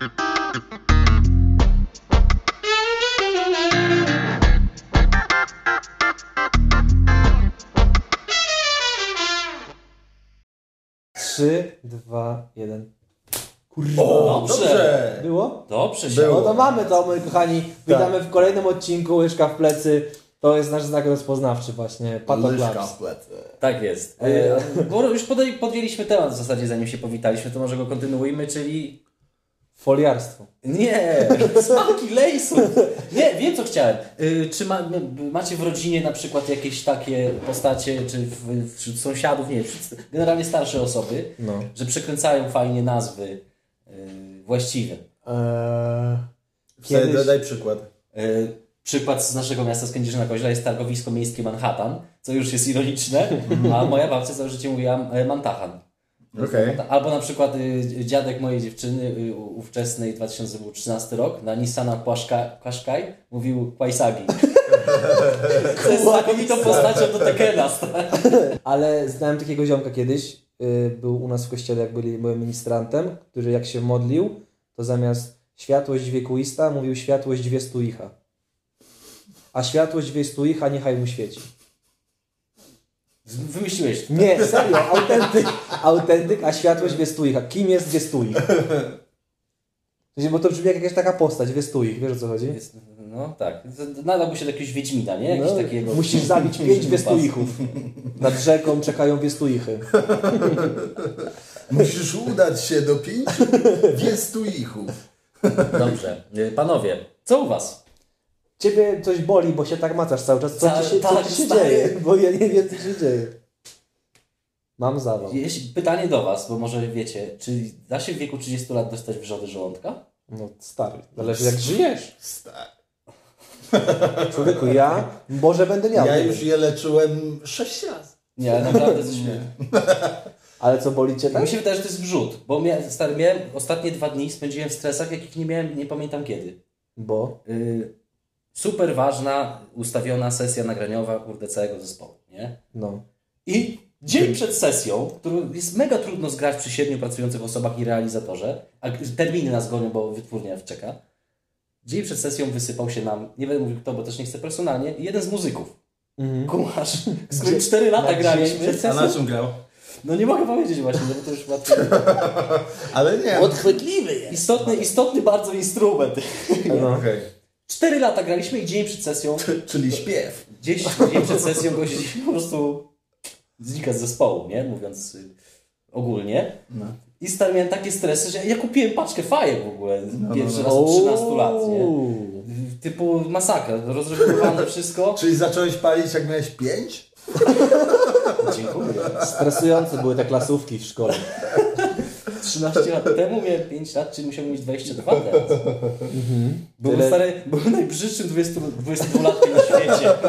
Trzy, dwa, jeden. O, Dobrze. dobrze. Było? Dobrze się. Było. No to mamy to, moi kochani. Witamy w kolejnym odcinku Łyżka w plecy. To jest nasz znak rozpoznawczy właśnie. Łyżka Patoclaps. w plecy. Tak jest. E, bo już podjęliśmy temat w zasadzie, zanim się powitaliśmy, to może go kontynuujmy, czyli... Foliarstwo. Nie, smaki lejsów. Nie, wiem co chciałem. Y, Czy ma, m- macie w rodzinie na przykład jakieś takie postacie, czy w, wśród sąsiadów, nie, wśród generalnie starsze osoby, No. że przekręcają fajnie nazwy y, właściwe. Eee, Kiedyś- daj przykład. Y, Przykład z naszego miasta z Kędzierzyna Koźla jest targowisko miejskie Manhattan, co już jest ironiczne, a moja babcia całe życie mówiła e, Mantahan. Okej. Albo na przykład y, dziadek mojej dziewczyny, y, ówczesnej 2013 rok, na Nissana Qashqa- Qashqai mówił Quaisagi. Co jest znakomitą postacią do Tekena. Ale znałem takiego ziomka kiedyś. y, Był u nas w kościele, jak byli byłem ministrantem, który jak się modlił, to zamiast światłość wiekuista mówił światłość wiestuicha. A światłość wiestuicha niechaj mu świeci. Wymyśliłeś. Nie, serio, autentyk, autentyk, a światłość wiestuicha. Kim jest wiestuich? Bo to brzmi jak jakaś taka postać, wiestuich, wiesz o co chodzi? Jest, no tak. Nadałby się do jakiegoś Wiedźmina, nie? Jakiś No, takiego... musisz zabić pięć wiestuichów. Nad rzeką czekają wiestuichy. Musisz udać się do pięciu wiestuichów. Dobrze. Y, Panowie, co u was? Ciebie coś boli, bo się tak macasz cały czas. Co Ca- ci się, co tak, ci się stary. dzieje? Bo ja nie wiem, co się dzieje. Mam zawał. Jeśli, pytanie do was, bo może wiecie, czy da się w wieku 30 lat dostać wrzody żołądka? No stary, zależy jak żyjesz. Stary. Człowieku, ja może będę miał. Ja już je leczyłem sześć razy. Nie, ale naprawdę coś nie. Ale co boli cię tak? Mi się wydaje, że to jest wrzód, bo miałem, stary, miałem ostatnie dwa dni spędziłem w stresach, jakich nie miałem, nie pamiętam kiedy. Bo? Yy, super ważna, ustawiona sesja nagraniowa, kurde, całego zespołu, nie? No. I dzień przed sesją, którą jest mega trudno zgrać przy siedmiu pracujących osobach i realizatorze, a terminy nas gonią, bo wytwórnia czeka, dzień przed sesją wysypał się nam, nie będę mówił kto, bo też nie chcę personalnie, jeden z muzyków. Mhm. Kumasz, z którym cztery lata graliśmy. A na czym grał? No nie mogę powiedzieć właśnie, bo to już łatwo. Ale nie. Odchwytliwy jest. Istotny, istotny bardzo instrument. No, okay. Cztery lata graliśmy i dzień przed sesją. Czyli śpiew. Gdzieś dzień przed sesją gość po prostu znika z zespołu, nie? Mówiąc y, ogólnie. No. I stary miałem takie stresy, że ja kupiłem paczkę fajek w ogóle no, no, pierwszy no, raz od 13 lat, nie? Typu masakra, rozregulowane wszystko. Czyli zacząłeś palić jak miałeś 5? Dziękuję. Stresujące były te klasówki w szkole. 13 lat temu miałem 5 lat, czyli musiałem mieć 22 teraz. Byłem, Tyle- stary, byłem najbrzydszym 20, 22-latkiem na świecie.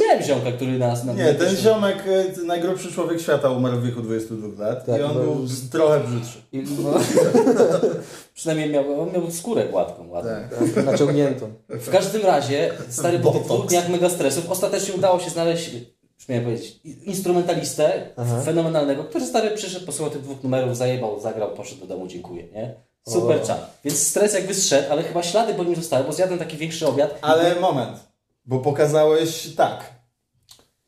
Miałem ziomka, który nas... Na, Nie, ten ziomek, y, najgrubszy człowiek świata umarł w wieku 22 lat Tak, i on no. był z- trochę brzydszy. I, No. Przynajmniej miał, on miał skórę gładką, ładną. Tak. naciągniętą. W każdym razie, stary, po tych dwóch dniach mega stresów, ostatecznie udało się znaleźć, już miałem powiedzieć, instrumentalistę Aha. fenomenalnego, który stary przyszedł, posłuchał tych dwóch numerów, zajebał, zagrał, poszedł do domu, dziękuję, nie? Super O. czat. Więc stres jakby zszedł, ale chyba ślady po nim zostały, bo zjadłem taki większy obiad. Ale moment, bo pokazałeś tak.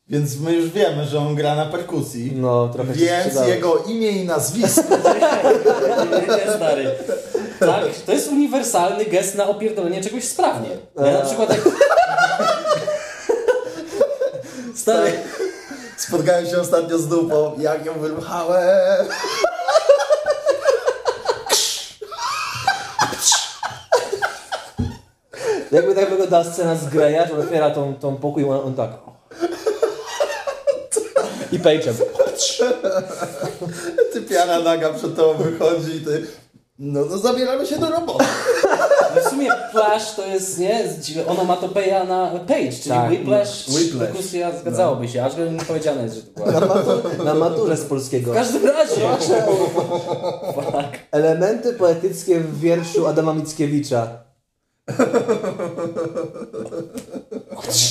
Więc my już wiemy, że on gra na perkusji. No, trochę Więc jego imię i nazwisko. Nie, nie, stary. Tak, to jest uniwersalny gest na opierdolenie czegoś sprawnie. Ja na przykład jak... Stary, Spotkałem się ostatnio z dupą, jak ją wyruchałem. Jakby tak wyglądała scena z Greya, że otwiera tą, tą pokój i on, on tak. I pejczem. Ty piana naga przed tobą wychodzi i ty... No, no zabieramy się do roboty. No w sumie Plash to jest, nie, onomatopeja na page, czyli Tak, whiplash, whiplash. perkusja, zgadzałoby się, aż nie powiedziane jest, że to była. Na, matur, na maturze z polskiego. W każdym razie, fuck. Elementy poetyckie w wierszu Adama Mickiewicza.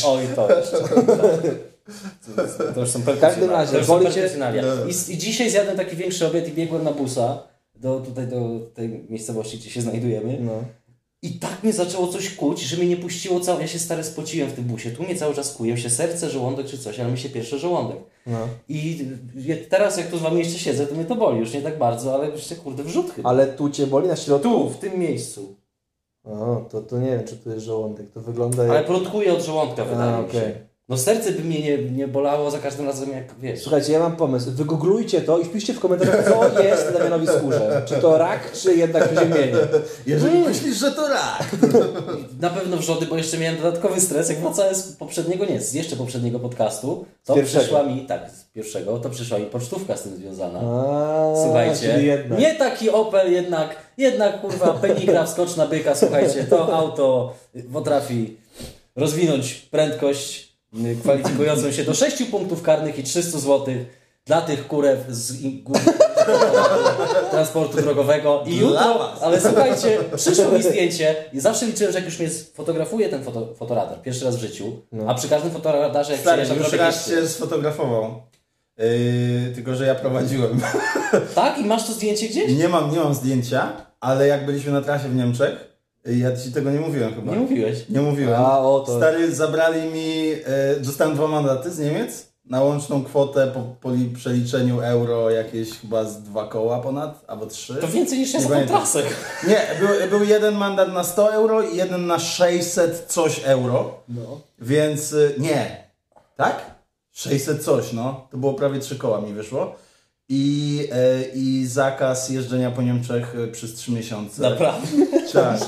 Oj, to jeszcze. To, to już są W każdym razie, wolicie- perfekcjonalia. I, I dzisiaj zjadłem taki większy obiad i biegłem na busa do, tutaj do tej miejscowości, gdzie się znajdujemy. No. I tak mnie zaczęło coś kuć, że mnie nie puściło całe. Ja się stary spociłem w tym busie. Tu mnie cały czas kuje się serce, żołądek czy coś, ale mi się pierwszy żołądek. No. I teraz jak tu z wami jeszcze siedzę, to mnie to boli. Już nie tak bardzo, ale jeszcze kurde wrzut chyba. Ale tu cię boli na środku? Tu, w tym miejscu. O, to, to nie wiem, czy to jest żołądek. To wygląda jak... Ale plotkuję od żołądka, wydaje A, mi się. No serce by mnie nie, nie bolało za każdym razem, jak wiesz. Słuchajcie, ja mam pomysł. Wygooglujcie to i wpiszcie w komentarzach, co jest Damianowi skórze. Czy to rak, czy jednak przeziębienie. Jeżeli myślisz, że to rak. Na pewno wrzody, bo jeszcze miałem dodatkowy stres, jak wracałem z poprzedniego, nie, z jeszcze poprzedniego podcastu, to przyszła mi, tak, z pierwszego, to przyszła mi pocztówka z tym związana. A, Słuchajcie, nie taki Opel, jednak, jednak kurwa penigra wskocz na byka, słuchajcie, to auto potrafi rozwinąć prędkość kwalifikującą się do 6 punktów karnych i 300 zł dla tych kurew z transportu drogowego. I jutro, ale słuchajcie, przyszło mi zdjęcie i zawsze liczyłem, że jak już mnie sfotografuje ten foto, fotoradar, pierwszy raz w życiu, a przy każdym fotoradarze jak Stary, już raz się sfotografował. Yy, tylko, że ja prowadziłem. Tak? I masz to zdjęcie gdzieś? Nie mam, nie mam zdjęcia, ale jak byliśmy na trasie w Niemczech, ja ci tego nie mówiłem chyba. Nie mówiłeś. Nie mówiłem. A, o to. Stary, zabrali mi, e, dostałem dwa mandaty z Niemiec na łączną kwotę po, po li- przeliczeniu euro jakieś chyba z dwa koła ponad, albo trzy. To więcej niż ja za trasę. Nie, był, był jeden mandat na 100 euro i jeden na 600 coś euro, No. więc y, nie. Tak? 600 coś, no. To było prawie trzy koła mi wyszło. I, e, I zakaz jeżdżenia po Niemczech e, przez 3 miesiące. Naprawdę. Tak.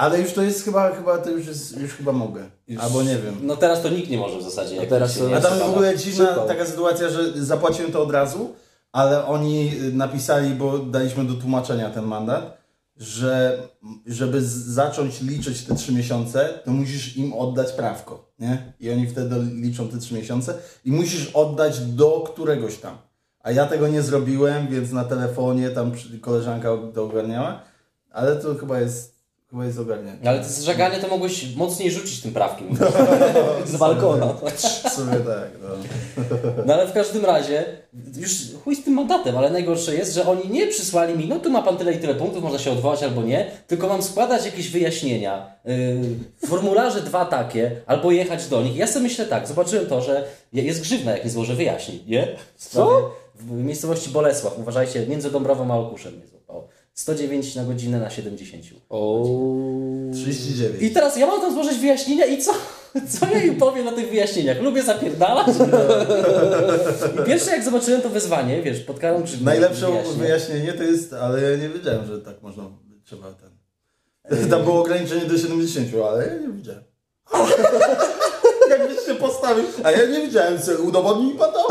Ale już to jest chyba, chyba to już jest, już chyba mogę. Albo nie wiem. No teraz to nikt nie może w zasadzie. Jak teraz to- A tam w ogóle dziwna Przypał. taka sytuacja, że zapłaciłem to od razu, ale oni y, napisali, bo daliśmy do tłumaczenia ten mandat, że żeby zacząć liczyć te trzy miesiące, to musisz im oddać prawko, nie? I oni wtedy liczą te trzy miesiące i musisz oddać do któregoś tam. A ja tego nie zrobiłem, więc na telefonie tam koleżanka to ogarniała, ale to chyba jest, chyba jest. Ale to żaganie to mogłeś mocniej rzucić tym prawkiem. Z balkona. W sumie tak, no. No ale w każdym razie, już chuj z tym mandatem, ale najgorsze jest, że oni nie przysłali mi, no tu ma pan tyle i tyle punktów, można się odwołać albo nie, tylko mam składać jakieś wyjaśnienia. Yy, formularze dwa takie, albo jechać do nich. Ja sobie myślę tak, zobaczyłem to, że jest grzywna, jak nie złożę wyjaśnień, nie? Sprawie- W miejscowości Bolesław, uważajcie, między Dąbrową a Okuszem mnie złapało. 109 na godzinę na 70. O. 39. I teraz ja mam tam złożyć wyjaśnienia i co? Co ja im powiem na tych wyjaśnieniach? Lubię zapierdalać? I pierwsze jak zobaczyłem to wyzwanie, wiesz, pod karą grzywną Najlepsze wyjaśnień. wyjaśnienie to jest, ale ja nie wiedziałem, że tak można, trzeba ten. Tam było ograniczenie do 70, ale ja nie widziałem. Jakbyś się postawił, a ja nie widziałem, co udowodni mi pan to?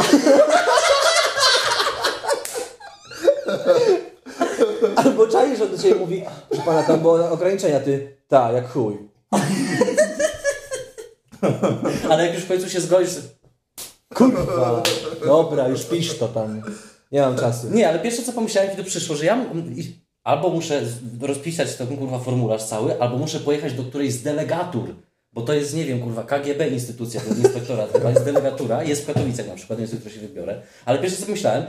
Albo czaisz, że do ciebie mówi, że pana tam było ograniczenia, ty, ta, jak chuj. Ale jak już w końcu się zgodzisz... Kurwa. Dobra, już pisz to tam. Nie mam czasu. Nie, ale pierwsze co pomyślałem, kiedy to przyszło, że ja albo muszę rozpisać ten kurwa formularz cały, albo muszę pojechać do którejś z delegatur. Bo to jest, nie wiem, kurwa, KGB instytucja, to jest inspektorat, chyba jest delegatura, jest w Katowicach na przykład, więc jutro się wybiorę. Ale pierwsze co pomyślałem,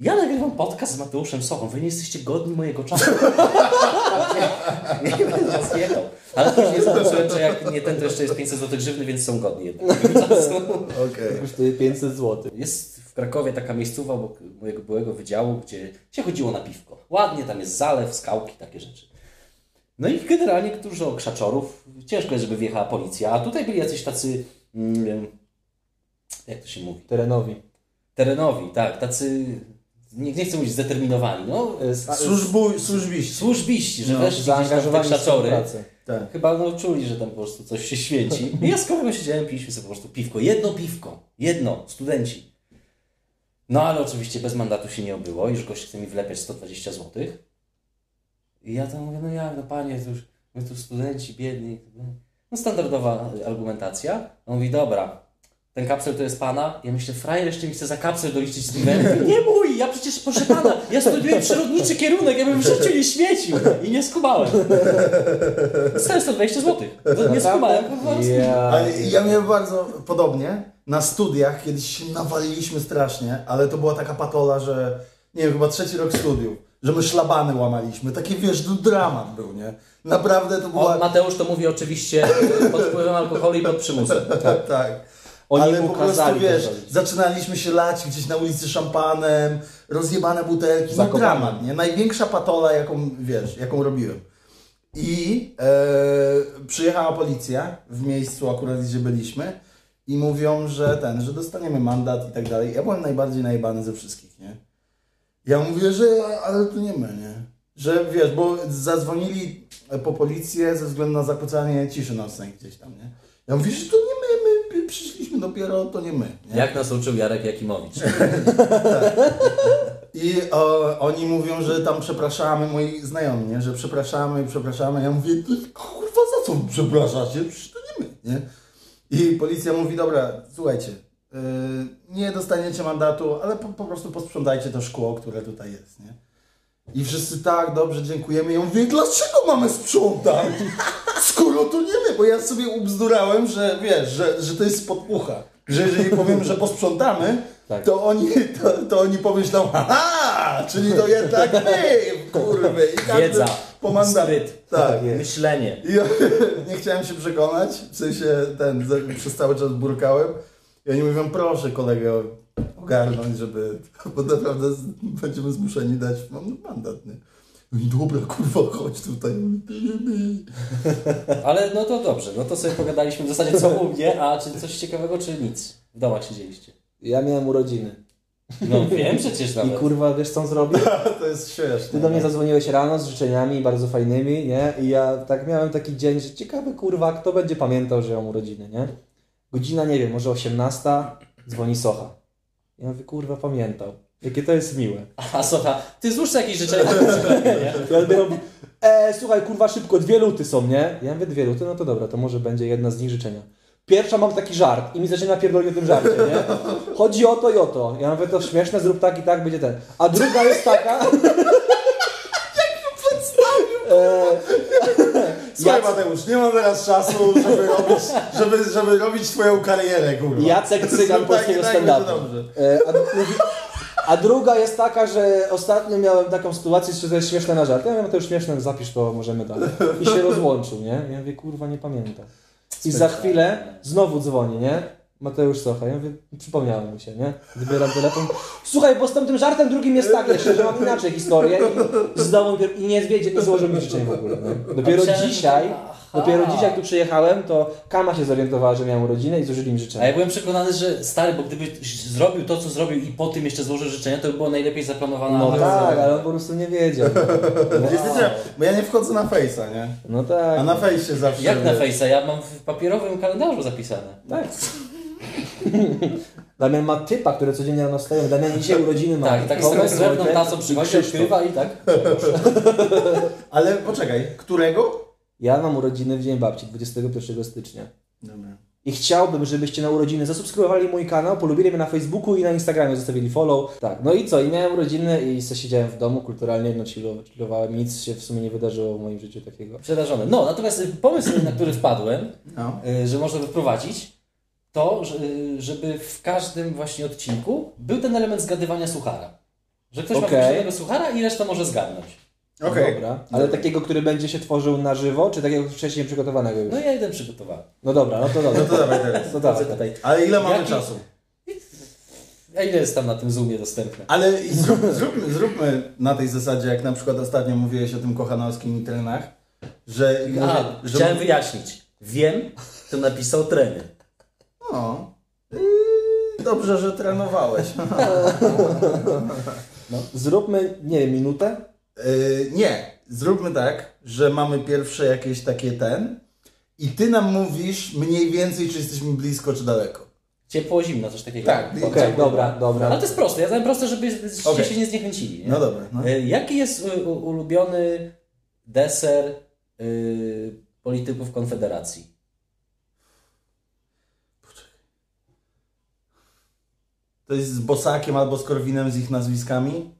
ja nagrywam podcast z Mateuszem Sochą, wy nie jesteście godni mojego czasu. nie, nie będę was jechał. Ale to już nie zobaczyłem, że jak nie ten, to jeszcze jest 500 zł grzywny, więc są godni. Okej. Kosztuje 500 zł. Jest w Krakowie taka miejscowa obok mojego byłego wydziału, gdzie się chodziło na piwko. Ładnie, tam jest zalew, skałki, takie rzeczy. No i generalnie dużo krzaczorów. Ciężko jest, żeby wjechała policja. A tutaj byli jacyś tacy, mm, jak to się mówi, Terenowi. terenowi, tak, tacy, nie, nie chcę mówić zdeterminowani, no E, z- Służbu, służbiści. służbiści, że no, weszli gdzieś tam w te zaangażowani krzaczory. Tak. Chyba no, czuli, że tam po prostu coś się święci. I ja z kolegą siedziałem, piliśmy sobie po prostu piwko. Jedno piwko. Jedno. Studenci. No ale oczywiście bez mandatu się nie obyło. Już gość chce mi wlepiać 120 zł. I ja tam mówię, no jak, no panie, to już my tu studenci, biedni. No standardowa argumentacja. On mówi, dobra, ten kapsel to jest pana. Ja myślę, frajer jeszcze mi chce za kapsel doliczyć z. Nie mój, ja przecież, proszę pana, ja studiuję przyrodniczy kierunek, ja bym w życiu nie świecił. I nie skumałem. Dostałem 120 zł. Nie skumałem. po prostu. Ja. Ale ja miałem bardzo podobnie. Na studiach kiedyś się nawaliliśmy strasznie, ale to była taka patola, że nie wiem, chyba trzeci rok studiów, że my szlabany łamaliśmy. Taki, wiesz, dramat był, nie? Naprawdę to była... O, Mateusz to mówi oczywiście pod wpływem alkoholu i pod przymusem. tak. tak. Oni Ale po prostu, wiesz, zaczynaliśmy się lać gdzieś na ulicy szampanem, rozjebane butelki, no dramat, nie? Największa patola, jaką, wiesz, jaką robiłem. I e, przyjechała policja w miejscu akurat, gdzie byliśmy i mówią, że ten, że dostaniemy mandat i tak dalej. Ja byłem najbardziej najebany ze wszystkich, nie? Ja mówię, że ale to nie my, nie? Że wiesz, bo zadzwonili po policję ze względu na zakłócanie ciszy nocnej gdzieś tam, nie? Ja mówię, że to nie my, my przyszliśmy dopiero, to nie my. Nie? Jak nas uczył Jarek Jakimowicz. I o, oni mówią, że tam przepraszamy, moi znajomi, nie? że przepraszamy, przepraszamy. Ja mówię, "Ty, kurwa, za co przepraszacie? Przecież to nie my, nie? I policja mówi, dobra, słuchajcie, yy, nie dostaniecie mandatu, ale po, po prostu posprzątajcie to szkło, które tutaj jest, nie? I wszyscy tak, dobrze, dziękujemy. Ja mówię, dlaczego mamy sprzątać? Skoro to nie my, bo ja sobie ubzdurałem, że wiesz, że, że to jest spod ucha. Że jeżeli powiem, że posprzątamy, Tak. to oni, to, to oni pomyślą, haha, czyli to jednak my, kurwy. I każdy Wiedza, po mandacie. spryt, Tak. myślenie. I nie chciałem się przekonać, w sensie ten, przez cały czas burkałem. I oni mówią, proszę kolegę ogarnąć, żeby, bo naprawdę z- będziemy zmuszeni dać mam mandat, nie? No i dobra, kurwa, chodź tutaj. Ale no to dobrze, no to sobie pogadaliśmy w zasadzie co u mnie, a czy coś ciekawego, czy nic? W domach siedzieliście. Ja miałem urodziny. No wiem przecież I nawet. kurwa, wiesz co on zrobił? To jest śmieszne. Ty do mnie zadzwoniłeś rano z życzeniami bardzo fajnymi, nie? I ja tak miałem taki dzień, że ciekawy kurwa, kto będzie pamiętał, że ja mam urodziny, nie? Godzina, nie wiem, może 18, dzwoni Socha. Ja mówię, kurwa, pamiętał. Jakie to jest miłe. A słuchaj, ty złóż jakieś życzenia? Ja on mówi, e, słuchaj, kurwa, szybko, dwie luty są, nie? Ja mówię, dwie luty, no to dobra, to może będzie jedna z nich życzenia. Pierwsza mam taki żart i mi zaczyna pierdolić o tym żarcie, nie? Chodzi o to i o to. Ja mówię, to śmieszne, zrób tak i tak, będzie ten. A druga jest taka... E, Słuchaj Mateusz, nie mam teraz czasu, żeby robić, żeby, żeby robić twoją karierę, kurwa. Jacek Cygan Tak, polskiego tak, stand-upu. E, A, druga jest taka, że ostatnio miałem taką sytuację, że to jest śmieszne na żart. Ja mówię, to już śmieszne, zapisz to, możemy dalej. I się rozłączył, nie? Ja mówię, kurwa, nie pamiętam. I za chwilę znowu dzwoni, nie? Mateusz Socha. Ja mówię, przypomniałem mi się, nie? Wybieram telefon. Słuchaj, bo z tym żartem drugim jest tak jeszcze, że mam inaczej historię i znowu i nie zwiedzie, nie złożył mi życzeń w ogóle. Nie? Dopiero dzisiaj, Aha. dopiero dzisiaj jak tu przyjechałem, to Kama się zorientowała, że miałem urodziny i złożyli mi A ja życzenia. byłem przekonany, że stary, bo gdyby zrobił to, co zrobił i po tym jeszcze złożył życzenia, to by było najlepiej zaplanowana No tak, ale on po prostu nie wiedział. Niestety, bo ja nie wchodzę na Face'a, nie? No tak. A na Face'ie zawsze... Jak na Face'a? Ja mam w papierowym kalendarzu zapisane. Tak. Damian ma typa, które codziennie rano wstają. Damian dzisiaj urodziny ma. Tak, tak z srebrną tacą przychodzi, odkrywa i tak. Ale poczekaj, którego? Ja mam urodziny w Dzień Babci, 21 stycznia. Dobra. I chciałbym, żebyście na urodziny zasubskrybowali mój kanał, polubili mnie na Facebooku i na Instagramie, zostawili follow. Tak, no i co? I miałem urodziny i se siedziałem w domu kulturalnie, no chillo- chillowałem. Nic się w sumie nie wydarzyło w moim życiu takiego. Przerażony. No, natomiast pomysł, na który wpadłem, No. y, że można by wprowadzić, to, że- żeby w każdym właśnie odcinku był ten element zgadywania suchara. Że ktoś ma Okej. wymyślonego suchara i reszta może zgadnąć. Okej. Dobra. Ale takiego, który będzie się tworzył na żywo, czy takiego wcześniej przygotowanego już? No ja jeden przygotowałem. No dobra, no to dobra. No to dawaj teraz. To dawaj. Tutaj. Ale ile mamy Jaki- czasu? A ile jest tam na tym Zoomie dostępne? Ale i zrób, zróbmy, zróbmy na tej zasadzie, jak na przykład ostatnio mówiłeś o tym kochanowskim trenach, że... A, że chciałem wyjaśnić. Wiem, to napisał trener. No. I dobrze, że trenowałeś. Zróbmy, nie wiem, minutę? Yy, nie, zróbmy tak, że mamy pierwsze jakieś takie ten i ty nam mówisz mniej więcej, czy jesteśmy blisko, czy daleko. Ciepło, zimno, coś takiego. Tak, Okej, Ciepło. dobra, dobra. Ale to jest proste. Ja zadałem proste, żebyście Okej. się nie zniechęcili. Nie? No dobra. No. E, Jaki jest u- ulubiony deser y, polityków Konfederacji? To jest z Bosakiem albo z Korwinem z ich nazwiskami?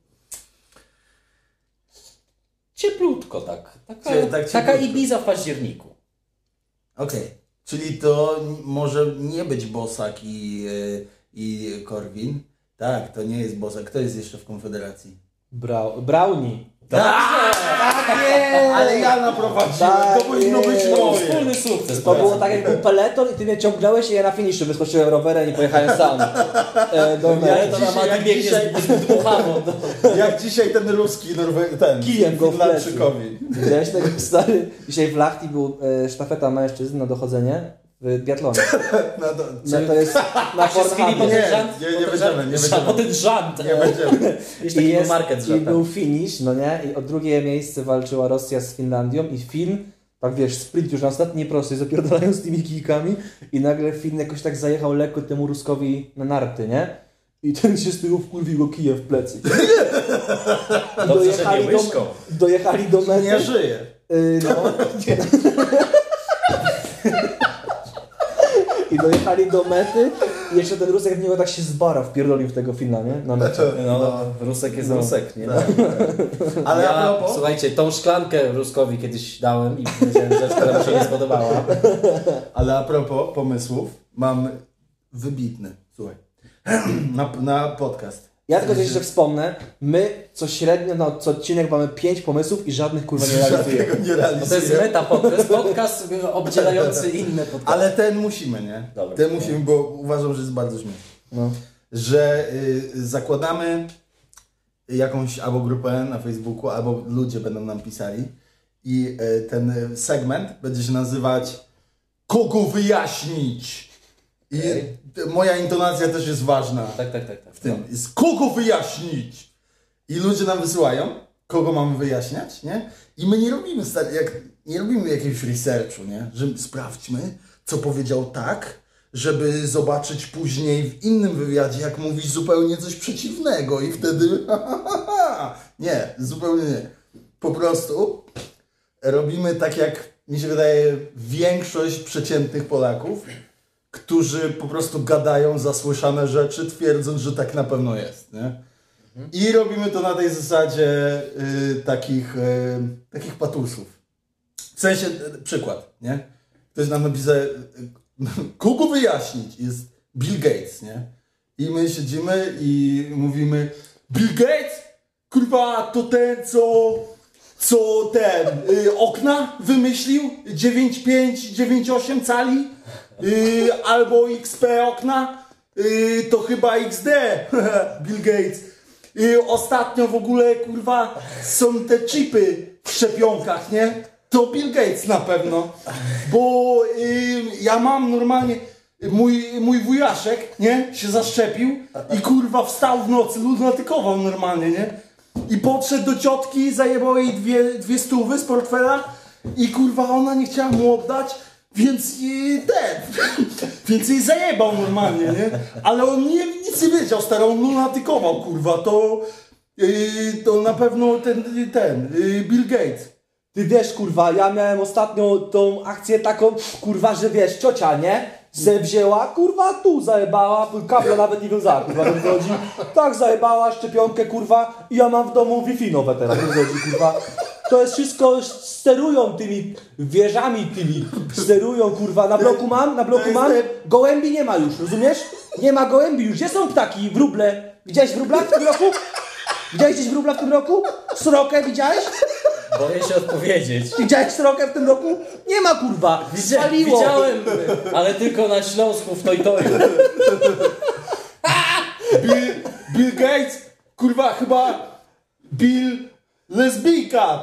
Cieplutko tak. Taka, Cie- tak taka cieplutko. Ibiza w październiku. Okej. Czyli to może nie być Bosak i, yy, i Korwin, Tak, to nie jest Boże. Kto jest jeszcze w Konfederacji? Brau- Brownie. Tak, nie! Ale ja naprowadziłem, Tak to powinno być moje. wspólny sukces. To było tak jak był peleton i ty mnie ciągnąłeś i ja na finiszu wyskoczyłem rowerem i pojechałem sam. E, do Ale mety. to na jak biegnie dzisiaj- z, dmuchawą. No. Jak dzisiaj ten ruski Norwe... ten Kijem go w plecy. Finlandczykowi. Widziałeś tego stary? Dzisiaj w Lachti był e, sztafeta mężczyzn na dochodzenie w biatlonie. No to, No to jest na Pornhubie. Nie, nie, nie po ten będziemy, nie będziemy. Po ten żant. nie będziemy. Jest I, jest, market I był finish, no nie? I o drugie miejsce walczyła Rosja z Finlandią i Fin, tak wiesz, sprint już na ostatniej prostej, zapierdalają z tymi kijkami i nagle Fin jakoś tak zajechał lekko temu Ruskowi na narty, nie? I ten się z tyłu wkurwił go kijem w plecy. Dobrze, że nie do, dojechali do mety. Nie żyje. Y, no. I dojechali do mety i jeszcze ten Rusek w niego tak się zbara, wpierdolił w tego Fina, nie? Na mecie. No, Rusek jest No. Rusek, nie? Ale ja, propos... słuchajcie, tą szklankę Ruskowi kiedyś dałem i powiedziałem rzecz, która mi się nie spodobała. Ale a propos pomysłów, mam wybitny, słuchaj, na, na podcast. Ja tylko coś jeszcze wspomnę, my co średnio na co odcinek mamy pięć pomysłów i żadnych kurwa nie realizujemy. Nie No to jest meta podcast, podcast obdzielający inne podcasty. Ale ten musimy, nie? Dobra. Ten musimy, bo uważam, że jest bardzo śmieszny. No. Że y, zakładamy jakąś albo grupę na Facebooku, albo ludzie będą nam pisali i y, ten segment będzie się nazywać Kogo wyjaśnić? I moja intonacja też jest ważna Tak, tak, tak. tak. w tym. Jest kogo wyjaśnić? I ludzie nam wysyłają, kogo mamy wyjaśniać, nie? I my nie robimy, stary, jak, nie robimy jakiegoś researchu, nie? Że sprawdźmy, co powiedział tak, żeby zobaczyć później w innym wywiadzie, jak mówi zupełnie coś przeciwnego i wtedy nie, zupełnie nie. Po prostu robimy tak, jak mi się wydaje większość przeciętnych Polaków, którzy po prostu gadają zasłyszane rzeczy, twierdząc, że tak na pewno jest. Nie? I robimy to na tej zasadzie y, takich, y, takich patusów. W sensie, y, przykład, nie? Ktoś nam napisał, kogo wyjaśnić? Jest Bill Gates, nie? I my siedzimy i mówimy, Bill Gates? Kurwa, to ten, co, co ten, y, okna wymyślił? 9,5, 9,8 cali? Y, albo XP okna? Y, to chyba XD, Bill Gates. Y, ostatnio w ogóle, kurwa, są te chipy w szczepionkach, nie? To Bill Gates na pewno. Bo y, ja mam normalnie, mój, mój wujaszek, nie? Się zaszczepił i kurwa wstał w nocy, lunatykował normalnie, nie? I podszedł do ciotki, zajebał jej dwie, dwie stówy z portfela i kurwa ona nie chciała mu oddać, więc jej ten, więc jej zajebał normalnie, nie? Ale on nie, nic nie wiedział, stary, on lunatykował, kurwa, to, yy, to na pewno ten, ten, yy, Bill Gates. Ty wiesz, kurwa, ja miałem ostatnio tą akcję taką, kurwa, że wiesz, ciocia, nie? Se wzięła, kurwa, tu zajebała, kabla nawet nie wiązała, kurwa, to chodzi. Tak zajebała szczepionkę, kurwa, i ja mam w domu Wi-Fi nowe teraz, chodzi, kurwa. To jest wszystko, sterują tymi wieżami tymi, sterują, kurwa, na bloku mam, na bloku mam, gołębi nie ma już, rozumiesz? Nie ma gołębi już, gdzie są ptaki, wróble? Widziałeś wróbla w tym roku? Widziałeś gdzieś wróbla w tym roku? Srokę widziałeś? Boję się odpowiedzieć. Widziałeś srokę w tym roku? Nie ma kurwa! Widzia, Spaliło! widziałem, ale tylko na Śląsku w Tojtoju. Bill, Bill Gates, kurwa, chyba Bill Lesbijka.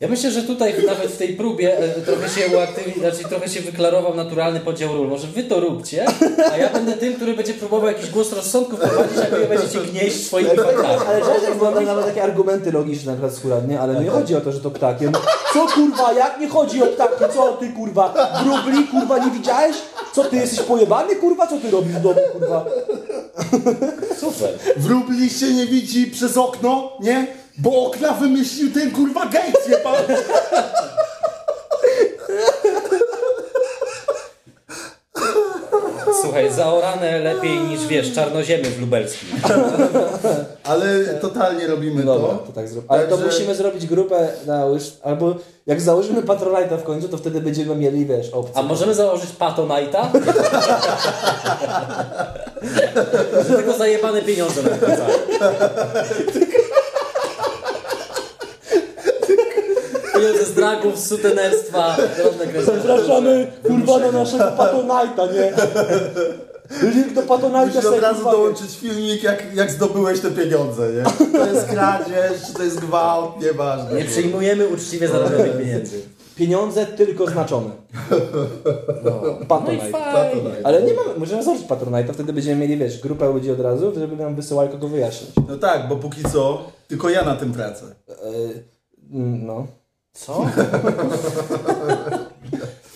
Ja myślę, że tutaj nawet w tej próbie e, trochę się uaktywni, znaczy trochę się wyklarował naturalny podział ról. Może wy to róbcie, a ja będę tym, który będzie próbował jakiś głos rozsądku wprowadzić, a wy będziecie gnieść swoimi faktami. Ale że jak mamy nawet takie argumenty logiczne na przykład nie? Ale nie chodzi o to, że to ptaki. No, co kurwa, jak nie chodzi o ptaki? Co ty kurwa? Grubli kurwa nie widziałeś? Co ty jesteś pojebany kurwa? Co ty robisz w domu kurwa? Super. Wróbli się nie widzi przez okno, nie? Bo okna wymyślił ten kurwa Gates, nie pan? Słuchaj, zaorane lepiej niż, wiesz, czarnoziemy w lubelskim. Ale totalnie robimy Dobra, to. to tak zrób. Ale to Także- musimy zrobić grupę na łyż, albo jak założymy Patronite'a w końcu, to wtedy będziemy mieli, wiesz, opcję. A możemy założyć Patonite'a? Że tylko zajebane pieniądze nam wracają. Pieniądze z dragów, z sutenerstwa. Zapraszamy, kurwa, na naszego Patronite'a, nie? Link do Patronite'a Musisz od razu kurwa, dołączyć filmik, jak, jak zdobyłeś te pieniądze, nie? To jest kradzież, czy to jest gwałt, nieważne. Nie przyjmujemy uczciwie zarobionych pieniędzy. Pieniądze tylko znaczone. No, No i Patronite. Ale nie mamy, możemy założyć Patronite'a, wtedy będziemy mieli, wiesz, grupę ludzi od razu, żeby nam wysyłali kogo wyjaśnić. No tak, bo póki co tylko ja na tym tracę. Yy, no. Co?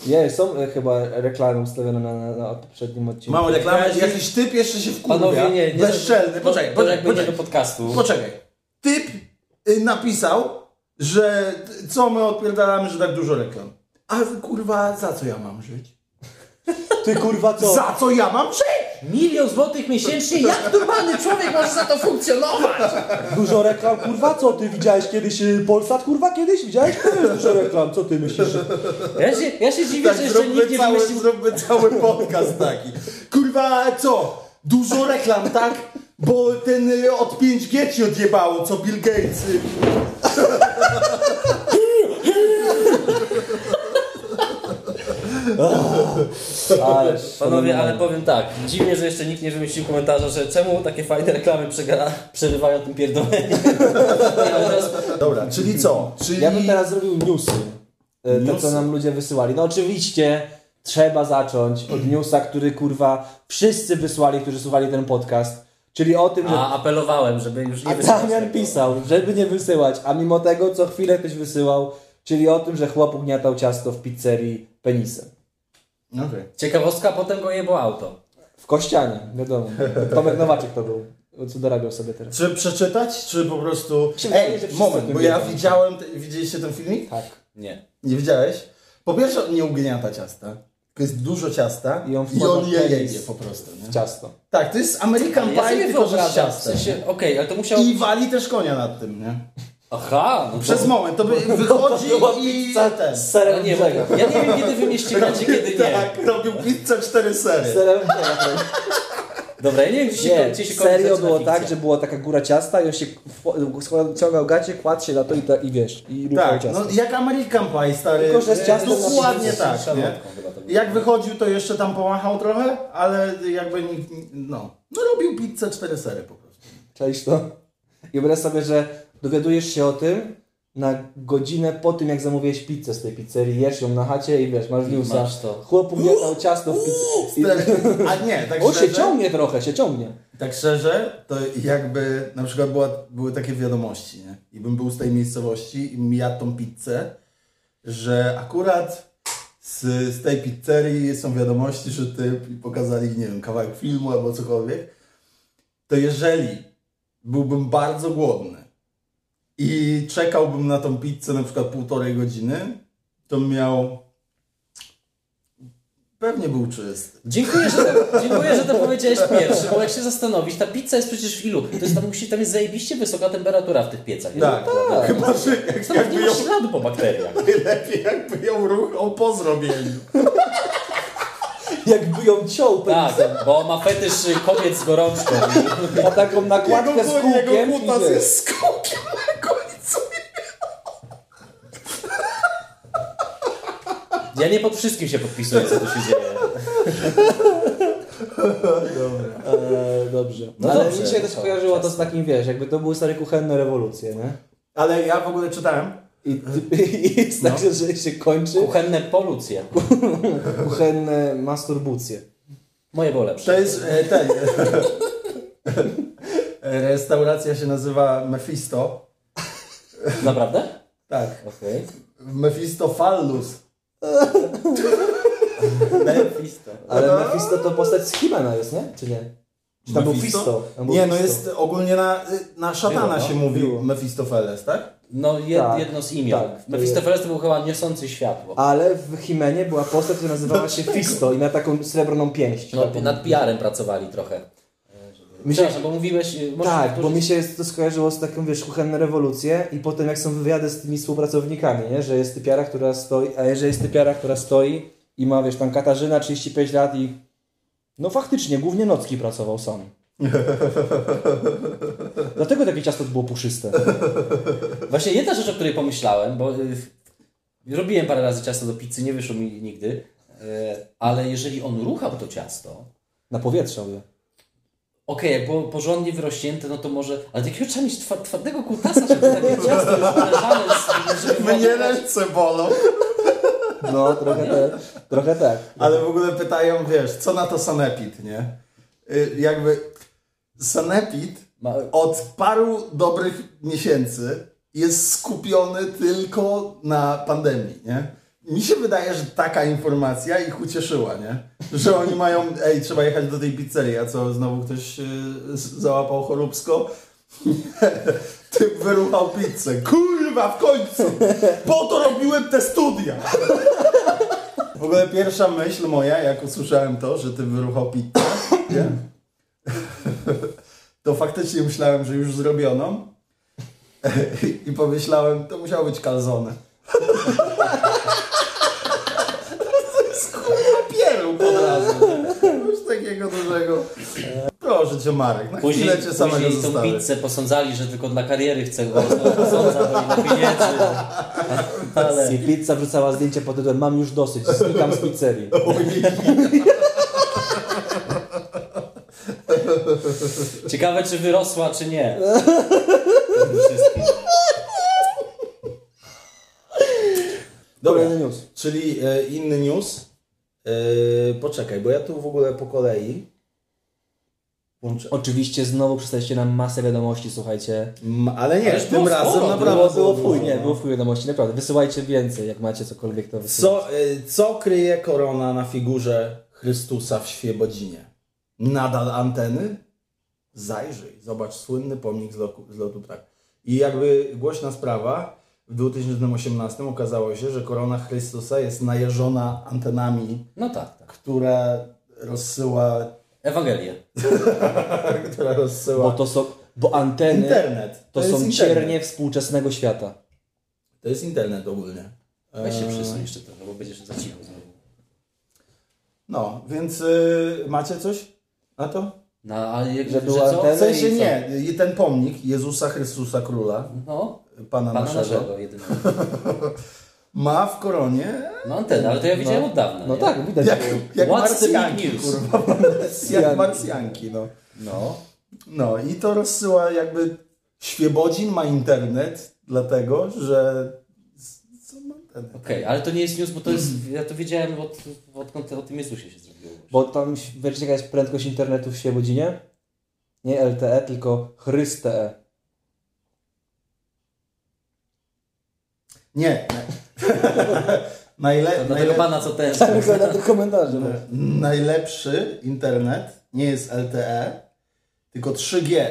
Nie, są e, chyba reklamy ustawione na, na, na poprzednim odcinku. Mam reklamę, Ja- jakiś typ jeszcze się wkurwia. Panowie, nie, nie. Bezczelny. Poczekaj, To poczekaj, jak będzie do poczekaj. podcastu. Poczekaj. Typ y, napisał, że co my odpierdalamy, że tak dużo reklam. A kurwa, za co ja mam żyć? Ty kurwa co? Za co ja mam żyć? Milion złotych miesięcznie? Jak normalny człowiek może za to funkcjonować? Dużo reklam, kurwa, co ty widziałeś kiedyś y, Polsat, kurwa, kiedyś widziałeś? To jest dużo reklam, co ty myślisz? Ja się, ja się dziwię, Tak, że jeszcze nikt nie cały, wymyślił... zróbmy cały podcast taki. Kurwa, co? Dużo reklam, tak? Bo ten y, od 5G ci odjebało, co Bill Gates. Ale, Panowie, ale powiem tak, dziwnie, że jeszcze nikt nie wymyślił komentarza, że czemu takie fajne reklamy przegara, przerywają tym pierdoleniem. Dobra, czyli co? Czyli... Ja bym teraz zrobił newsy. E, To, co Newsy? nam ludzie wysyłali. No oczywiście trzeba zacząć od newsa, który kurwa wszyscy wysłali, którzy słuchali ten podcast. Czyli o tym, że A apelowałem, żeby już nie A wysyłać Damian tego. pisał, żeby nie wysyłać, a mimo tego co chwilę ktoś wysyłał, czyli o tym, że chłop ugniatał ciasto w pizzerii penisem. Okej. Ciekawostka, potem go jebło auto. W Kościanie, wiadomo. Tomek Nowaczek to był, co dorabiał sobie teraz. Czy przeczytać, czy po prostu... Ej, moment, bo ja widziałem... Te... Widzieliście ten filmik? Tak. Nie. Nie widziałeś? Po pierwsze, on nie ugniata ciasta. Jest dużo ciasta I on i on je jedzie po prostu. Nie? W ciasto. Tak, to jest American Ja Pie, sobie tylko że z wyobrażam, w sensie, okej, ale to musiał... I wali też konia nad tym, nie? Aha, no to... Przez moment, to by wychodzi była i pizza ten. Z serem nie, ja nie wiem kiedy wy mnie ścigacie, kiedy nie. Tak, robił pizzę cztery sery. Serem brzegach. Dobra, ja nie wiem gdzie się, Nie, gdzie się kończy serio było tak, że była taka góra ciasta i on się w- ciągał gacie, kładł się na to i, ta, i wiesz, i Tak, ciasto. no jak American Pie, stary. Tylko, że z ciastem Dokładnie tak, nie? To. Jak wychodził, to jeszcze tam pomachał trochę, ale jakby nikt, no, no robił pizzę cztery sery po prostu. Czaisz to? I wyobraź sobie, że dowiadujesz się o tym na godzinę po tym, jak zamówiłeś pizzę z tej pizzerii, jesz ją na chacie i wiesz, masz newsa. Masz to. Chłop ugniatał ciasto w pizzy. A nie, tak On się ciągnie trochę, się ciągnie. tak szczerze, to jakby na przykład była, były takie wiadomości, nie? I bym był z tej miejscowości i jadł tą pizzę, że akurat z, z tej pizzerii są wiadomości, że ty pokazali, nie wiem, kawałek filmu albo cokolwiek, to jeżeli byłbym bardzo głodny i czekałbym na tą pizzę na przykład półtorej godziny, to miał... Pewnie był czysty. Dziękuję, że to, dziękuję, że to powiedziałeś pierwszy, bo jak się zastanowić, ta pizza jest przecież w ilu? To jest tam, musi, tam jest zajebiście wysoka temperatura w tych piecach. Tak, No, chyba, że jak, Tam nie jakby ma ją, śladu po bakteriach. lepiej jakby ją ruchał po zrobieniu. Jakby ją ciął Tak, bo ma fetysz y, kobiet z gorączką. Ma taką nakładkę z kółkiem. i kutas jest z kółkiem na końcu. Ja nie pod wszystkim się podpisuję, co tu się dzieje. E, dobrze. No Ale dobrze, mi się też kojarzyło to z takim, wiesz, jakby to były stare kuchenne rewolucje, nie? Ale ja w ogóle czytałem, I, i jest tak, że- się kończy Kuchenne polucje. kuchenne masturbucje. Moje było lepsze. to jest e, ten. Restauracja się nazywa Mephisto. Naprawdę? Tak. Okej. Mephisto Fallus. Mephisto. Ale Mephisto to postać z Himena jest, nie? Czy nie? Czy tam był? Fisto? Tam był Nie, no jest ogólnie na, na szatana Było, no. się mówi Było. Mephistofeles, tak? No jed, Tak, jedno z imion. tak, to Mefistofeles to był chyba niosący światło. Ale w Himenie była postać, która nazywała się Fisto i miała taką srebrną pięść. No, taką. nad PR-em pracowali trochę. Przepraszam, bo mówiłeś... y, tak, bo mi się to skojarzyło z taką, wiesz, kuchenne rewolucje i potem jak są wywiady z tymi współpracownikami, nie? że jest typiara, która stoi, a jeżeli jest typiara, która stoi i ma, wiesz, tam Katarzyna 35 lat i no faktycznie, głównie nocki pracował sam. Dlatego takie ciasto było puszyste. Właśnie jedna rzecz, o której pomyślałem, bo y, robiłem parę razy ciasto do pizzy, nie wyszło mi nigdy, y, ale jeżeli on ruchał to ciasto, Na powietrze je. Okej, jak było porządnie wyrośnięte, no to może, ale takiego trzeba mieć twa- twardego kutasa, żeby takie ciasto z- żeby Mnie ręce bolą. No, trochę, tak, trochę tak. Ale w ogóle pytają, wiesz, co na to Sanepid, nie? Y, jakby Sanepid Ma- od paru dobrych miesięcy jest skupiony tylko na pandemii, nie? Mi się wydaje, że taka informacja ich ucieszyła, nie? Że oni mają, ej, trzeba jechać do tej pizzerii, a co, znowu ktoś z- załapał choróbsko? Typ wyruchał pizzę. Kurwa, w końcu! Po to robiłem te studia! W ogóle pierwsza myśl moja, jak usłyszałem to, że ty wyruchał pizzę, nie? to faktycznie myślałem, że już zrobiono. I pomyślałem, to musiało być kalzone. Takiego dużego. Proszę cię Marek, na Później, chwilę cię samego później tą zostawię. pizzę posądzali, że tylko dla kariery chce go posądza, bo ile pieniędzy. Ale pizza wrzucała zdjęcie pod tytułem Mam już dosyć, znikam z pizzerii. ciekawe, czy wyrosła, czy nie. Dobra, Kolejny news. czyli e, inny news. E, poczekaj, bo ja tu w ogóle po kolei włączę. Oczywiście znowu przystaliście nam masę wiadomości, słuchajcie. M, ale nie, Ależ tym było razem sporo, naprawdę Było, było chuj, nie, było w chuj wiadomości, naprawdę. Wysyłajcie więcej, jak macie cokolwiek to wysyłać. Co, y, co kryje korona na figurze Chrystusa w Świebodzinie? Nadal anteny? Zajrzyj, zobacz słynny pomnik z, loku, z lotu ptak. I jakby głośna sprawa, w 2018 okazało się, że korona Chrystusa jest najeżona antenami, No tak, tak. która rozsyła, Ewangelię. która rozsyła Bo to są, bo anteny internet. to, jest są internet. ciernie współczesnego świata. To jest internet ogólnie. Weź się Eee, przysuń jeszcze trochę, bo będziesz za cicho znowu. No, więc y, macie coś na to? No, ale jak, Że że, była co? antena W sensie co? nie, i ten pomnik Jezusa Chrystusa Króla, No, Pana, Pana naszego, naszego jedynego. ma w koronie No antenę, ale to ja widziałem od dawna. No nie? tak, widać. jak, było. jak What's marsjanki, kurwa, jak marsjanki, no. No. No i to rozsyła jakby, Świebodzin ma internet, dlatego, że? Okej, ale to nie jest news, bo to jest, ja to wiedziałem od, odkąd o tym Jezusie się zrobiło. Bo tam wiecie jaka jest prędkość internetu w Świebodzinie? Nie LTE, tylko Chryste. Nie. Najle, To dla najle, tego pana, co ten... Tylko na tych komentarzy. No. najlepszy internet nie jest LTE, tylko 3G,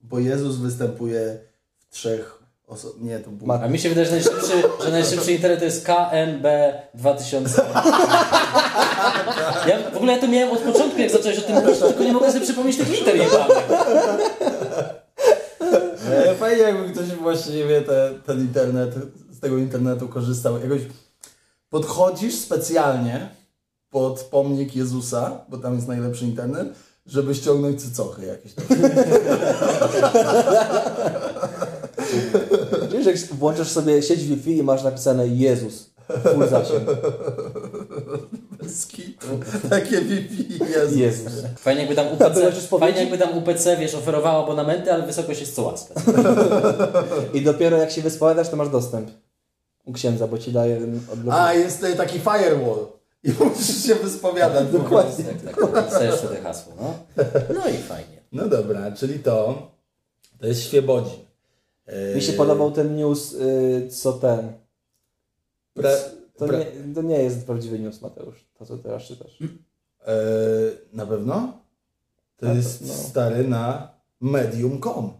bo Jezus występuje w trzech osobach. Nie, to było... A mi się wydaje, że najszybszy, że najszybszy internet to jest KMB 2000. Ja w ogóle ja to miałem od początku, jak zacząłeś o tym mówić, tylko nie mogę sobie przypomnieć tych liter jebanych. E, Fajnie jakby ktoś właściwie te, ten internet, tego internetu korzystał. Jakoś podchodzisz specjalnie pod pomnik Jezusa, bo tam jest najlepszy internet, żeby ściągnąć cycochy jakieś. Wiesz, jak włączasz sobie sieć Wi-Fi i masz napisane Jezus. Full zasięg. Bez kitu. Takie Wi-Fi Jezus. Jezus. Fajnie jakby tam UPC, fajnie jakby tam UPC, wiesz, oferowało abonamenty, ale wysokość jest co łaska. I dopiero jak się wyspowiadasz, to masz dostęp u księdza, bo ci daje odblok. A, jest tutaj taki firewall. I musisz się wyspowiadać. Dokładnie. Tak, tak, tak. Chcesz wtedy hasło, no. No i fajnie. No dobra, czyli to, to jest Świebodzin. Mi się podobał ten news, y, co ten. Pra, To pra, nie, to nie jest prawdziwy news, Mateusz. To, co teraz czytasz. e, na pewno? To Na jest pewno. stary na medium.com.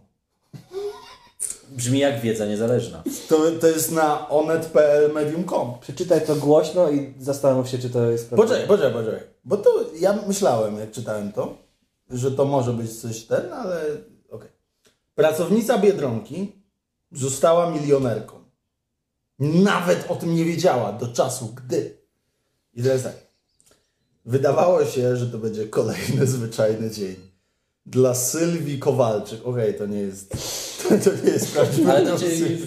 Brzmi jak wiedza niezależna. To, to jest na onet.pl medium.com. Przeczytaj to głośno i zastanów się, czy to jest prawda. Poczekaj, poczekaj, poczekaj. Bo to ja myślałem, jak czytałem to, że to może być coś ten, ale okej. Pracownica Biedronki została milionerką. Nawet o tym nie wiedziała do czasu, gdy. I teraz tak. Wydawało się, że to będzie kolejny zwyczajny dzień. Dla Sylwii Kowalczyk. Okej, to nie jest. To, nie jest prawdziwy Ale to, news.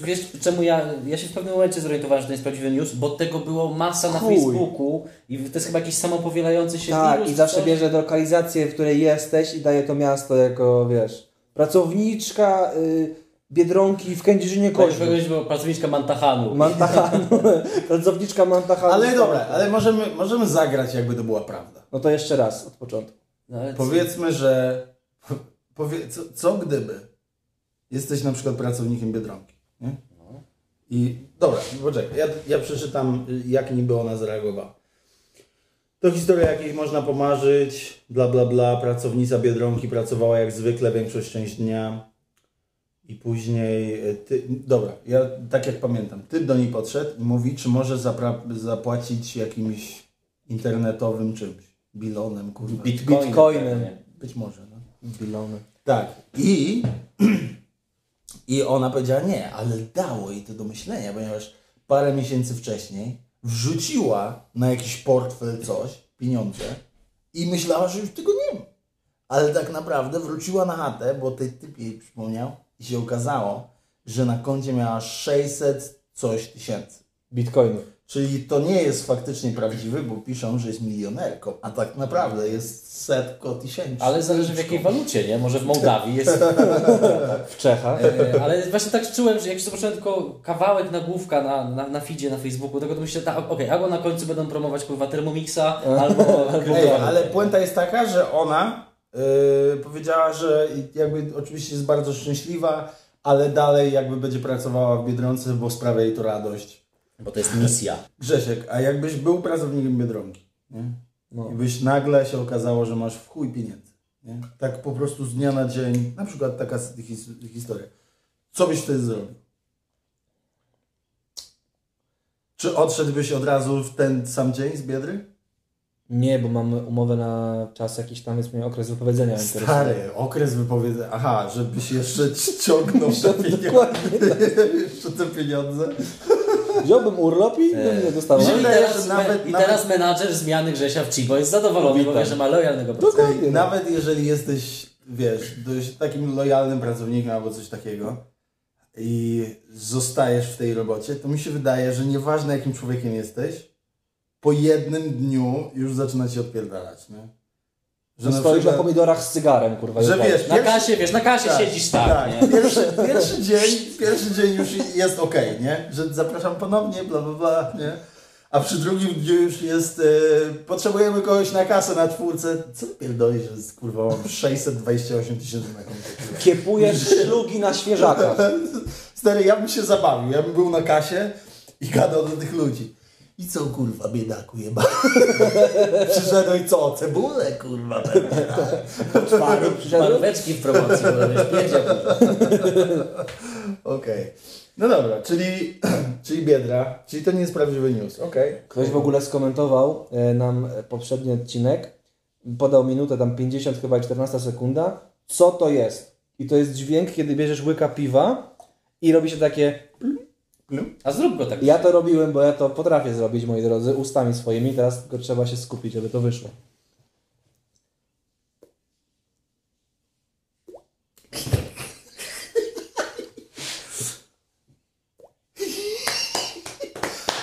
wiesz czemu ja, ja się w pewnym momencie zorientowałem, że to jest prawdziwy news, bo tego było masa na Chuj. Facebooku i to jest chyba jakiś samopowielający się Tak, wirus. i zawsze coś. bierze lokalizację, w której jesteś i daje to miasto jako, wiesz, pracowniczka y, Biedronki w Kędzierzynie Tak, Koźlu. bo pracowniczka Mantachanu. Mantachanu. pracowniczka Mantachanu. Ale dobra, ale możemy, możemy zagrać, jakby to była prawda. No to jeszcze raz, od początku. No, ale co- Powiedzmy, że powie, co, co gdyby jesteś na przykład pracownikiem Biedronki, nie? I dobra, poczekaj, ja, ja przeczytam, jak niby ona zareagowała. To historia jakiej można pomarzyć, bla bla bla, pracownica Biedronki pracowała jak zwykle większość część dnia i później, e, ty, dobra, ja tak jak pamiętam, typ do niej podszedł i mówi, czy może zapłacić jakimś internetowym czymś, bilonem, kurwa. Bitcoinem. Bitcoinem. Być może, no. Bilony. Tak. I, I ona powiedziała nie, ale dało jej to do myślenia, ponieważ parę miesięcy wcześniej wrzuciła na jakiś portfel coś, pieniądze i myślała, że już tego nie ma. Ale tak naprawdę wróciła na chatę, bo ten typ jej przypomniał i się okazało, że na koncie miała 600 coś tysięcy. Bitcoinów. Czyli to nie jest faktycznie prawdziwy, bo piszą, że jest milionerką, a tak naprawdę jest setko tysięcy. Ale zależy w jakiej walucie, nie? Może w Mołdawii jest... W Czechach. E, ale właśnie tak czułem, że jak zobaczyłem tylko kawałek nagłówka na, na, na feedzie na Facebooku, tego to myślę, tak, okej, albo na końcu będą promować kurwa Thermomixa, albo... albo Ej, ale puenta jest taka, że ona yy, powiedziała, że jakby oczywiście jest bardzo szczęśliwa, ale dalej jakby będzie pracowała w Biedronce, bo sprawia jej to radość. Bo to jest misja. Grzesiek, a jakbyś był pracownikiem Biedronki nie? No. i byś nagle się okazało, że masz w chuj pieniędzy, nie? tak po prostu z dnia na dzień, na przykład taka his historia, co byś wtedy zrobił? Czy odszedłbyś od razu w ten sam dzień z Biedry? Nie, bo mamy umowę na czas jakiś tam, jest mnie okres wypowiedzenia. interesuje. Stary, okres wypowiedzenia. Aha, żebyś jeszcze ciągnął te pieniądze. Dokładnie jeszcze te pieniądze. Wziąłbym urlop i bym nie dostał. mi się No i teraz, nawet- me, i nawet- teraz menadżer zmiany Grzesia w Cibo jest zadowolony, bo wie, że ma lojalnego pracownika. Dokładnie. no. Nawet jeżeli jesteś, wiesz, dość takim lojalnym pracownikiem albo coś takiego i zostajesz w tej robocie, to mi się wydaje, że nieważne jakim człowiekiem jesteś, po jednym dniu już zaczyna ci odpierdalać, nie? Że stoisz na pomidorach z cygarem, kurwa. Że tak. wiesz, Na kasie, wiesz, na kasie Tak, siedzisz tak, nie? Pierwszy, pierwszy dzień, pierwszy dzień już jest ok, nie? Że zapraszam ponownie, bla bla bla, nie? A przy drugim dniu już jest, e, potrzebujemy kogoś na kasę na czwórce. Co ty pierdolisz, że z, kurwa mam 628 tysięcy na koncie. Kiepujesz szlugi na świeżakach. Stary, ja bym się zabawił, ja bym był na kasie i gadał do tych ludzi. I co kurwa, biedaku jeba? Przyszedłeś co, cebulę kurwa pewnie, tak? Czwarty przyszedł. Marweczki w promocji, bo pierdział. Okej. No dobra, czyli, czyli biedra, czyli to nie jest prawdziwy news, okej. Ktoś w ogóle skomentował e, nam poprzedni odcinek, podał minutę, tam 50 chyba i 14 sekunda, co to jest. I to jest dźwięk, kiedy bierzesz łyka piwa i robi się takie... A zrób go tak. Ja to robiłem, bo ja to potrafię zrobić, moi drodzy, ustami swoimi, teraz tylko trzeba się skupić, żeby to wyszło.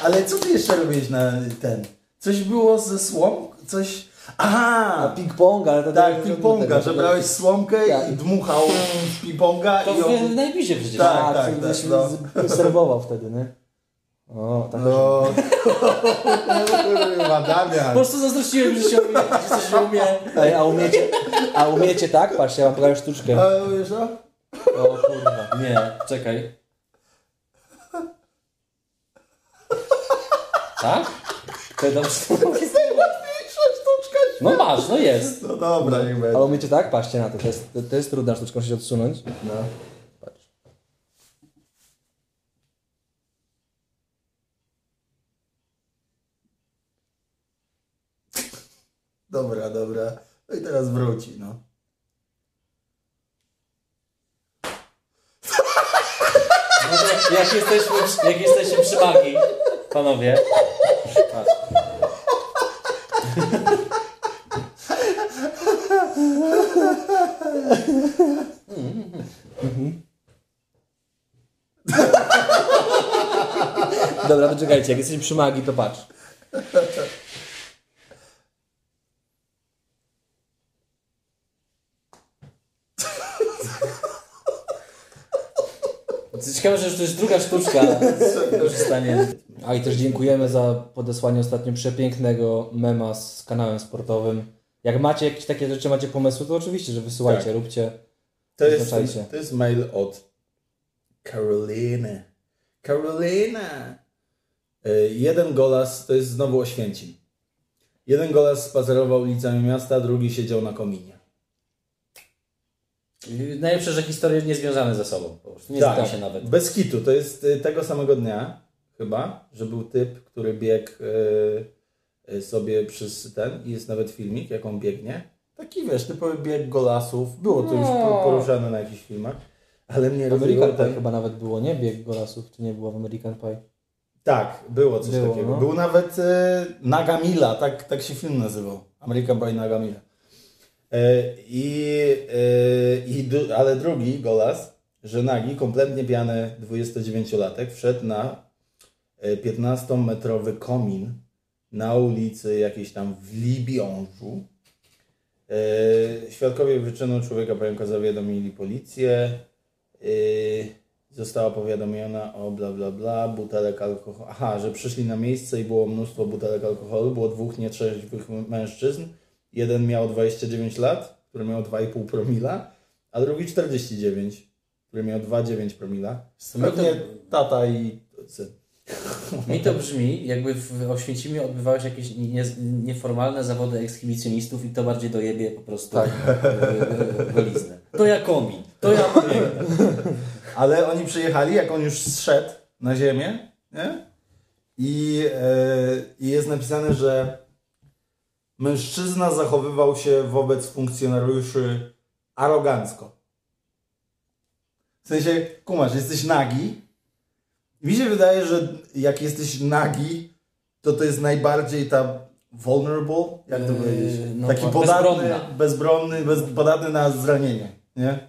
Ale co ty jeszcze robiłeś na ten? Coś było ze słom? Coś... Aha! ping-pong, ale to... Tak, ping-ponga, że brałeś słomkę Tak. i dmuchał ping-ponga To i... on- w najbliżej przecież. Tak. Tak, tak, tak, no. no. serwował wtedy, nie? O, tak. No... Kurwa, Po prostu zazdrościłem, że się umie, że coś umie. Ej, a umiecie, a umiecie tak? Patrzcie, ja wam pokażę sztuczkę. A, wiesz co? O kurwa. Nie, czekaj. Tak? To dobrze. No masz, no jest. No dobra, niech będzie. Ale umiecie tak? Patrzcie na to. To jest, to jest trudna sztuczka, muszę się odsunąć. No. Patrz. Dobra, dobra. No i teraz wróci, no. Jak jesteśmy, przy- jak jesteśmy przy magii, panowie. Patrz. Dobra, to czekajcie, jak jesteśmy przy magii, to patrz. Ciekawe, że to jest druga sztuczka korzystanie. A i też dziękujemy za podesłanie ostatnio przepięknego mema z kanałem sportowym. Jak macie jakieś takie rzeczy, macie pomysły, to oczywiście, że wysyłajcie, Tak. róbcie. To jest, to jest mail od Karoliny. Karolina! Y, Jeden golas, to jest znowu Oświęcim. Jeden spacerował ulicami miasta, drugi siedział na kominie. Najlepsze, że historie nie związane ze sobą. Po prostu nie Tak. się nawet. Bez kitu, to jest y, tego samego dnia chyba, że był typ, który biegł y, y, sobie przez ten i jest nawet filmik, jak on biegnie. Taki wiesz, typowy bieg golasów. Było to już No. po- poruszane na jakichś filmach, ale mnie American Pie ten... chyba nawet było, nie? Bieg golasów, czy nie było w American Pie? Tak, było coś Było, takiego. no. Był nawet e, Nagamila, tak, tak się film nazywał. American Pie Nagamila. E, I, e, i ale drugi golas, że Nagi, kompletnie pijany 29-latek, wszedł na e, 15-metrowy komin na ulicy jakiejś tam w Libiążu. E, świadkowie wyczynu człowieka pająka zawiadomili policję. E, została powiadomiona o bla bla bla, butelek alkoholu. Aha, że przyszli na miejsce i było mnóstwo butelek alkoholu. Było dwóch nietrzeźwych mężczyzn. Jeden miał 29 lat, który miał 2,5 promila, a drugi 49, który miał 2,9 promila. Pewnie tata i syn. Mi to brzmi, jakby w Oświęcimiu odbywały się jakieś nie, nieformalne zawody ekshibicjonistów i to bardziej dojebie po prostu Tak. goliznę. To ja komin, to ja. Ale oni przyjechali, jak on już zszedł na ziemię, nie? I, e, I jest napisane, że mężczyzna zachowywał się wobec funkcjonariuszy arogancko. W sensie, kumasz, jesteś nagi. Mi się wydaje, że jak jesteś nagi, to to jest najbardziej ta vulnerable, jak to Yy, powiedzieć? no, Taki podatny, bezbronna. bezbronny, bez, podatny na zranienie, nie?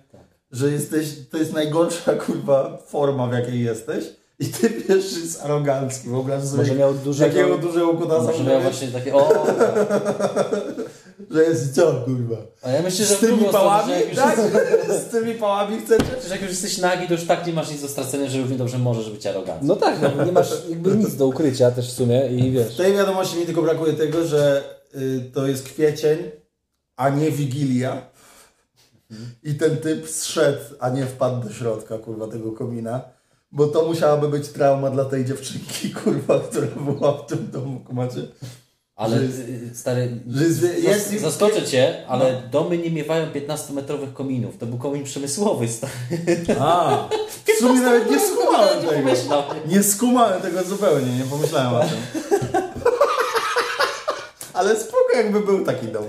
Że jesteś, to jest najgorsza kurwa forma, w jakiej jesteś. I ty pierwszy jest arogancki, wyobraź sobie, Może miał dużego... jakiego dużego kutasa Może miał właśnie takie, o, tak. że jest co kurwa. A ja myślę, że Z w tymi pałami? Tak? Z tymi pałami chcecie? że jak już jesteś nagi, to już tak nie masz nic do stracenia, że równie dobrze możesz być arogancki. No tak, no, nie masz jakby nic do ukrycia też w sumie i W wiesz. tej wiadomości mi tylko brakuje tego, że y, to jest kwiecień, a nie Wigilia. I ten typ zszedł, a nie wpadł do środka, kurwa, tego komina. Bo to musiałaby być trauma dla tej dziewczynki, kurwa, która była w tym domu, kumacie. Ale Że y, stary, że jest- zas- No. zaskoczę cię, ale domy nie miewają 15-metrowych kominów. To był komin przemysłowy, stary. A, w sumie nawet nie skumałem Nie tego. pomyślał. Nie skumałem tego zupełnie, nie pomyślałem o tym. Ale spoko jakby był taki dom.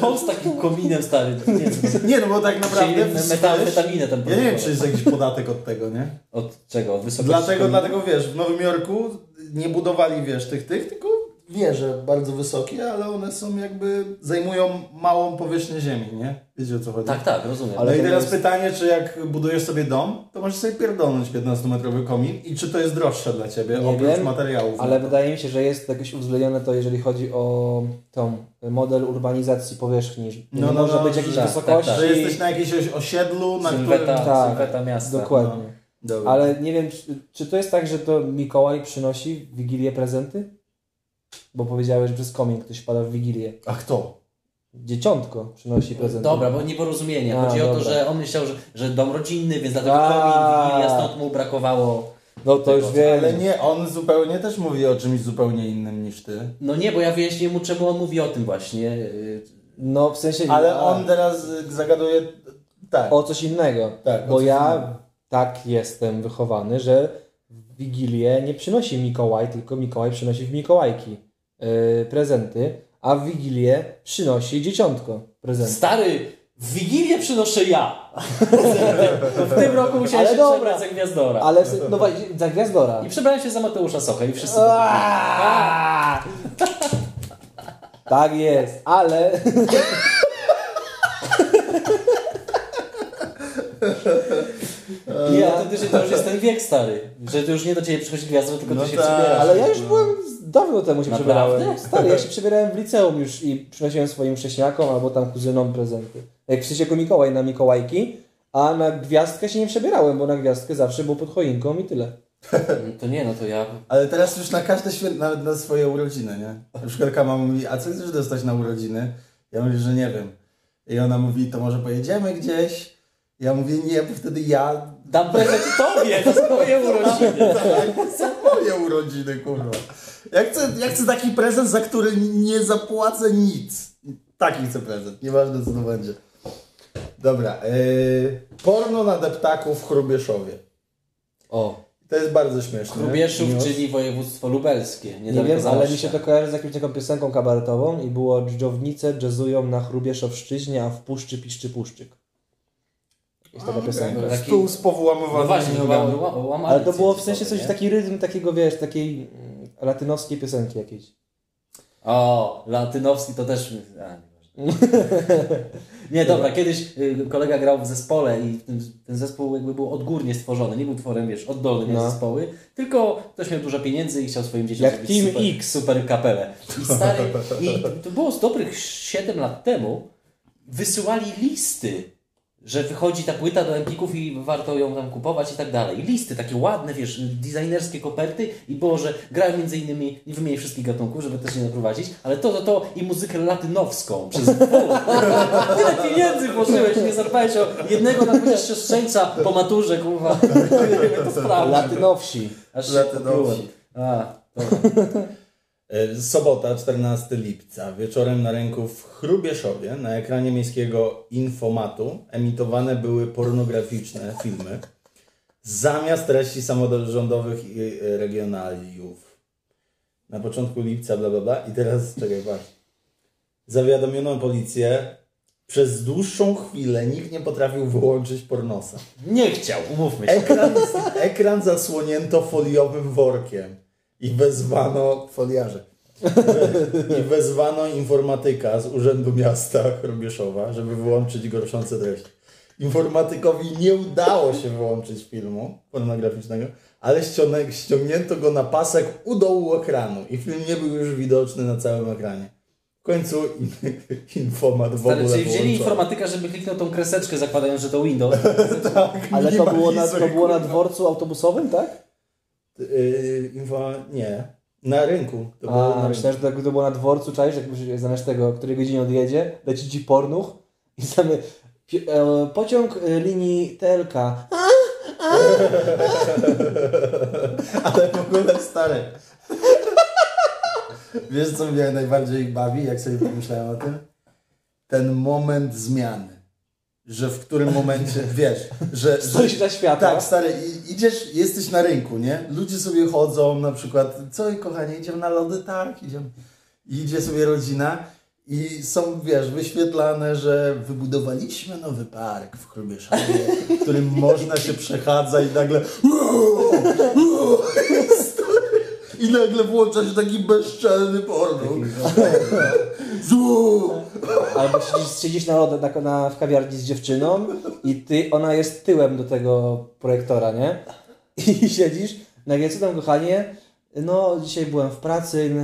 Dom z takim kominem, stary. Nie, co- Nie, no bo tak naprawdę... Czyli w- metamfetaminę tam Ja nie wiem, czy jest jakiś podatek od tego, nie? Od czego? Od wysokości Dlatego, dlatego wiesz, w Nowym Jorku nie budowali, wiesz, tych, tych, tylko wieże bardzo wysokie, ale one są jakby, zajmują małą powierzchnię ziemi, nie? Wiecie o co chodzi? Tak, tak, rozumiem. Ale i teraz jest- pytanie, czy jak budujesz sobie dom, to możesz sobie pierdolnąć 15-metrowy komin i czy to jest droższe dla Ciebie, Nie oprócz wiem, materiałów? Ale wydaje mi się, że jest jakoś uwzględnione to, jeżeli chodzi o tą model urbanizacji powierzchni. No, no, może no, być jakiejś że- wysokości. tak, Że jesteś na jakimś osiedlu, na Sylweta, którym... Tak, sylweta miasta. Dokładnie. Dobra. Ale nie wiem, czy, czy to jest tak, że to Mikołaj przynosi w Wigilię prezenty? Bo powiedziałeś, że przez komin ktoś pada w Wigilię. A kto? Dzieciątko przynosi prezenty. Dobra, bo nieporozumienie. A, Chodzi o to, dobra. że on myślał, że, że dom rodzinny, więc dlatego A. komin, Wigilia, stąd mu brakowało. No to już wiem. Ale nie, on zupełnie też mówi o czymś zupełnie innym niż Ty. No nie, bo ja wyjaśnię mu, czemu on mówi o tym właśnie. Yy, No w sensie... Ale a, on teraz y, zagaduje... Tak. O coś innego. Tak, o bo coś ja innego. tak jestem wychowany, że Wigilię nie przynosi Mikołaj, tylko Mikołaj przynosi w Mikołajki yy, prezenty, a w Wigilię przynosi dzieciątko prezent. Stary, w Wigilię przynoszę ja. w tym roku musiałem Ale się dobra. przebrać za Gwiazdora. Ale no właśnie, za Gwiazdora. I przebrałem się za Mateusza Sochę i wszyscy... Aaaa! Tak jest, ale Nie, autentycznie to już jest ten wiek stary. Że to już nie do ciebie przychodzi gwiazda, tylko No ty się tak. przebierasz. Ale ja już byłem dawno temu się Naprawdę? przebierałem. Stary, ja się przebierałem w liceum już i przynosiłem swoim wcześniakom albo tam kuzynom prezenty. Jak w sensie jako Mikołaj na Mikołajki, a na gwiazdkę się nie przebierałem, bo na gwiazdkę zawsze był pod choinką i tyle. To nie, no to ja... Ale teraz już na każde święto, nawet na swoje urodziny, nie? Na przykład mama mówi, a co chcesz dostać na urodziny? Ja mówię, że nie wiem. I ona mówi, to może pojedziemy gdzieś? Ja mówię, nie, bo wtedy ja... Dam prezent tobie, to są moje urodziny. To są moje urodziny, kurwa. Ja chcę, ja chcę taki prezent, za który nie zapłacę nic. Taki chcę prezent, nieważne co to będzie. Dobra, yy, porno na deptaku w Chrubieszowie. O, To jest bardzo śmieszne. Chrubieszów, News. czyli województwo lubelskie. Nie wiem, ale mi się to kojarzy z jakąś taką piosenką kabaretową i było dżdżownice jazzują na Chrubieszowszczyźnie, a w puszczy piszczy puszczyk. Jest A, piosenka. okej. Taki- Stół z No właśnie, łamali Ale to było w sensie coś, nie? taki rytm takiego, wiesz, takiej mm, latynosskiej piosenki jakiejś. O, Latynowski to też... A, nieważne. Nie, dobra, kiedyś y, kolega grał w zespole i ten, ten zespół jakby był odgórnie stworzony, nie był tworem, wiesz, oddolnym No. zespoły, tylko ktoś miał dużo pieniędzy i chciał swoim dzieciom Jak zrobić Team super, X. super kapelę. I stary, i to było z dobrych 7 lat temu, wysyłali listy, że wychodzi ta płyta do Empików i warto ją tam kupować i tak dalej. I listy takie ładne, wiesz, designerskie koperty i było, że grają między innymi, nie wymienię wszystkich gatunków, żeby też nie naprowadzić, ale to, to, to i muzykę latynowską przez. Tyle pieniędzy włożyłeś, nie zadbałeś o jednego na chociaż siostrzeńca po maturze, kurwa. to sprawdzi. Latynowsi. Aż się Latynowsi. A, dobra. E, Sobota, 14 lipca, wieczorem na rynku w Chrubieszowie na ekranie miejskiego Infomatu emitowane były pornograficzne filmy zamiast treści samorządowych i e, regionaliów. Na początku lipca, bla bla bla i teraz, czekaj, patrz. Zawiadomiono policję. Przez dłuższą chwilę nikt nie potrafił wyłączyć pornosa. Nie chciał, umówmy się. Ekran, ekran zasłonięto foliowym workiem i wezwano foliarze. I wezwano informatyka z Urzędu Miasta Chrubieszowa, żeby wyłączyć gorszące treści. Informatykowi nie udało się wyłączyć filmu pornograficznego, ale ściągnię- ściągnięto go na pasek u dołu ekranu i film nie był już widoczny na całym ekranie. W końcu in, informat w Stary, ogóle czyli wzięli informatyka, żeby kliknął tą kreseczkę zakładając, że to Windows. Ale to było, na, to było na dworcu autobusowym, tak? Yy, info, nie. Na rynku. To było na A, rynku. myślałem, że to, to było na dworcu, czaisz, jak już zamiast tego, o której godzinie odjedzie, leci ci pornuch i same pi- e, pociąg e, linii TLK. Ale w ogóle stary. Wiesz, co mnie najbardziej bawi, jak sobie pomyślałem o tym? Ten moment zmiany. Że w którym momencie, wiesz, że... że Stoisz na światło. tak, stary, i- idziesz, jesteś na rynku, nie? Ludzie sobie chodzą, na przykład, co kochanie, idziemy na lody? Tak, idziemy. I idzie sobie rodzina i są, wiesz, wyświetlane, że wybudowaliśmy nowy park w Chrubieszowie, w którym można się przechadzać i nagle i nagle włącza się taki bezczelny porno. Zuu! Albo siedzisz, siedzisz na, lodach na, na, w kawiarni z dziewczyną i ty, ona jest tyłem do tego projektora, nie? I siedzisz, nagle co tam kochanie? No, dzisiaj byłem w pracy. no.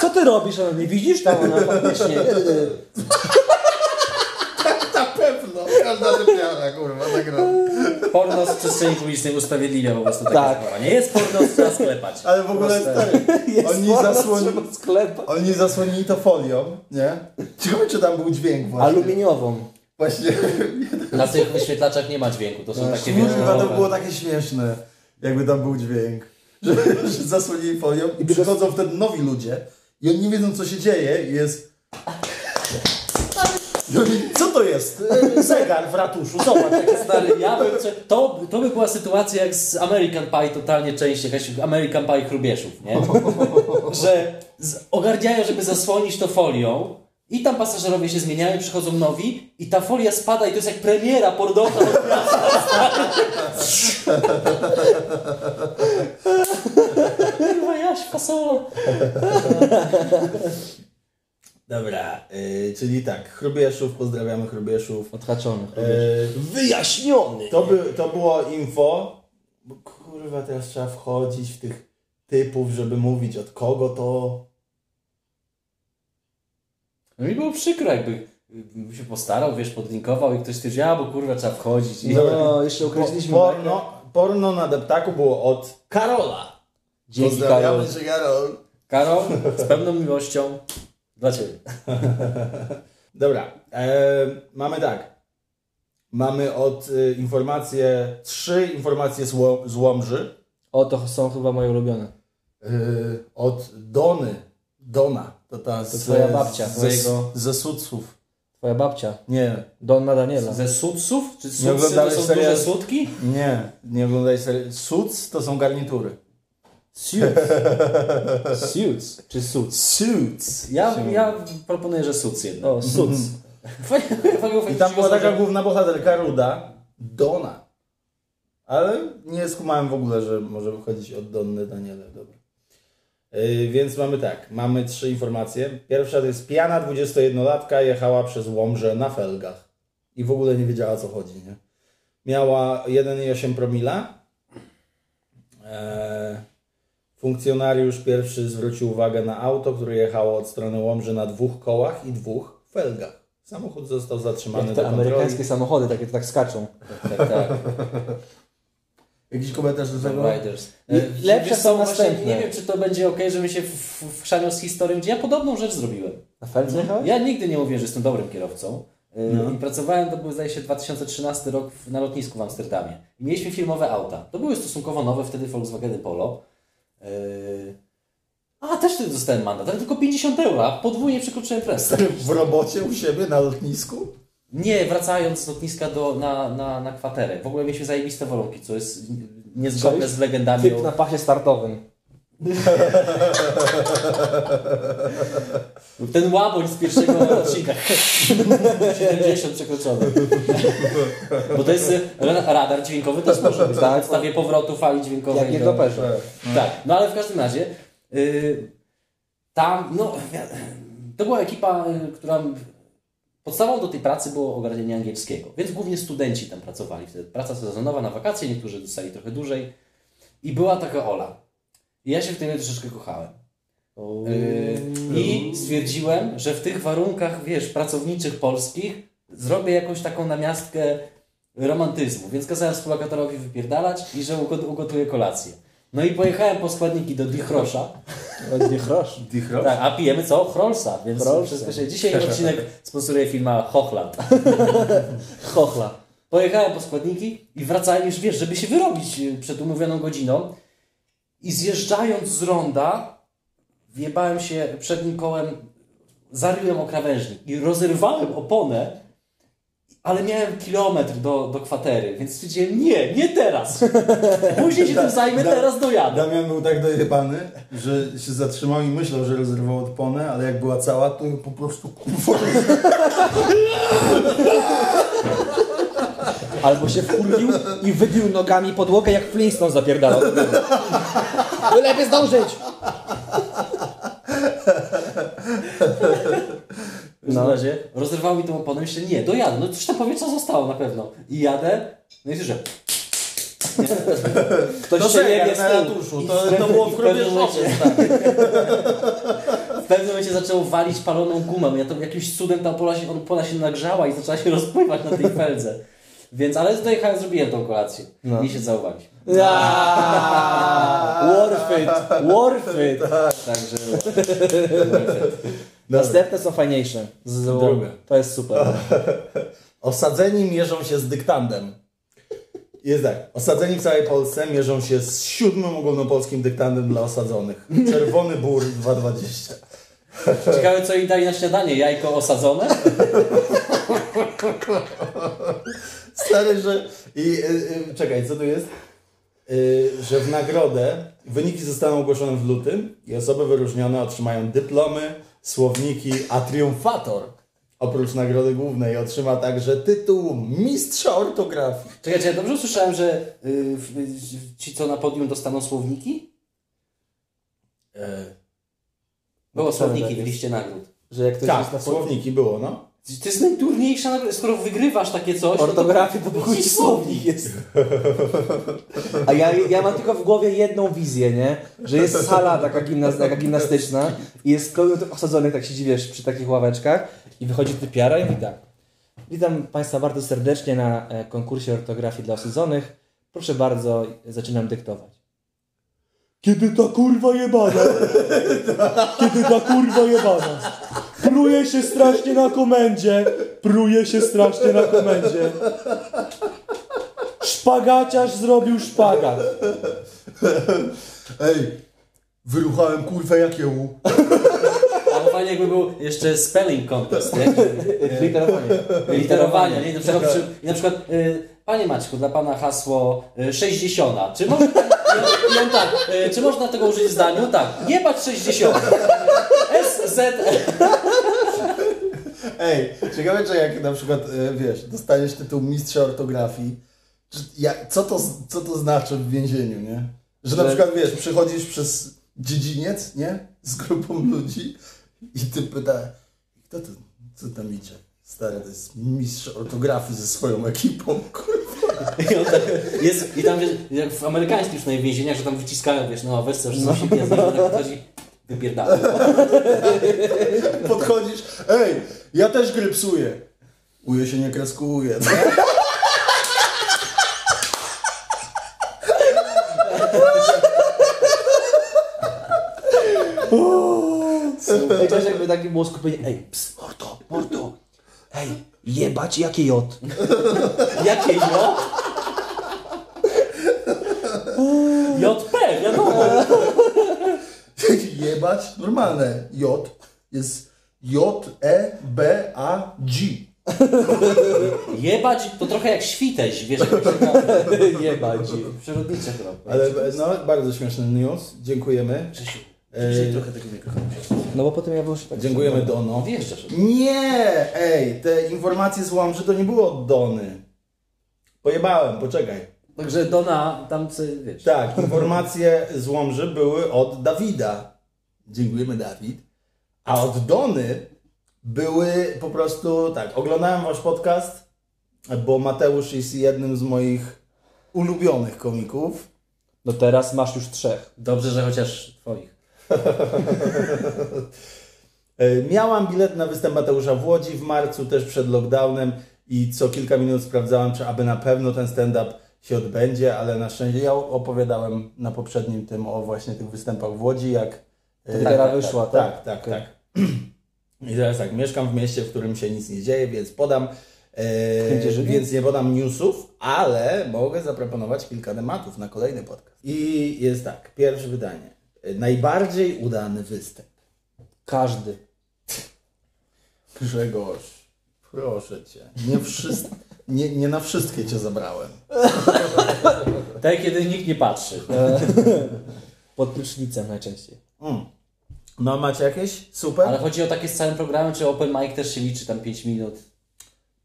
Co ty robisz? Ona, nie widzisz? Tam ona faktycznie. Na pewno, każda typiara, kurwa, tak robi. Porno z przestrzeni publicznej usprawiedliwia po prostu takie Tak. zachowanie. jest porno, trzeba sklepać. Ale w ogóle, stary, oni, porno, zasłoni, oni zasłonili to folią, nie? Ciekawe, czy tam był dźwięk właśnie. Aluminiową. Właśnie, Na tych wyświetlaczach nie ma dźwięku, to są takie wiesz, to było takie śmieszne, jakby tam był dźwięk. Że, że zasłonili folią i przychodzą wtedy nowi ludzie i oni nie wiedzą, co się dzieje i jest... Oni, Co to jest? E, Zegar w ratuszu, zobacz. jak Stary, ja bym, to, to by była sytuacja jak z American Pie, totalnie część, jakaś American Pie chrubieszów, nie? Że ogarniają, żeby zasłonić to folią i tam pasażerowie się zmieniają, przychodzą nowi i ta folia spada i to jest jak premiera miasta. Kurwa, Jaś, fasolo. Dobra, y, czyli tak, Chrubieszów, pozdrawiamy Chrubieszów. Odhaczony. Y, Wyjaśniony. to, by, to było info, bo kurwa teraz trzeba wchodzić w tych typów, żeby mówić od kogo to... No mi było przykro, jakby bym się postarał, wiesz, podlinkował i ktoś stwierdził, a bo kurwa trzeba wchodzić. I... No, jeszcze określiliśmy Po, porno, porno na deptaku było od Karola. Dzięki Karol. Pozdrawiamy cię Karol. Karol, z pewną miłością dla Ciebie. Dobra, e, mamy tak. Mamy od y, informacje, trzy informacje z, Ło- z Łomży. O, to są chyba moje ulubione. Y, od Dony. Dona. To, ta To twoja babcia, Ze, twojego- ze Suców. Twoja babcia. Nie, Donna Daniela. Ze sudsów? Czy Nie sudsy to są serial- duże sutki? nie, nie oglądaj serii. To są garnitury. Suits. Suits. Czy suits? Suits. Ja, ja proponuję, że suc jednak. O, suits. I tam była taka główna bohaterka ruda, Dona. Ale nie skumałem w ogóle, że może wychodzić od Donny Daniele. Dobra. Yy, więc mamy tak, mamy trzy informacje. Pierwsza to jest pijana 21-latka jechała przez Łomże na felgach. I w ogóle nie wiedziała o co chodzi, nie? Miała 1,8 promila. Eee, funkcjonariusz pierwszy zwrócił uwagę na auto, które jechało od strony Łomży na dwóch kołach i dwóch felgach. Samochód został zatrzymany Jak do te kontroli. amerykańskie samochody, takie tak skaczą. Tak, tak. Jakiś komentarz do tego? Riders. I E, lepsze wiesz są właśnie następne. Nie wiem, czy to będzie ok, że my się w- wchrzanią z historią, gdzie ja podobną rzecz zrobiłem. Na Feldze jechałeś? Ja nigdy nie mówię, że jestem dobrym kierowcą. E, No. I pracowałem, to był zdaje się 2013 rok w- na lotnisku w Amsterdamie. I mieliśmy firmowe auta. To były stosunkowo nowe wtedy Volkswageny Polo. E, A, też wtedy dostałem mandat, ale tylko 50 euro, a podwójnie przekroczyłem prędkość. W robocie u siebie na lotnisku? Nie, wracając z lotniska do, na, na, na kwaterę. W ogóle mieliśmy zajebiste warunki, co jest niezgodne Cześć. z legendami. Typ o- na pasie startowym. Ten łaboń z pierwszego odcinka. 70 przekroczony. Bo to jest e, ra- radar dźwiękowy też może być. Tak. Na podstawie powrotu fali dźwiękowej. Jak nie do-. Tak, no ale w każdym razie y, tam, no to była ekipa, y, która podstawą do tej pracy było ogarnianie angielskiego, więc głównie studenci tam pracowali wtedy. Praca sezonowa na wakacje, niektórzy dostali trochę dłużej i była taka Ola. I ja się w tym troszeczkę kochałem. Yy, I stwierdziłem, że w tych warunkach, wiesz, pracowniczych polskich zrobię jakąś taką namiastkę romantyzmu. Więc kazałem współlokatorowi wypierdalać i że ugo- ugotuję kolację. No i pojechałem po składniki do Dichrosza. Nie chrosz. Dichro? Tak, a pijemy co? Chrolsa. Więc Chrolsa. wszystko się... Dzisiaj odcinek sponsoruje firma Hochland. Chochla. Pojechałem po składniki i wracałem już, wiesz, żeby się wyrobić y, przed umówioną godziną. I zjeżdżając z ronda, wjebałem się przednim kołem, zaryłem o krawężnik i rozerwałem oponę, ale miałem kilometr do, do kwatery, więc stwierdziłem, nie, nie teraz. Później się tym zajmę, Da- teraz dojadę. Damian był tak dojebany, że się zatrzymał i myślał, że rozerwał odponę, ale jak była cała, to ją po prostu Albo się wkurwił i wybił nogami podłogę, jak Flintstone zapierdalał. By lepiej zdążyć! W każdym razie rozerwało mi tą oponę, myślę, nie, dojadę, no coś tam powietrza zostało na pewno. I jadę, no i słyszę, Ktoś To się jebie z na tyłu. ratuszu, to, w to było w pewnym momencie, tak. W pewnym momencie zaczęło walić paloną gumę. Ja to jakimś cudem ta opola się, opola się nagrzała i zaczęła się rozpływać na tej feldze. Więc, ale dojechałem, zrobiłem tą kolację. No. I się zauważyliśmy. Aaaa, Worth it, worth it. Także Następne są fajniejsze. Z Drugie. To jest super. Osadzeni mierzą się z dyktandem. Jest tak. Osadzeni w całej Polsce mierzą się z siódmym ogólnopolskim dyktandem dla osadzonych. Czerwony Bór 220. Ciekawe, co jej dali na śniadanie. Jajko osadzone? Stary, że... I, y, y, czekaj, co tu jest? Y, że w nagrodę wyniki zostaną ogłoszone w lutym i osoby wyróżnione otrzymają dyplomy, słowniki, a triumfator oprócz nagrody głównej otrzyma także tytuł mistrza ortografii. Czekaj, ja dobrze usłyszałem, że y, ci, co na podium dostaną słowniki? E, Było słowniki tak w liście nagród. Że jak ktoś tak, na słowniki było, no. To jest najtrudniejsza nagroda. Skoro wygrywasz takie coś, ortografii, to to chuj słownik jest. A ja, ja mam tylko w głowie jedną wizję, nie? Że jest sala taka, gimnaz taka gimnastyczna i jest kogoś osadzonych, tak siedzi, wiesz, przy takich ławeczkach i wychodzi typiara i mówi tak. Witam Państwa bardzo serdecznie na e, konkursie ortografii dla osadzonych. Proszę bardzo, zaczynam dyktować. Kiedy ta kurwa jebana? Kiedy ta kurwa jebana? Pruje się strasznie na komendzie. Pruje się strasznie na komendzie. Szpagaciarz zrobił szpagat. Ej, wyruchałem kurwę jak ją. Ale fajnie jakby był jeszcze spelling contest, nie? Literowanie. Literowania, nie? Na przykład, przy, i na przykład y, Panie Maćku, dla Pana hasło y, 60. Czy można, i on tak, y, czy można tego użyć w zdaniu? Tak, jebać 60. S, Z, Ej, ciekawe, że jak na przykład, wiesz, dostaniesz tytuł mistrza ortografii, czy, co, to, co to znaczy w więzieniu, nie? Że na przykład, wiesz, przychodzisz przez dziedziniec, nie? Z grupą ludzi i ty pyta, kto to, co tam idzie? Stary, to jest mistrz ortografii ze swoją ekipą, kurwa. I, on tak, jest, I tam wiesz, jak w amerykańskich już że tam wyciskają, wiesz, no weź coś, co się pije, no. tak chodzi, wypierdala. Podchodzisz, ej, ja też gry psuję. Uje się nie kreskuje. Ej, to jest jakby taki było skupienie. Ej, ps, mordo, mordo. Ej, jebać jakie J. Jakie J? JP, wiadomo. Jebać, normalne. J jest J, E, B, A, G. Jebać to trochę jak świteś, wiesz, jak się jebać. przyrodnicze chyba. Ale no, bardzo śmieszny news. Dziękujemy. Bliżej trochę tego mikrofonu. No bo potem ja wyszedł tak. Dziękujemy Dono. Wjeżdżasz. Nie! Ej, te informacje z Łomży to nie było od Dony. Pojebałem, poczekaj. Także Dona, tam sobie, wiesz. Tak, informacje z Łomży były od Dawida. Dziękujemy, Dawid. A od Dony były po prostu tak. Oglądałem wasz podcast, bo Mateusz jest jednym z moich ulubionych komików. No teraz masz już trzech. Dobrze, że chociaż twoich. E, Miałam bilet na występ Mateusza w Łodzi w marcu, też przed lockdownem i co kilka minut sprawdzałam, czy aby na pewno ten stand-up się odbędzie, ale na szczęście ja opowiadałem na poprzednim tym o właśnie tych występach w Łodzi, jak... To e, litera wyszła, tak? Tak, tak, tak. I teraz tak, mieszkam w mieście, w którym się nic nie dzieje, więc podam... E, więc nie podam newsów, ale mogę zaproponować kilka tematów na kolejny podcast. I jest tak, pierwsze wydanie. Najbardziej udany występ. Każdy. Grzegorz, proszę cię. Nie, wszys- nie, nie na wszystkie cię zabrałem. Tak, kiedy nikt nie patrzy. Pod prysznicem najczęściej. Mm. No macie jakieś? Super? Ale chodzi o takie z całym programem, czy open mic też się liczy tam 5 minut?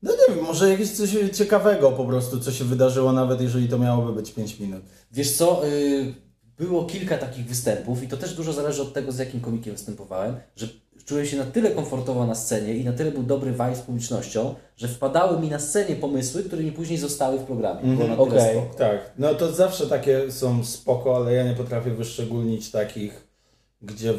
No nie wiem, może jakieś coś ciekawego po prostu, co się wydarzyło, nawet jeżeli to miałoby być 5 minut. Wiesz co, y, było kilka takich występów i to też dużo zależy od tego, z jakim komikiem występowałem, że czułem się na tyle komfortowo na scenie i na tyle był dobry vibe z publicznością, że wpadały mi na scenie pomysły, które mi później zostały w programie. Tyle okej. spoko. Tak, no to zawsze takie są spoko, ale ja nie potrafię wyszczególnić takich, gdzie,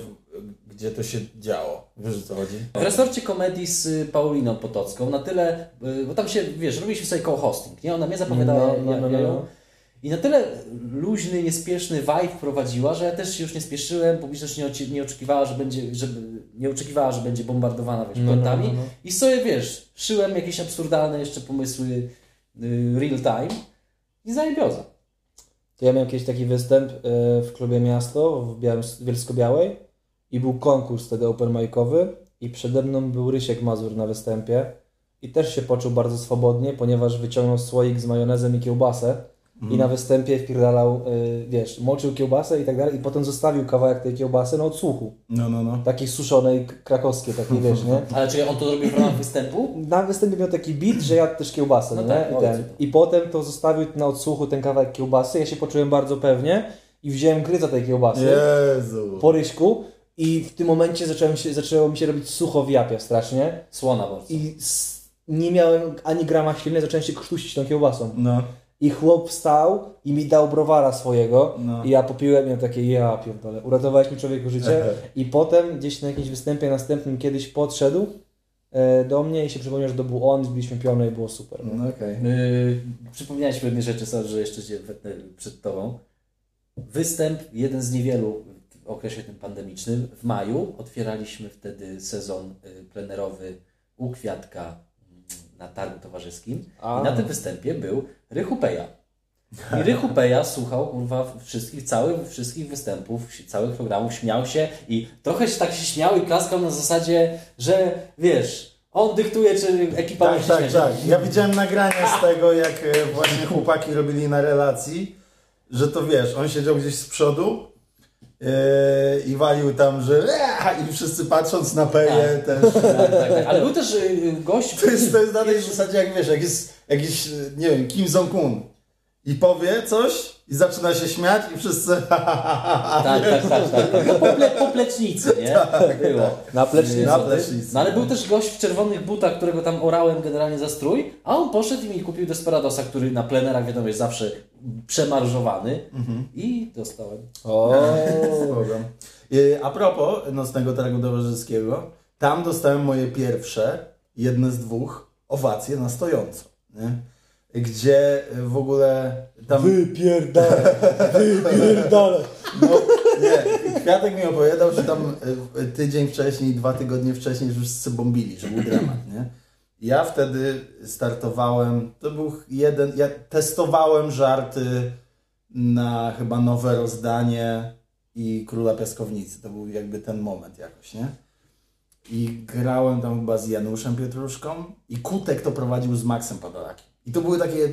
gdzie to się działo. Wiesz o co chodzi? W resorcie komedii z y, Pauliną Potocką na tyle, y, bo tam się, wiesz, robiliśmy sobie co-hosting, nie? Ona mnie zapowiadała, No, no, no, ja no. I na tyle luźny, niespieszny vibe prowadziła, że ja też się już nie spieszyłem, publiczność nie, nie oczekiwała, że będzie, żeby, nie oczekiwała, że będzie bombardowana, wiesz, No, no, no, no. I sobie, wiesz, szyłem jakieś absurdalne jeszcze pomysły y, real time i zajebioza. To ja miałem kiedyś taki występ e, w klubie Miasto w Białym, Bielsko-Białej i był konkurs wtedy open micowy i przede mną był Rysiek Mazur na występie i też się poczuł bardzo swobodnie, ponieważ wyciągnął słoik z majonezem i kiełbasę i na występie wpierdalał, y, wiesz, moczył kiełbasę i tak dalej i potem zostawił kawałek tej kiełbasy na odsłuchu. No, no, no. Takiej suszonej, krakowskiej, takiej, wiesz, nie? Ale czy on to zrobił w ramach występu? Na występie miał taki beat, że jadł też kiełbasę, No nie? tak, I, ten. I potem to zostawił na odsłuchu ten kawałek kiełbasy, ja się poczułem bardzo pewnie i wziąłem gryza tej kiełbasy Jezu. po ryśku i w tym momencie zacząłem się, zaczęło mi się robić sucho w japie strasznie Słona bardzo. i s- nie miałem ani grama śliny, zacząłem się krztusić tą kiełbasą. No. I chłop wstał i mi dał browara swojego No. i ja popiłem miałem takie, ja pierdolę, uratowałeś mi człowieku życie. I potem gdzieś na jakimś występie następnym kiedyś podszedł e, do mnie i się przypomniał, że to był on, zbiliśmy pionę i było super. No okej. Yy, przypomniałeś pewne rzeczy, sorry, że jeszcze Cię przed Tobą. Występ, jeden z niewielu w okresie tym pandemicznym. W maju otwieraliśmy wtedy sezon y, plenerowy u Kwiatka mm, na targu towarzyskim. A. I na tym występie był Rychu Peja. I Rychu Peja słuchał kurwa wszystkich, całych, wszystkich występów, całych programów, śmiał się i trochę się tak się śmiał i klaskał na zasadzie, że wiesz, on dyktuje, czy ekipa Tak, musi tak, śmiać. tak. Ja widziałem nagrania z tego, jak e, właśnie chłopaki robili na relacji, że to wiesz, on siedział gdzieś z przodu i walił tam, że eee, i wszyscy patrząc na Peję też. Tak, tak, tak. Ale był też y, gość, To jest, to jest na tej zasadzie, jak wiesz, jak jest jakiś, e, nie wiem, Kim Jong-un i powie coś i zaczyna się śmiać i wszyscy Tak, tak, tak. tak. No, pople, poplecznicy, nie? Tak, było. Na plecznicy. na plecznicy. No ale był też gość w czerwonych butach, którego tam orałem generalnie za strój, a on poszedł i mi kupił Desperadosa, który na plenerach wiadomo jest zawsze przemarżowany i dostałem. O. Y, A propos nocnego targu towarzyskiego, tam dostałem moje pierwsze, jedne z dwóch, owacje na stojąco. Nie? Gdzie w ogóle tam. wypierdalę, wypierdalę. No, nie, Kwiatek mi opowiadał, że tam y, tydzień wcześniej, dwa tygodnie wcześniej już wszyscy bombili, że był dramat, nie? Ja wtedy startowałem, to był jeden, ja testowałem żarty na chyba nowe rozdanie i Króla Piaskownicy. To był jakby ten moment jakoś, nie? I grałem tam chyba z Januszem Pietruszką i Kutek to prowadził z Maxem Padolakiem. I to były takie,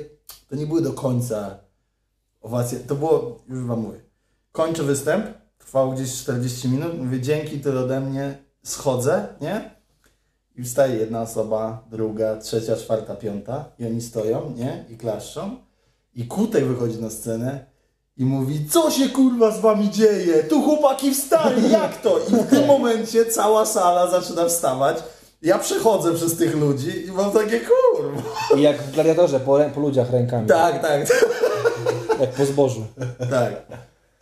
to nie były do końca owacje, to było, już wam mówię, kończę występ, trwał gdzieś 40 minut, mówię dzięki, tyle ode mnie, schodzę, nie? I wstaje jedna osoba, druga, trzecia, czwarta, piąta i oni stoją, nie? I klaszczą. I Kutek wychodzi na scenę i mówi, co się kurwa z wami dzieje? Tu chłopaki wstali, jak to? I w tym momencie cała sala zaczyna wstawać. Ja przechodzę przez tych ludzi i mam takie kurwa. I jak w gladiatorze, po, po ludziach rękami. Tak, tak, Jak po zbożu. tak.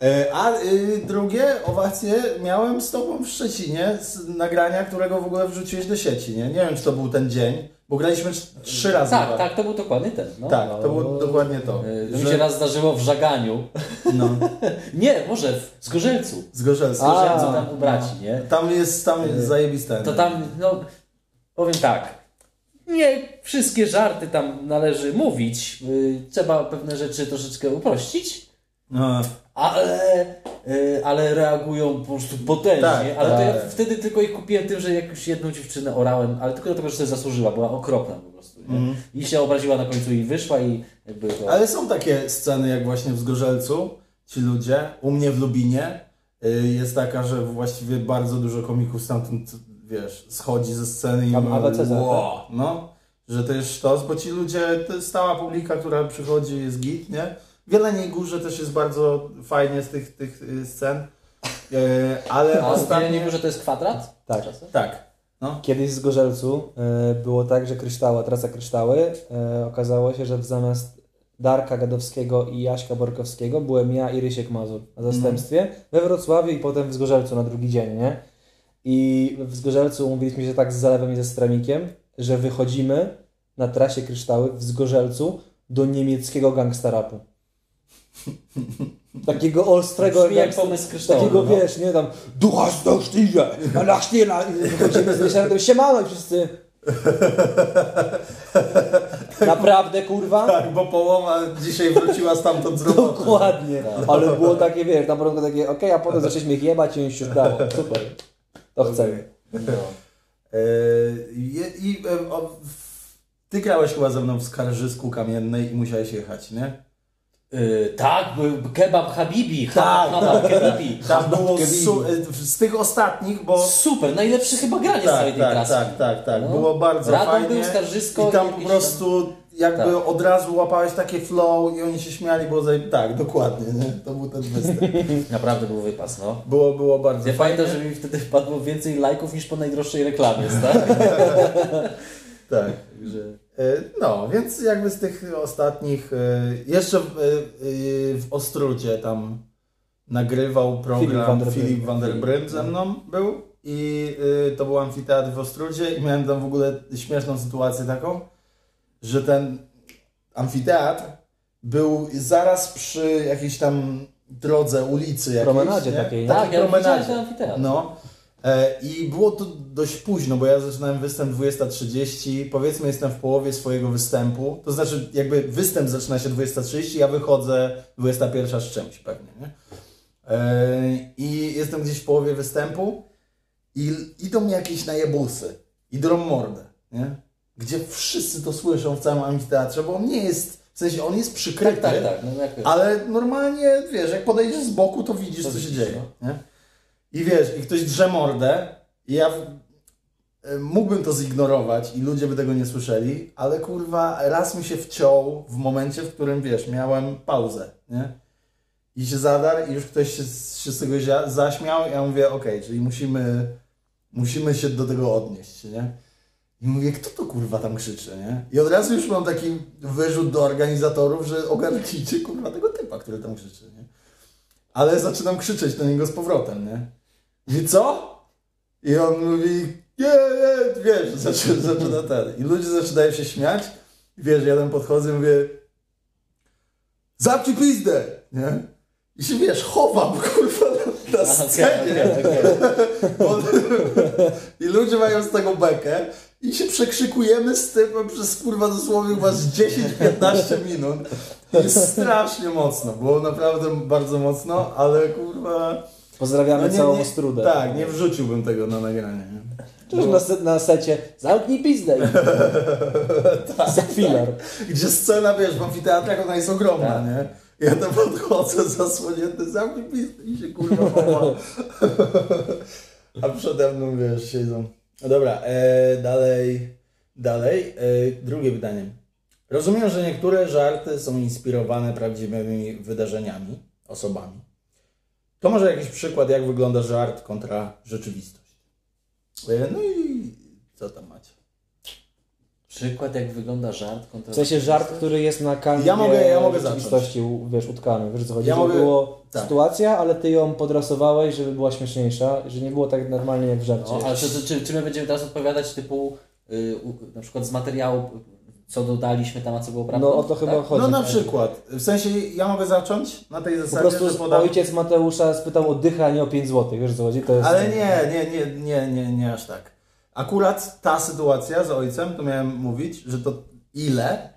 E, A y, drugie owacje miałem z tobą w Szczecinie z nagrania, którego w ogóle wrzuciłeś do sieci, nie? Nie wiem, czy to był ten dzień, bo graliśmy trz- trzy razy. Tak, chyba. tak, to był dokładnie ten. No. Tak, to było dokładnie to. Y, Mi Że- się raz zdarzyło w żaganiu. No, Nie, może w Zgorzelcu. z Gorzelska. A, Zgorzelcu tam u braci, nie? Tam jest, tam jest zajebiste. To tam, no, powiem tak. Nie wszystkie żarty tam należy mówić. Y, Trzeba pewne rzeczy troszeczkę uprościć. No, Ale, y, ale reagują po prostu potężnie. Tak, ale to ja tak. wtedy tylko ich kupiłem tym, że jakąś jedną dziewczynę orałem, ale tylko dlatego, że sobie zasłużyła, była okropna po prostu. Mhm. I się obraziła na końcu i wyszła i jakby to... Ale są takie sceny jak właśnie w Zgorzelcu, ci ludzie. U mnie w Lubinie y, jest taka, że właściwie bardzo dużo komików stamtąd, wiesz, schodzi ze sceny i Tam mówią, ABC, tak? wow, no, że to jest sztos, bo ci ludzie, to jest stała publika, która przychodzi, jest git, nie? W Jeleniej Górze też jest bardzo fajnie z tych, tych y, scen, y, ale A ostatnio... nie że to jest kwadrat? Tak. Czasem? Tak, no. Kiedyś z Gorzelcu e, było tak, że kryształa, trasa kryształy, okazało się, że zamiast Darka Gadowskiego i Jaśka Borkowskiego byłem ja i Rysiek Mazur na zastępstwie we Wrocławiu i potem w Zgorzelcu na drugi dzień, nie? I w Zgorzelcu umówiliśmy się tak z Zalewem i ze Stramikiem, że wychodzimy na trasie kryształy w Zgorzelcu do niemieckiego gangsterapu. Takiego ostrego jak pomysł. Takiego no. wiesz, nie tam Du hast doch Stiege, na Lachstila i wychodzimy z Rysiakiem, siemano i wszyscy Naprawdę, kurwa? Tak, bo połowa dzisiaj wróciła stamtąd z roboty. Dokładnie. Ale było takie, wiesz, na początku takie, okej, a potem zaczęliśmy ich jebać i już brawo. Super. To chcemy. No. E, je- I e, o, ty grałeś chyba ze mną w Skarżysku Kamiennej i musiałeś jechać, nie? Yy, tak, był kebab Habibi. Tak, kebab Habibi. Tam było su- z tych ostatnich, bo... Super, najlepsze chyba granie z Tak, całej tej tak, traski. tak, tak, tak. No. Było bardzo Radom fajnie. był, Skarżysko I tam i po prostu jakby Tak. od razu łapałeś takie flow i oni się śmiali, bo zaje... tak, dokładnie, nie? To był ten występ. Naprawdę był wypas, no. Było, było bardzo Ja fajnie. pamiętam, że mi wtedy wpadło więcej lajków niż po najdroższej reklamie, tak? Tak. Także... E, No, więc jakby z tych ostatnich, e, jeszcze w, e, w Ostrudzie tam nagrywał program Filip van der Filip Brink. van der Brink ze mną był i to był amfiteatr w Ostrudzie i miałem tam w ogóle śmieszną sytuację taką, że ten amfiteatr był zaraz przy jakiejś tam drodze, ulicy jakiejś. Promenadzie nie? takiej? Tak, Takiej ja promenadzie. amfiteatr. No. E, I było to dość późno, bo ja zaczynałem występ 20.30, powiedzmy jestem w połowie swojego występu, to znaczy jakby występ zaczyna się 20.30, ja wychodzę 21 z czymś pewnie, nie? E, I jestem gdzieś w połowie występu i idą mi jakieś najebusy i drą mordę, nie? Gdzie wszyscy to słyszą w całym amfiteatrze, bo on nie jest, w sensie on jest przykryty, Tak, tak, tak. No, ale normalnie, wiesz, jak podejdziesz z boku, to widzisz, To co się dzieje. Nie? I wiesz, i ktoś drze mordę, i ja e, mógłbym to zignorować i ludzie by tego nie słyszeli, ale kurwa, raz mi się wciął w momencie, w którym, wiesz, miałem pauzę, nie? I się zadarł i już ktoś się, z- się z tego zaśmiał i ja mówię, okej, czyli musimy, musimy się do tego odnieść, nie? I mówię, kto to kurwa tam krzyczy, nie? I od razu już mam taki wyrzut do organizatorów, że ogarnijcie kurwa tego typa, który tam krzyczy, nie? Ale zaczynam krzyczeć do niego z powrotem, nie? I co? I on mówi, nie, nie, wiesz, zaczyna, zaczyna ten. I ludzie zaczynają się śmiać. I wiesz, ja tam podchodzę i mówię, zamknij pizdę, nie? I się, wiesz, chowam, kurwa, na, na scenie. Okej, okej. Bo- I ludzie mają z tego bekę i się przekrzykujemy z typem przez kurwa dosłownie chyba z 10-15 minut. Jest strasznie mocno, było naprawdę bardzo mocno, ale kurwa... Pozdrawiamy no nie- całą nie- Ostrudę. Tak, nie wrzuciłbym tego na nagranie. Nie? Czyż na, se- na secie zamknij pizdę. Tak. Za filar. Gdzie scena, wiesz, w amfiteatrach ona jest ogromna, Tak. nie? Ja tam podchodzę zasłonięty, zamknij pizdę i się kurwa. A przede mną, wiesz, siedzą. No dobra, e, dalej, dalej. E, drugie pytanie. Rozumiem, że niektóre żarty są inspirowane prawdziwymi wydarzeniami, osobami. To może jakiś przykład, jak wygląda żart kontra rzeczywistość. E, no i co tam macie? Przykład, jak wygląda żart kontra... W sensie żart, który jest na kanwie Ja mogę- ja mogę rzeczywistości, wiesz, utkany. Wiesz, co chodzi? Ja mogę- było tak. sytuacja, ale ty ją podrasowałeś, żeby była śmieszniejsza, że nie było tak normalnie jak w żarcie. No, ale czy, czy, czy, my będziemy teraz odpowiadać typu y, u, na przykład z materiału, co dodaliśmy tam, a co było prawdą? No o to chyba tak? chodzi. No na przykład. W sensie ja mogę zacząć na tej Po zasadzie, prostu że podam... ojciec Mateusza spytał o dychę, a nie o 5 zł. Wiesz co chodzi? To jest... Ale nie, nie, nie, nie, nie, nie aż tak. Akurat ta sytuacja z ojcem, to miałem mówić, że to ile,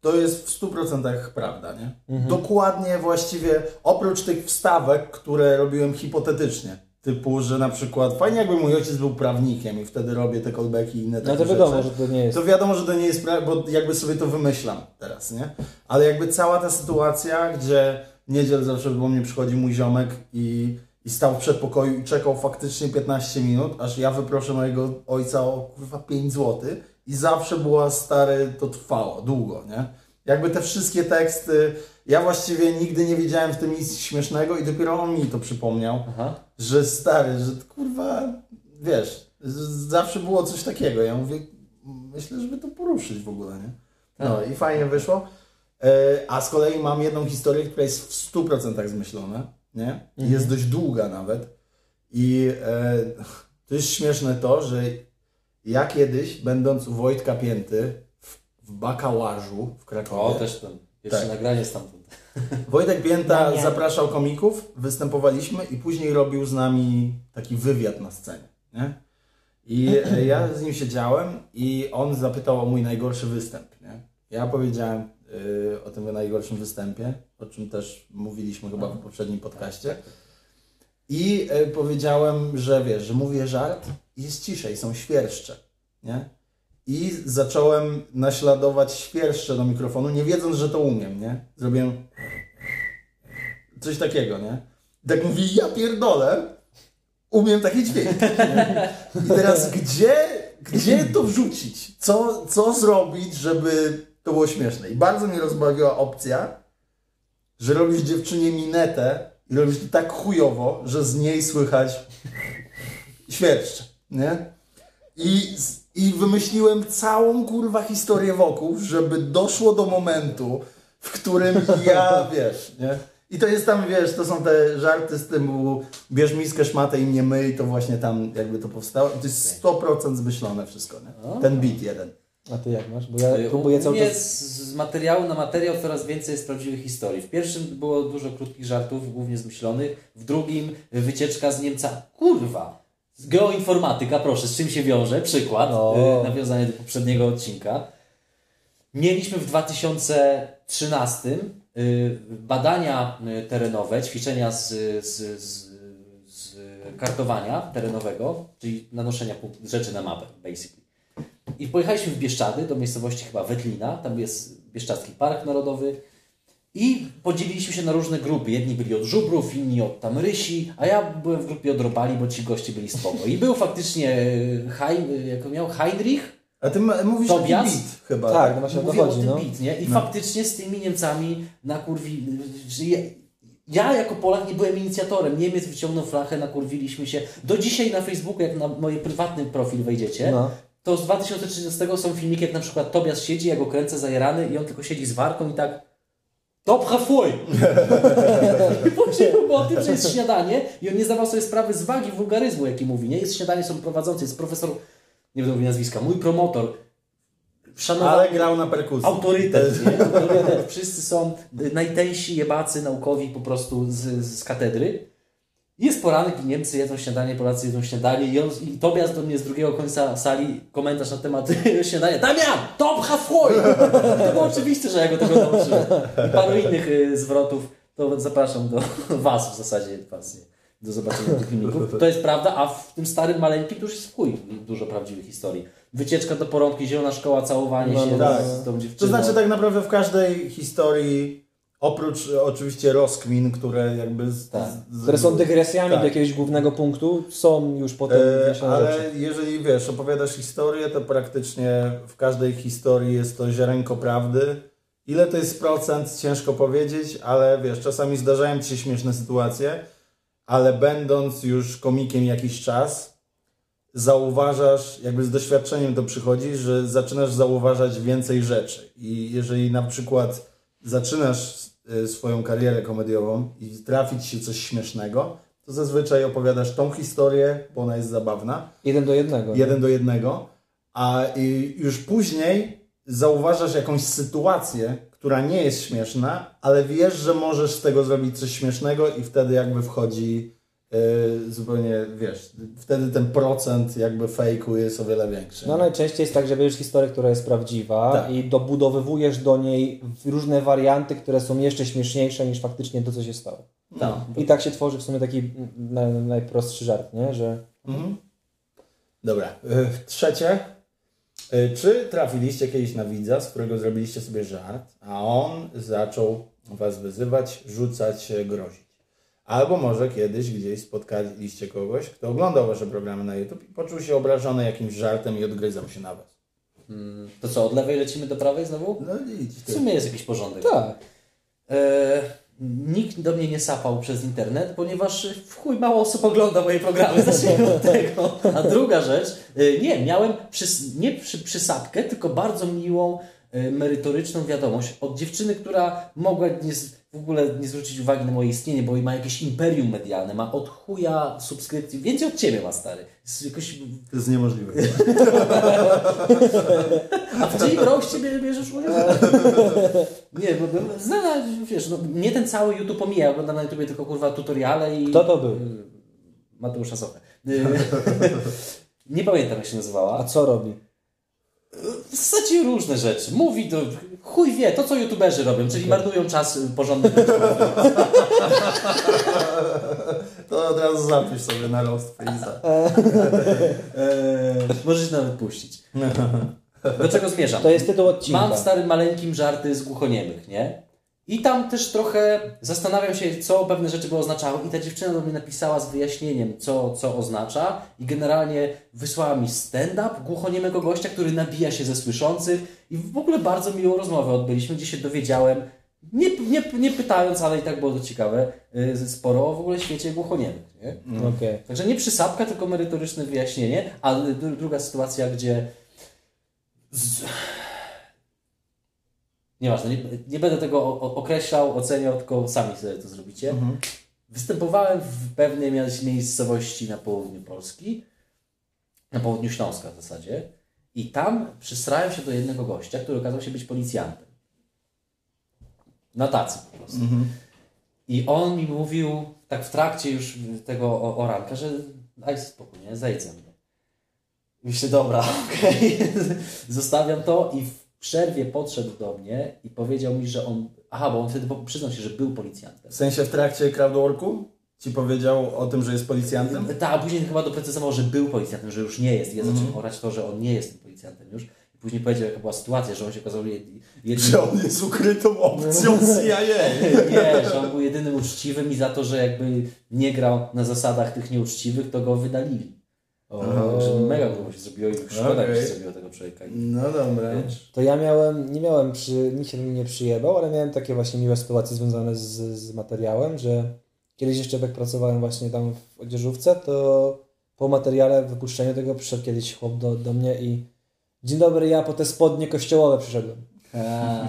to jest w 100% prawda, nie? Dokładnie właściwie, oprócz tych wstawek, które robiłem hipotetycznie. Typu, że na przykład fajnie jakby mój ojciec był prawnikiem i wtedy robię te callbacki i inne takie No to wiadomo, rzeczy. że to nie jest. To wiadomo, że to nie jest prawda, bo jakby sobie to wymyślam teraz, nie? Ale jakby cała ta sytuacja, gdzie niedziel zawsze do mnie przychodzi mój ziomek i, i stał w przedpokoju i czekał faktycznie 15 minut, aż ja wyproszę mojego ojca o kurwa 5 zł i zawsze była stary, to trwało długo, nie? Jakby te wszystkie teksty, ja właściwie nigdy nie wiedziałem w tym nic śmiesznego i dopiero on mi to przypomniał Aha. że stary, że kurwa, wiesz, zawsze było coś takiego. Ja mówię, myślę, żeby to poruszyć w ogóle, nie? No i fajnie wyszło. E, a z kolei mam jedną historię, która jest w 100% zmyślona, nie? I Jest dość długa nawet. I e, to jest śmieszne to, że ja kiedyś, będąc u Wojtka Pięty w, w Bakałażu w Krakowie, O, też ten. Jeszcze Tak. nagranie stamtąd. Wojtek Pięta Nie. zapraszał komików, występowaliśmy i później robił z nami taki wywiad na scenie. Nie? I e, ja z nim siedziałem i on zapytał o mój najgorszy występ. Nie? Ja powiedziałem o tym najgorszym występie, o czym też mówiliśmy chyba w poprzednim podcaście. I y, powiedziałem, że wiesz, że mówię żart i jest ciszej, są świerszcze. Nie? I zacząłem naśladować świerszcze do mikrofonu, nie wiedząc, że to umiem. Nie? Zrobiłem coś takiego, nie? Tak mówi, ja pierdolę, umiem taki dźwięk. Nie? I teraz gdzie, gdzie to wrzucić? Co, co zrobić, żeby to było śmieszne? I bardzo mnie rozbawiła opcja, że robisz dziewczynie minetę i robisz to tak chujowo, że z niej słychać świerszcze, nie? I, I wymyśliłem całą kurwa historię wokół, żeby doszło do momentu, w którym ja, wiesz, nie? I to jest tam, wiesz, to są te żarty z tym, bierz miskę, szmatę i mnie myj, to właśnie tam jakby to powstało. I to jest 100% zmyślone wszystko, nie? Ten beat jeden. A ty jak masz? Bo ja Y, próbuję U cały czas... z, z materiału na materiał coraz więcej jest prawdziwych historii. W pierwszym było dużo krótkich żartów, głównie zmyślonych. W drugim wycieczka z Niemca. Kurwa! Geoinformatyka, proszę, z czym się wiąże? Przykład. O. y, Nawiązanie do poprzedniego odcinka. Mieliśmy w 2013 y, badania y, terenowe, ćwiczenia z, z, z, z kartowania terenowego, czyli nanoszenia rzeczy na mapę, basically. I pojechaliśmy w Bieszczady, do miejscowości chyba Wetlina, tam jest Bieszczadzki Park Narodowy. I podzieliliśmy się na różne grupy. Jedni byli od żubrów, inni od tam rysi, a ja byłem w grupie od robali, bo ci goście byli spoko. I był faktycznie e, Hein, jak on miał, Heinrich, A ty mówisz Tobias? beat chyba. Tak, no właśnie Mówię o chodzi, tym no. beat, nie? I No. faktycznie z tymi Niemcami na kurwi... Ja, ja jako Polak nie byłem inicjatorem. Niemiec wyciągnął flachę, nakurwiliśmy się. Do dzisiaj na Facebooku, jak na mój prywatny profil wejdziecie, No. To z 2030 są filmiki, jak na przykład Tobias siedzi, ja go kręcę zajarany i on tylko siedzi z warką i tak Dobra, fuj! I później było o tym, że jest śniadanie i on nie zdawał sobie sprawy z wagi wulgaryzmu, jaki mówi, nie? Jest śniadanie, są prowadzący, jest profesor, nie będę mówił nazwiska, mój promotor, szanowany Ale grał na perkusji. autorytet, nie? autorytet. Wszyscy są najtęsi jebacy naukowi po prostu z, z katedry. Jest poranek i Niemcy jedzą śniadanie, Polacy jedzą śniadanie i, on, i Tobias do mnie z drugiego końca sali komentarz na temat śniadania. Damian, top hafoj! To było oczywiste, że ja go tego nauczyłem. I paru innych y, zwrotów. To zapraszam do Was w zasadzie, Was, nie? do zobaczenia tych filmików. To jest prawda, a w tym starym maleńkim to już jest chuj dużo prawdziwych historii. Wycieczka do porąbki, zielona szkoła, całowanie No, się no, tak. z tą dziewczyną. To znaczy tak naprawdę w każdej historii, oprócz e, oczywiście rozkmin, które jakby... Z, Tak. z, Które są dygresjami Tak. do jakiegoś głównego punktu, są już potem E, rzeczy. ale jeżeli wiesz, opowiadasz historię, to praktycznie w każdej historii jest to ziarenko prawdy. Ile to jest procent, ciężko powiedzieć, ale wiesz, czasami zdarzają ci się śmieszne sytuacje, ale będąc już komikiem jakiś czas, zauważasz, jakby z doświadczeniem to przychodzi, że zaczynasz zauważać więcej rzeczy. I jeżeli na przykład zaczynasz e, swoją karierę komediową i trafi ci się coś śmiesznego, to zazwyczaj opowiadasz tą historię, bo ona jest zabawna, Jeden do jednego. nie? jeden do jednego, a już później zauważasz jakąś sytuację, która nie jest śmieszna, ale wiesz, że możesz z tego zrobić coś śmiesznego i wtedy jakby wchodzi y, zupełnie, wiesz, wtedy ten procent jakby fejku jest o wiele większy. No najczęściej jest tak, że bierzesz historię, która jest prawdziwa Tak. i dobudowywujesz do niej różne warianty, które są jeszcze śmieszniejsze niż faktycznie to, co się stało. No. I tak się tworzy w sumie taki na, najprostszy żart, nie? Że Mhm. Dobra, y, trzecie. Y, Czy trafiliście kiedyś na widza, z którego zrobiliście sobie żart, a on zaczął was wyzywać, rzucać, grozić? Albo może kiedyś gdzieś spotkaliście kogoś, kto oglądał wasze programy na YouTube i poczuł się obrażony jakimś żartem i odgryzał się na was. Mm, To co, od lewej lecimy do prawej znowu? No idź W sumie jest jakiś porządek. tak. E, nikt do mnie nie sapał przez internet, ponieważ w chuj mało osób ogląda moje programy. Zacznijmy od tego. A druga rzecz, e, nie, miałem przys, nie przy, przysapkę, tylko bardzo miłą, e, merytoryczną wiadomość od dziewczyny, która mogła nie, w ogóle nie zwrócić uwagi na moje istnienie, bo ma jakieś imperium medialne, ma od chuja subskrypcji, więcej od Ciebie ma, stary. Jest jakoś To jest niemożliwe. A w czyim roście bie- bierzesz udział? Nie, bo znana, wiesz, no, mnie ten cały YouTube pomija, oglądam na YouTubie tylko kurwa tutoriale i... Kto to był? Mateusza Sochę. Y, Nie pamiętam jak się A nazywała. co robi? W zasadzie różne rzeczy. Mówi to, chuj wie, to co youtuberzy robią, czyli marnują czas y, porządnym To od razu zapisz sobie na roast Freeza. Eee, możesz nawet puścić. Do czego zmierzam? To jest tytuł odcinka. Mam w starym maleńkim żarty z głuchoniemych, nie? I tam też trochę zastanawiam się, co pewne rzeczy by oznaczały. I ta dziewczyna do mnie napisała z wyjaśnieniem, co, co oznacza. I generalnie wysłała mi stand-up głuchoniemego gościa, który nabija się ze słyszących. I w ogóle bardzo miłą rozmowę odbyliśmy, gdzie się dowiedziałem, nie, nie, nie pytając, ale i tak było to ciekawe, y, sporo o w ogóle świecie głuchoniemych. Nie? Okej. Także nie przysapka, tylko merytoryczne wyjaśnienie. A dru- druga sytuacja, gdzie. Z... Nieważne, nie, nie będę tego o- o- określał, oceniał, tylko sami sobie to zrobicie. Występowałem w pewnej miejscowości na południu Polski, na południu Śląska w zasadzie, i tam przysrałem się do jednego gościa, który okazał się być policjantem. Na tacy po prostu. I on mi mówił, tak w trakcie już tego o- oranka, że daj spokój, nie? Zejdź ze mnie. Myślę, dobra, okej, zostawiam to i w przerwie podszedł do mnie i powiedział mi, że on, aha, bo on wtedy przyznał się, że był policjantem. W sensie w trakcie crowdworku ci powiedział o tym, że jest policjantem? Tak, a później chyba doprecyzował, że był policjantem, że już nie jest. Ja zacząłem orać to, że on nie jest tym policjantem już. I później powiedział, jaka była sytuacja, że on się okazał jed- jedynym... Że on jest ukrytą opcją CIA. Nie, że on był jedynym uczciwym i za to, że jakby nie grał na zasadach tych nieuczciwych, to go wydalili. Także mega było się zrobiło i szkoda mi się zrobiło tego człowieka. No dobra. Wiesz? To ja miałem, nie miałem przy, nikt się do mnie nie przyjebał, ale miałem takie właśnie miłe sytuacje związane z, z materiałem, że kiedyś jeszcze jak pracowałem właśnie tam w odzieżówce, to po materiale, wypuszczeniu tego przyszedł kiedyś chłop do, do mnie i dzień dobry, ja po te spodnie kościołowe przyszedłem.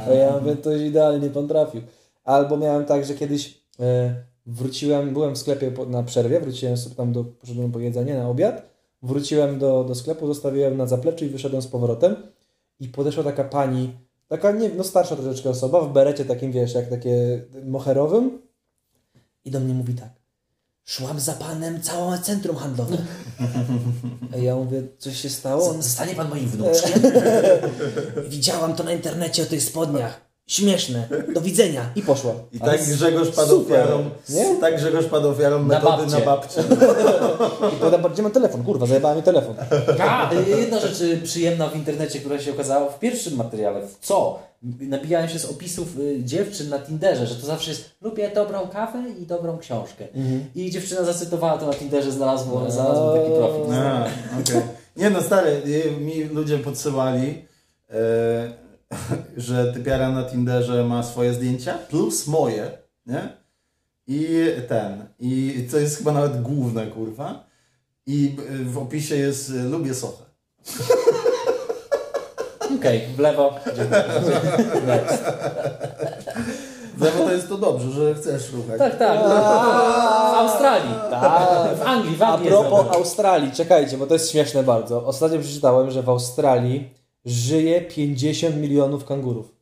A ja mówię, to idealnie pan trafił. Albo miałem tak, że kiedyś e, wróciłem, byłem w sklepie po, na przerwie, wróciłem sobie tam do, poszedłem po jedzenie na obiad, wróciłem do, do sklepu, zostawiłem na zapleczu i wyszedłem z powrotem i podeszła taka pani, taka nie, no starsza troszeczkę osoba, w berecie takim, wiesz, jak takie moherowym i do mnie mówi tak, szłam za panem całe centrum handlowe. A ja mówię, coś się stało? Zostanie pan moim wnuczkiem? Widziałam to na internecie o tych spodniach. Śmieszne. Do widzenia. I poszła. I tak Grzegorz padł super, ofiarą, nie? tak Grzegorz padł ofiarą Na metody babcie. na babcie. I potem, gdzie mam telefon? Kurwa, zajebałem mi telefon. A, jedna rzecz y, przyjemna w internecie, która się okazała w pierwszym materiale. W co? Nabijałem się z opisów y, dziewczyn na Tinderze, że to zawsze jest lubię dobrą kawę i dobrą książkę. I dziewczyna zacytowała to na Tinderze, znalazła, znalazła taki profil. A, okej. Nie no stary, y, mi ludzie podsyłali, e, że typiara na Tinderze ma swoje zdjęcia plus moje, nie? I ten, i to jest chyba nawet główne, kurwa. I w opisie jest y, lubię sochę. Okej, w lewo. Dziękuję. Next. No to jest to dobrze, że chcesz ruchać. Tak, tak. W Australii. W Anglii, w A Anglii. propos jest Australii, czekajcie, bo to jest śmieszne bardzo. Ostatnio przeczytałem, że w Australii żyje 50 milionów kangurów.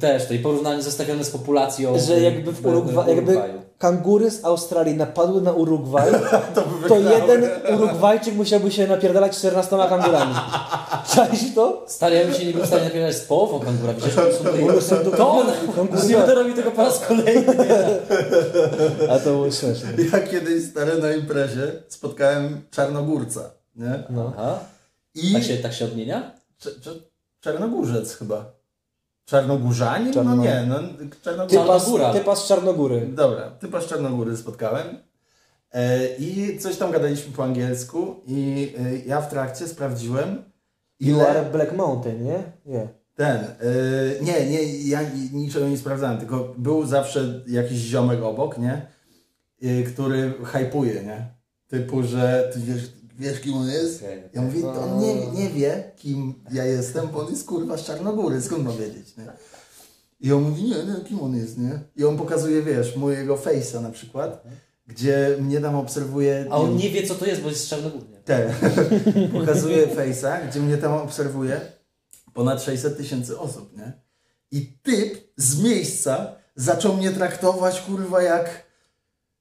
Też, to i porównanie zestawione z populacją. Że jakby w Urugwa- jakby Urugwaju. kangury z Australii napadły na Urugwaj, To by to jeden Urugwajczyk musiałby się napierdalać 14 kangurami. Czaisz to? Stary, ja bym się nie był w stanie napierać z połową kangura. Widzisz, one są To on robił tego po raz kolejny. A to było śmieszne. Ja kiedyś stary na imprezie spotkałem czarnogórca, nie? No. Aha. I Tak się, tak się odmienia? Cz- cz- czarnogórzec chyba. Czarnogórzanin? Czarno- No nie, no czarnogórzec. Typa z, Czarnogóra. typa z Czarnogóry. Dobra, typa z Czarnogóry spotkałem. E, I coś tam gadaliśmy po angielsku i e, ja w trakcie sprawdziłem You are ile Black Mountain, nie? Nie. ten, e, nie, nie, ja ni- niczego nie sprawdzałem, tylko był zawsze jakiś ziomek obok, nie? Który hypuje, nie? Typu, że ty wiesz, wiesz kim on jest? Ja mówię, to on nie, nie wie kim ja jestem, bo on jest kurwa z Czarnogóry, skąd ma wiedzieć, nie? I on mówi, nie, nie, kim on jest, nie? I on pokazuje, wiesz, mojego face'a na przykład, gdzie mnie tam obserwuje... A on nie wie, co to jest, bo jest z Czarnogórnie. Te. Pokazuje face'a, gdzie mnie tam obserwuje ponad 600 tysięcy osób, nie? I typ z miejsca zaczął mnie traktować, kurwa, jak,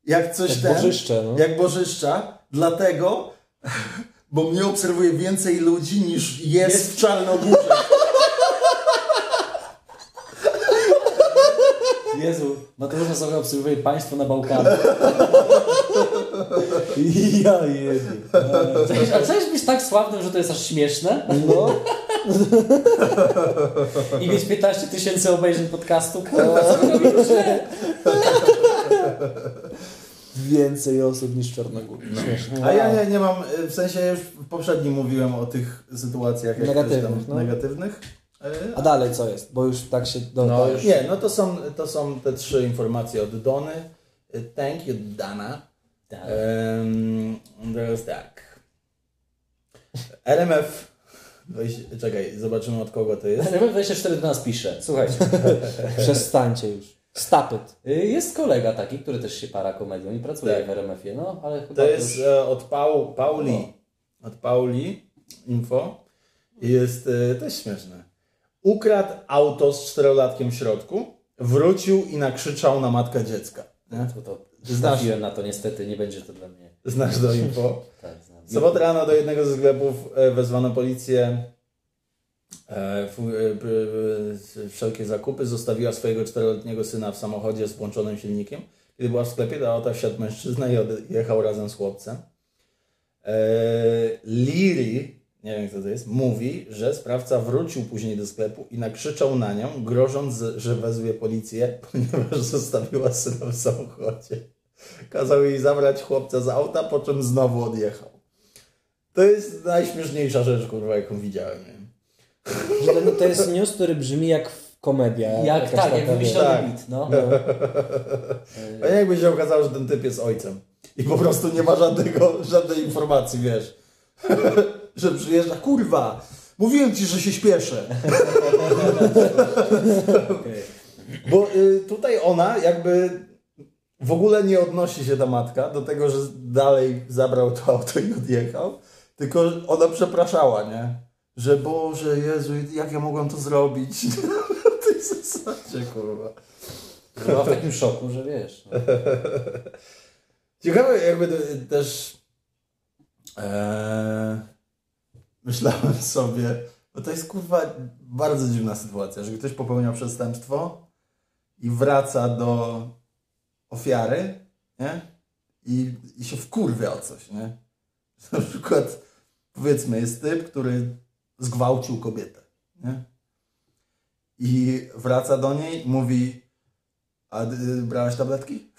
jak coś Jak ten... bożyszcze, no. Jak bożyszcza, dlatego, bo mnie obserwuje więcej ludzi niż jest, w Czarnogórze. Jezu, Mateusz sobie obserwuje państwo na Bałkanach. Ja. Cześć, a chcesz być tak sławnym, że to jest aż śmieszne? No, I mieć 15 tysięcy obejrzeń podcastu? Więcej osób niż w Czarnogórze. Śmieszne. A ja nie, nie mam, y, w sensie już w poprzednim mówiłem o tych sytuacjach jak Negatywnych, no. negatywnych. Y, A dalej co jest? Bo już tak się... Do, No, to już- Nie, no to są, to są te trzy informacje od Dony. Y, Thank you, Dana. Tak. Um, teraz tak. RMF. Weź, czekaj, zobaczymy od kogo to jest. RMF24 do nas pisze. Słuchajcie, Przestańcie już. Stop it. y, jest kolega taki, który też się para komedią i pracuje Tak. w RMF-ie, no ale chyba To jest już... e, od Pau, Pauli. Od Pauli info. Jest e, też śmieszne. Ukradł auto z czterolatkiem w środku, wrócił i nakrzyczał na matkę dziecka. Nie? To, to Znasz. na to, niestety nie będzie to dla mnie. Znasz do info? Tak, znam. W sobotę rano do jednego ze sklepów e, wezwano policję. E, e, Wszelkie zakupy zostawiła swojego czteroletniego syna w samochodzie z włączonym silnikiem. Kiedy była w sklepie, do auta wsiadł mężczyzna i odjechał razem z chłopcem. E, Liri, nie wiem kto to jest, mówi, że sprawca wrócił później do sklepu i nakrzyczał na nią, grożąc, że wezwie policję, ponieważ zostawiła syna w samochodzie. Kazał jej zabrać chłopca z auta, po czym znowu odjechał. To jest najśmieszniejsza rzecz, kurwa, jaką widziałem. Nie? Że to, to jest news, który brzmi jak komedia. Jak tak, jak wymyślony Tak. bit, no. A jakby się okazało, że ten typ jest ojcem i po prostu nie ma żadnego, żadnej informacji, wiesz, że przyjeżdża, kurwa, mówiłem ci, że się śpieszę. Bo y, tutaj ona jakby w ogóle nie odnosi się ta matka do tego, że dalej zabrał to auto i odjechał, tylko ona przepraszała, nie? Że Boże, Jezu, jak ja mogłam to zrobić? W tej zasadzie, kurwa. Była w takim szoku, że wiesz. No. Ciekawe jakby też e, myślałem sobie, bo to jest kurwa bardzo dziwna sytuacja, że ktoś popełnia przestępstwo i wraca do ofiary, nie? I, i się wkurwia o coś, nie? Na przykład powiedzmy jest typ, który zgwałcił kobietę, nie? I wraca do niej i mówi a y, brałaś tabletki?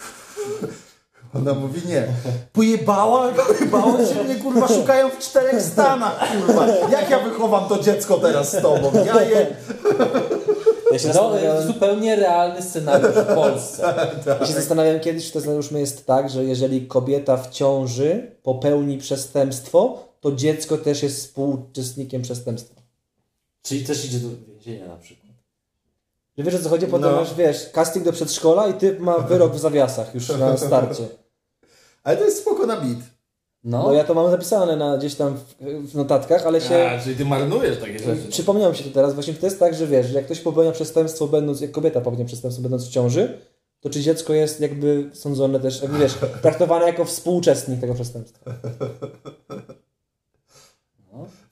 Ona mówi nie. Pojebała, pojebała się mnie, kurwa, szukają w czterech stanach, kurwa. Jak ja wychowam to dziecko teraz z tobą? Ja je... Ja się, No, zupełnie realny scenariusz w Polsce. ja się zastanawiałem kiedyś, czy to załóżmy jest tak, że jeżeli kobieta w ciąży popełni przestępstwo, to dziecko też jest współuczestnikiem przestępstwa. Czyli też idzie do więzienia na przykład. Że wiesz o co chodzi? Potem No. masz, wiesz, casting do przedszkola i typ ma wyrok w zawiasach już na starcie. Ale to jest spoko na bit. No, Bo ja to mam zapisane na, gdzieś tam w, w notatkach, ale się... czyli ty marnujesz takie rzeczy. Przypomniało mi się to teraz, właśnie to jest tak, że wiesz, że jak ktoś popełnia przestępstwo będąc, jak kobieta popełnia przestępstwo będąc w ciąży, to czy dziecko jest jakby sądzone też, jakby wiesz, traktowane jako współuczestnik tego przestępstwa.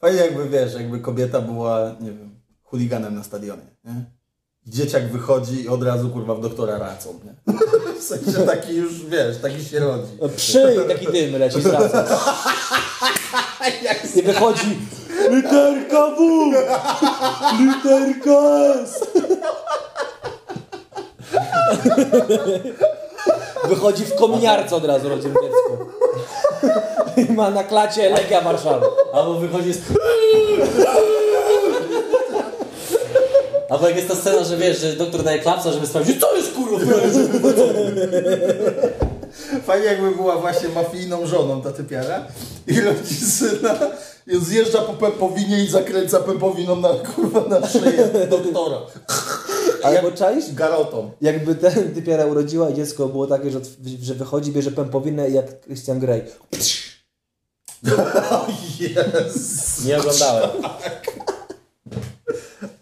Fajnie jakby, wiesz, jakby kobieta była, nie wiem, chuliganem na stadionie, nie? Dzieciak wychodzi i od razu, kurwa, w doktora racą, nie? W sensie taki już, wiesz, taki się rodzi. No, przy i taki dym leci z racą. I wychodzi literka W, literka S. Wychodzi w kominiarce od razu rodzim dziecko. I ma na klacie Legia Warszawa. albo wychodzi z... Albo jak jest ta scena, że wiesz, że doktor daje klapsa, żeby sprawdzić, co jest kurwa Fajnie jakby była właśnie mafijną żoną ta typiara i rodzi syna i zjeżdża po pępowinie i zakręca pępowiną na, kurwa, na szyję doktora. Albo czaisz? Garotą. Jakby ten typiara urodziła i dziecko było takie, że, że wychodzi, bierze pępowinę i jak Christian Grey. Yes. Nie oglądałem.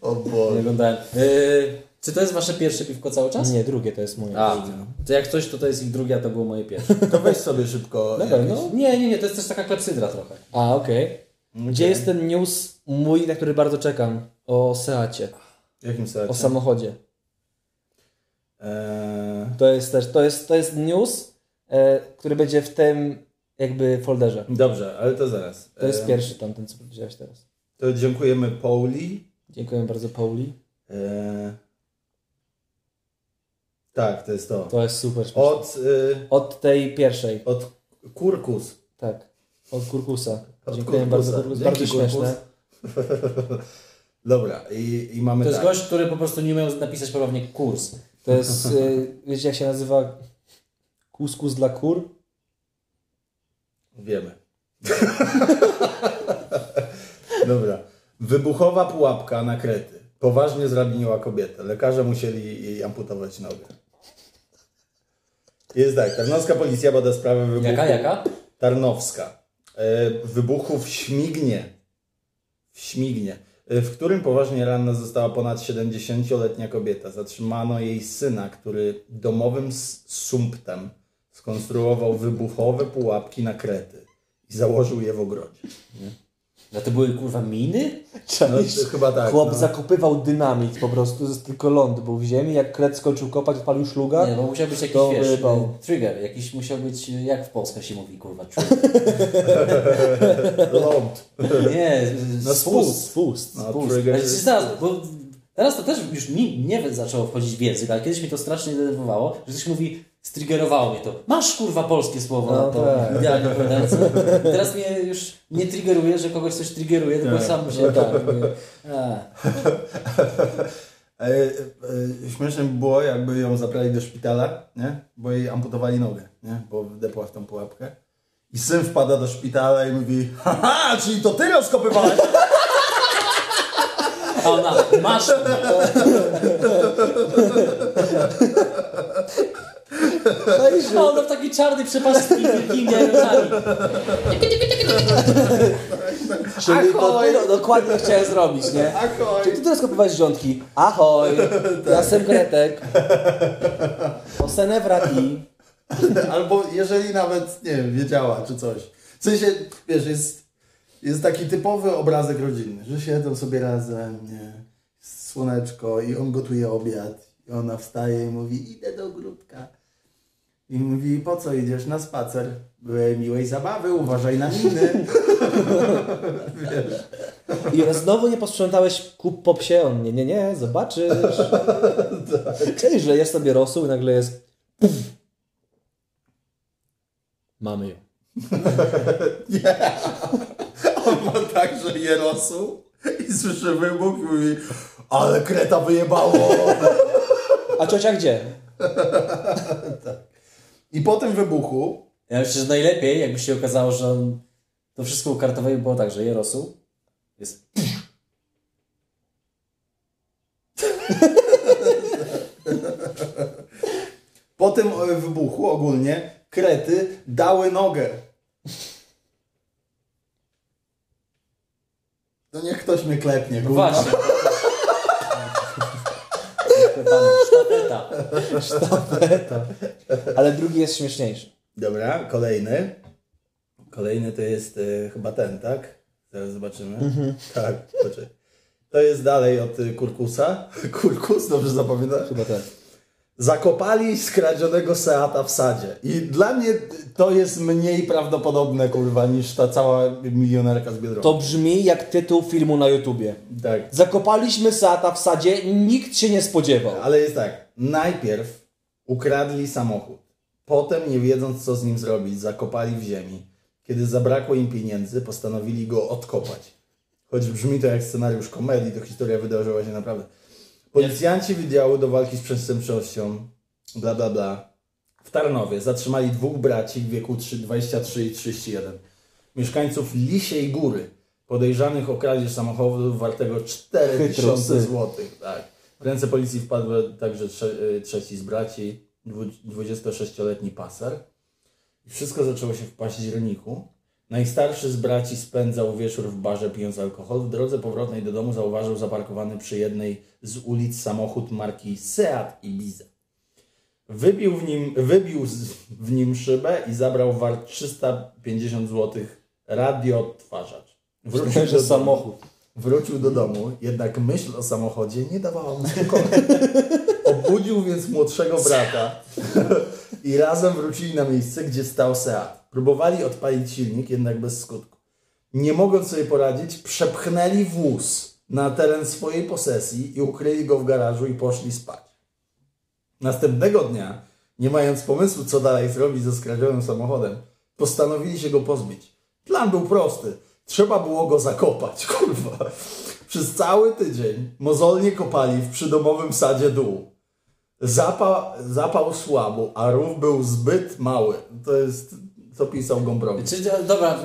O Nie Boże. oglądałem. Yy, Czy to jest wasze pierwsze piwko cały czas? Nie, drugie to jest moje. A, to jak coś, to to jest ich drugie, a to było moje pierwsze. To weź sobie szybko. Na pewno? Nie, nie, nie, to jest też taka klepsydra trochę. A, okej. Gdzie jest ten news mój, na który bardzo czekam? O Seacie. W jakim sensie? O samochodzie. Eee, To jest też, to jest, to jest news, e, który będzie w tym jakby folderze. dobrze, ale to zaraz. To jest Eee, pierwszy tamten, co powiedziałeś teraz. To dziękujemy Pauli. Dziękuję bardzo Pauli. Eee, tak, to jest to. To jest super. śmieszne. Od, y, Od tej pierwszej, od Kurkus. tak. Od Kurkusa. Od Dziękuję Kurkusa. bardzo, Kurkus. Bardzo Kurkus. śmieszne. Dobra, i, i mamy To jest tak. gość, który po prostu nie umiał napisać poprawnie kurs. To jest, y, wiecie jak się nazywa kuskus dla kur? Wiemy. Dobra. Wybuchowa pułapka na krety. Poważnie zraniła kobietę. Lekarze musieli jej amputować nogę. Jest tak, tarnowska policja bada sprawę wybuchu. Jaka, jaka? Tarnowska. E, wybuchu w Śmignie. W Śmignie. e, W którym poważnie ranna została ponad 70-letnia kobieta. Zatrzymano jej syna, który domowym sumptem skonstruował wybuchowe pułapki na krety i założył je w ogrodzie. No to były kurwa miny? No, to chyba tak. Chłop no. zakopywał dynamit po prostu, tylko ląd był w ziemi, jak kret skończył kopać, odpalił szluga. Nie, bo musiał być jakiś, wiesz, trigger. Jakiś musiał być, jak w Polsce się mówi, kurwa, trigger. Ląd. Nie, No, spust. spust. No, Spust. trigger bo teraz to też już mi nie zaczęło wchodzić w język, ale kiedyś mi to strasznie denerwowało, że ktoś mówi, striggerowało mnie to. Masz kurwa polskie słowo No na to. tak. Teraz mnie już nie triggeruje, że kogoś coś triggeruje, tylko Tak. sam się... Tak. A. E, e, śmieszne by było, jakby ją zabrali do szpitala, nie? bo jej amputowali nogę, nie? bo wdepła w tą pułapkę. I syn wpada do szpitala i mówi, haha, czyli to ty rozkopywałeś? A ona, masz. A ona w takiej czarnej przepastki wielkimi. Czyli to ty, no, dokładnie chciałem zrobić, nie? Ahoj. Czy ty teraz kopywałeś rządki? Ahoj, ja jestem Gretek. Osenę wraki. Albo jeżeli nawet, nie wiem, wiedziała czy coś. W sensie, wiesz, jest, jest taki typowy obrazek rodzinny, że siedzą sobie razem, nie? Słoneczko i on gotuje obiad. I ona wstaje i mówi, idę do ogródka. I mówi, po co idziesz na spacer? Miłej zabawy, uważaj na miny. I znowu nie posprzątałeś kup po psie. On nie, nie, nie, zobaczysz. Czyli, że jest sobie rosół i nagle jest... Mamy ją. On ma tak, że je rosół i słyszy wybuch i mówi, ale kreta wyjebało. A ciocia gdzie? I po tym wybuchu Ja myślę, że najlepiej, jakby się okazało, że on to wszystko ukartował było tak, że je rosół jest Po tym e, wybuchu ogólnie krety dały nogę. No niech ktoś mnie klepnie, No kurwa. właśnie. Sztafeta. Ale drugi jest śmieszniejszy. Dobra, kolejny. Kolejny to jest e, chyba ten, tak? Zaraz zobaczymy. Tak, poczekaj. To jest dalej od e, Kurkusa. Kurkus, dobrze zapamiętasz? Chyba tak. Zakopali skradzionego Seata w sadzie. I dla mnie to jest mniej prawdopodobne, kurwa, niż ta cała milionerka z Biedronki. To brzmi jak tytuł filmu na YouTubie. Tak. Zakopaliśmy Seata w sadzie, nikt się nie spodziewał. Ale jest tak. Najpierw ukradli samochód. Potem, nie wiedząc co z nim zrobić, zakopali w ziemi. Kiedy zabrakło im pieniędzy, postanowili go odkopać. Choć brzmi to jak scenariusz komedii, to historia wydarzyła się naprawdę. Policjanci Wydziału do Walki z Przestępczością, bla bla bla, w Tarnowie zatrzymali dwóch braci w wieku 3, 23 i 31. Mieszkańców Lisiej Góry, podejrzanych o kradzież samochodu wartego 4000 Chytrosy. zł. Tak. W ręce policji wpadł także trze, y, trzeci z braci, dwu- 26-letni paser. I wszystko zaczęło się w październiku, Najstarszy z braci spędzał wieczór w barze pijąc alkohol. W drodze powrotnej do domu zauważył zaparkowany przy jednej z ulic samochód marki Seat Ibiza. Wybił w nim, wybił w nim szybę i zabrał wart 350 zł radioodtwarzacz. Wrócił do samochód. Wrócił do domu, jednak myśl o samochodzie nie dawała mu spokoju. Obudził więc młodszego brata i razem wrócili na miejsce, gdzie stał Seat. Próbowali odpalić silnik, jednak bez skutku. Nie mogąc sobie poradzić, przepchnęli wóz na teren swojej posesji i ukryli go w garażu i poszli spać. Następnego dnia, nie mając pomysłu, co dalej zrobić ze skradzionym samochodem, postanowili się go pozbyć. Plan był prosty. Trzeba było go zakopać, kurwa. Przez cały tydzień mozolnie kopali w przydomowym sadzie dół. Zapał, zapał słabo, a rów był zbyt mały. To jest, co pisał Gombrowicz. Czyli, dobra,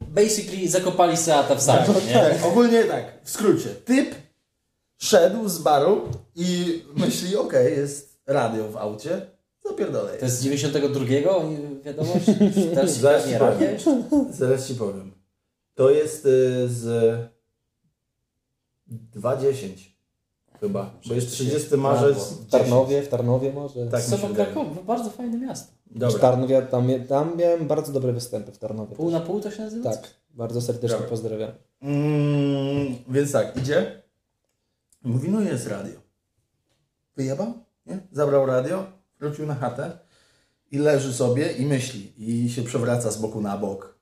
basically zakopali Seata w sadzie, nie? Tak, ogólnie tak, w skrócie. Typ szedł z baru i myśli, okej, jest radio w aucie, zapierdolę. To jest z 92 wiadomość? Teraz Zaraz ci powiem. nie? Zaraz ci powiem. To jest y, z 2.10 chyba, bo jest 30 marzec. W Tarnowie, w Tarnowie może. Tak mi się Sobo wydaje. Krakow, bardzo fajne miasto. W Dobra. Tarnowie, tam, tam miałem bardzo dobre występy w Tarnowie. Pół też. na pół to się nazywa? Tak, bardzo serdecznie Dobra. pozdrawiam. Mm, więc tak, idzie. Mówi, no jest radio. Wyjebał, nie? Zabrał radio, wrócił na chatę i leży sobie i myśli. I się przewraca z boku na bok.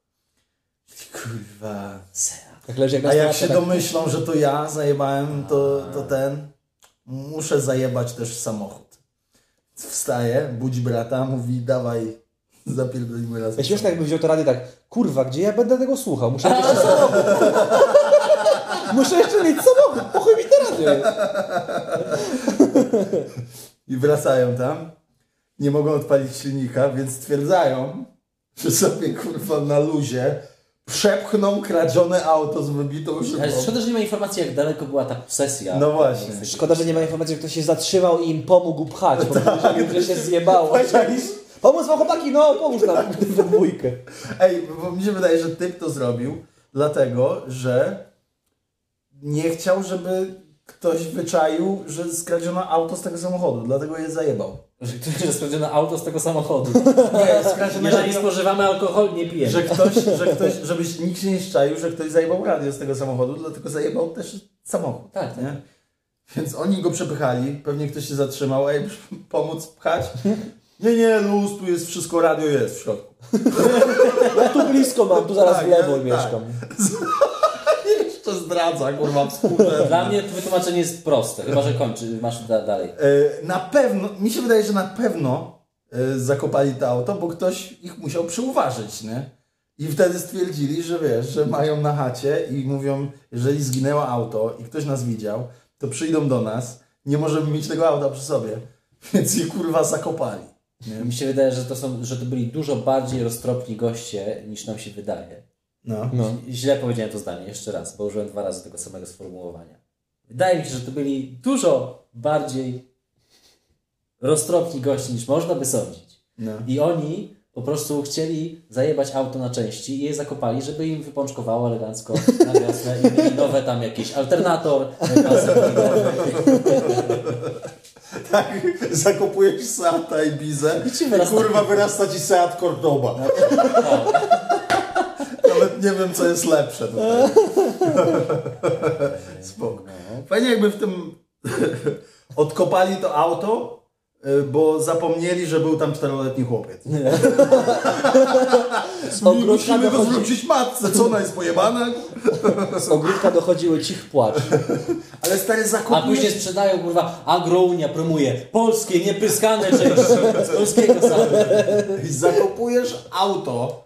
Kurwa. Seat. Tak leży jak na A jak się tak- domyślą, że to ja zajebałem, to, to ten. Muszę zajebać też samochód. Wstaje, budzi brata, mówi dawaj, zapierdolimy razem. Ja śmieszne jakby wziął to radio tak, kurwa, gdzie ja będę tego słuchał? Muszę mieć samochód. Muszę jeszcze mieć samochód, po chuj mi to radio. I wracają tam. Nie mogą odpalić silnika, więc stwierdzają, że sobie kurwa na luzie przepchną kradzione auto z wybitą szybą. Ale szkoda, że nie ma informacji, jak daleko była ta posesja. No właśnie. Szkoda, że nie ma informacji, że ktoś się zatrzymał i im pomógł pchać, bo myślałem, że się zjebało. Pomóc wam chłopaki, no pomóż nam we dwójkę. Ej, bo mi się wydaje, że typ to zrobił, dlatego, że nie chciał, żeby ktoś wyczaił, że skradziono auto z tego samochodu, dlatego je zajebał. Że ktoś że skradziono auto z tego samochodu. Nie, skradziono Jeżeli spożywamy alkohol, nie pijemy. że ktoś, że ktoś, żebyś nikt się nie szczaił, że ktoś zajebał radio z tego samochodu, dlatego zajebał też samochód. Tak, tak. Nie? Więc oni go przepychali, pewnie ktoś się zatrzymał, ej, pomóc pchać. Nie, nie, luz, tu jest wszystko, radio jest w środku. Ja tu blisko mam, tu zaraz Tak, w lewo tak. mieszkam. Zdradza, kurwa, współrzędny. Dla mnie to wytłumaczenie jest proste, chyba że kończy, masz da, dalej. E, Na pewno, mi się wydaje, że na pewno e, zakopali to auto, bo ktoś ich musiał przyuważyć, nie? I wtedy stwierdzili, że wiesz, że mają na chacie i mówią, jeżeli zginęło auto i ktoś nas widział, to przyjdą do nas, nie możemy mieć tego auta przy sobie, więc je kurwa zakopali. Nie? Mi się wydaje, że to, są, że to byli dużo bardziej roztropni goście, niż nam się wydaje. No. No. Źle powiedziałem to zdanie, jeszcze raz, bo użyłem dwa razy tego samego sformułowania. Wydaje mi się, że to byli dużo bardziej roztropni goście, niż można by sądzić. No. I oni po prostu chcieli zajebać auto na części i je zakopali, żeby im wypączkowało elegancko na wiosnę i mieli nowe tam jakiś alternator, Tak, zakopujesz Seata i Bizę I ci wyrasta- kurwa wyrasta ci Seat Cordoba. Nawet nie wiem, co jest lepsze tutaj. Spoko. Fajnie jakby w tym odkopali to auto, y, bo zapomnieli, że był tam czteroletni chłopiec. Z ogródka, Musimy go dochodzi, zwrócić matce, co ona jest pojebana? z ogródka dochodziły cich płacz. Ale stary A zakopujesz... później sprzedają, kurwa, Agrounia promuje polskie, niepryskane części z polskiego samochodu. zakopujesz auto.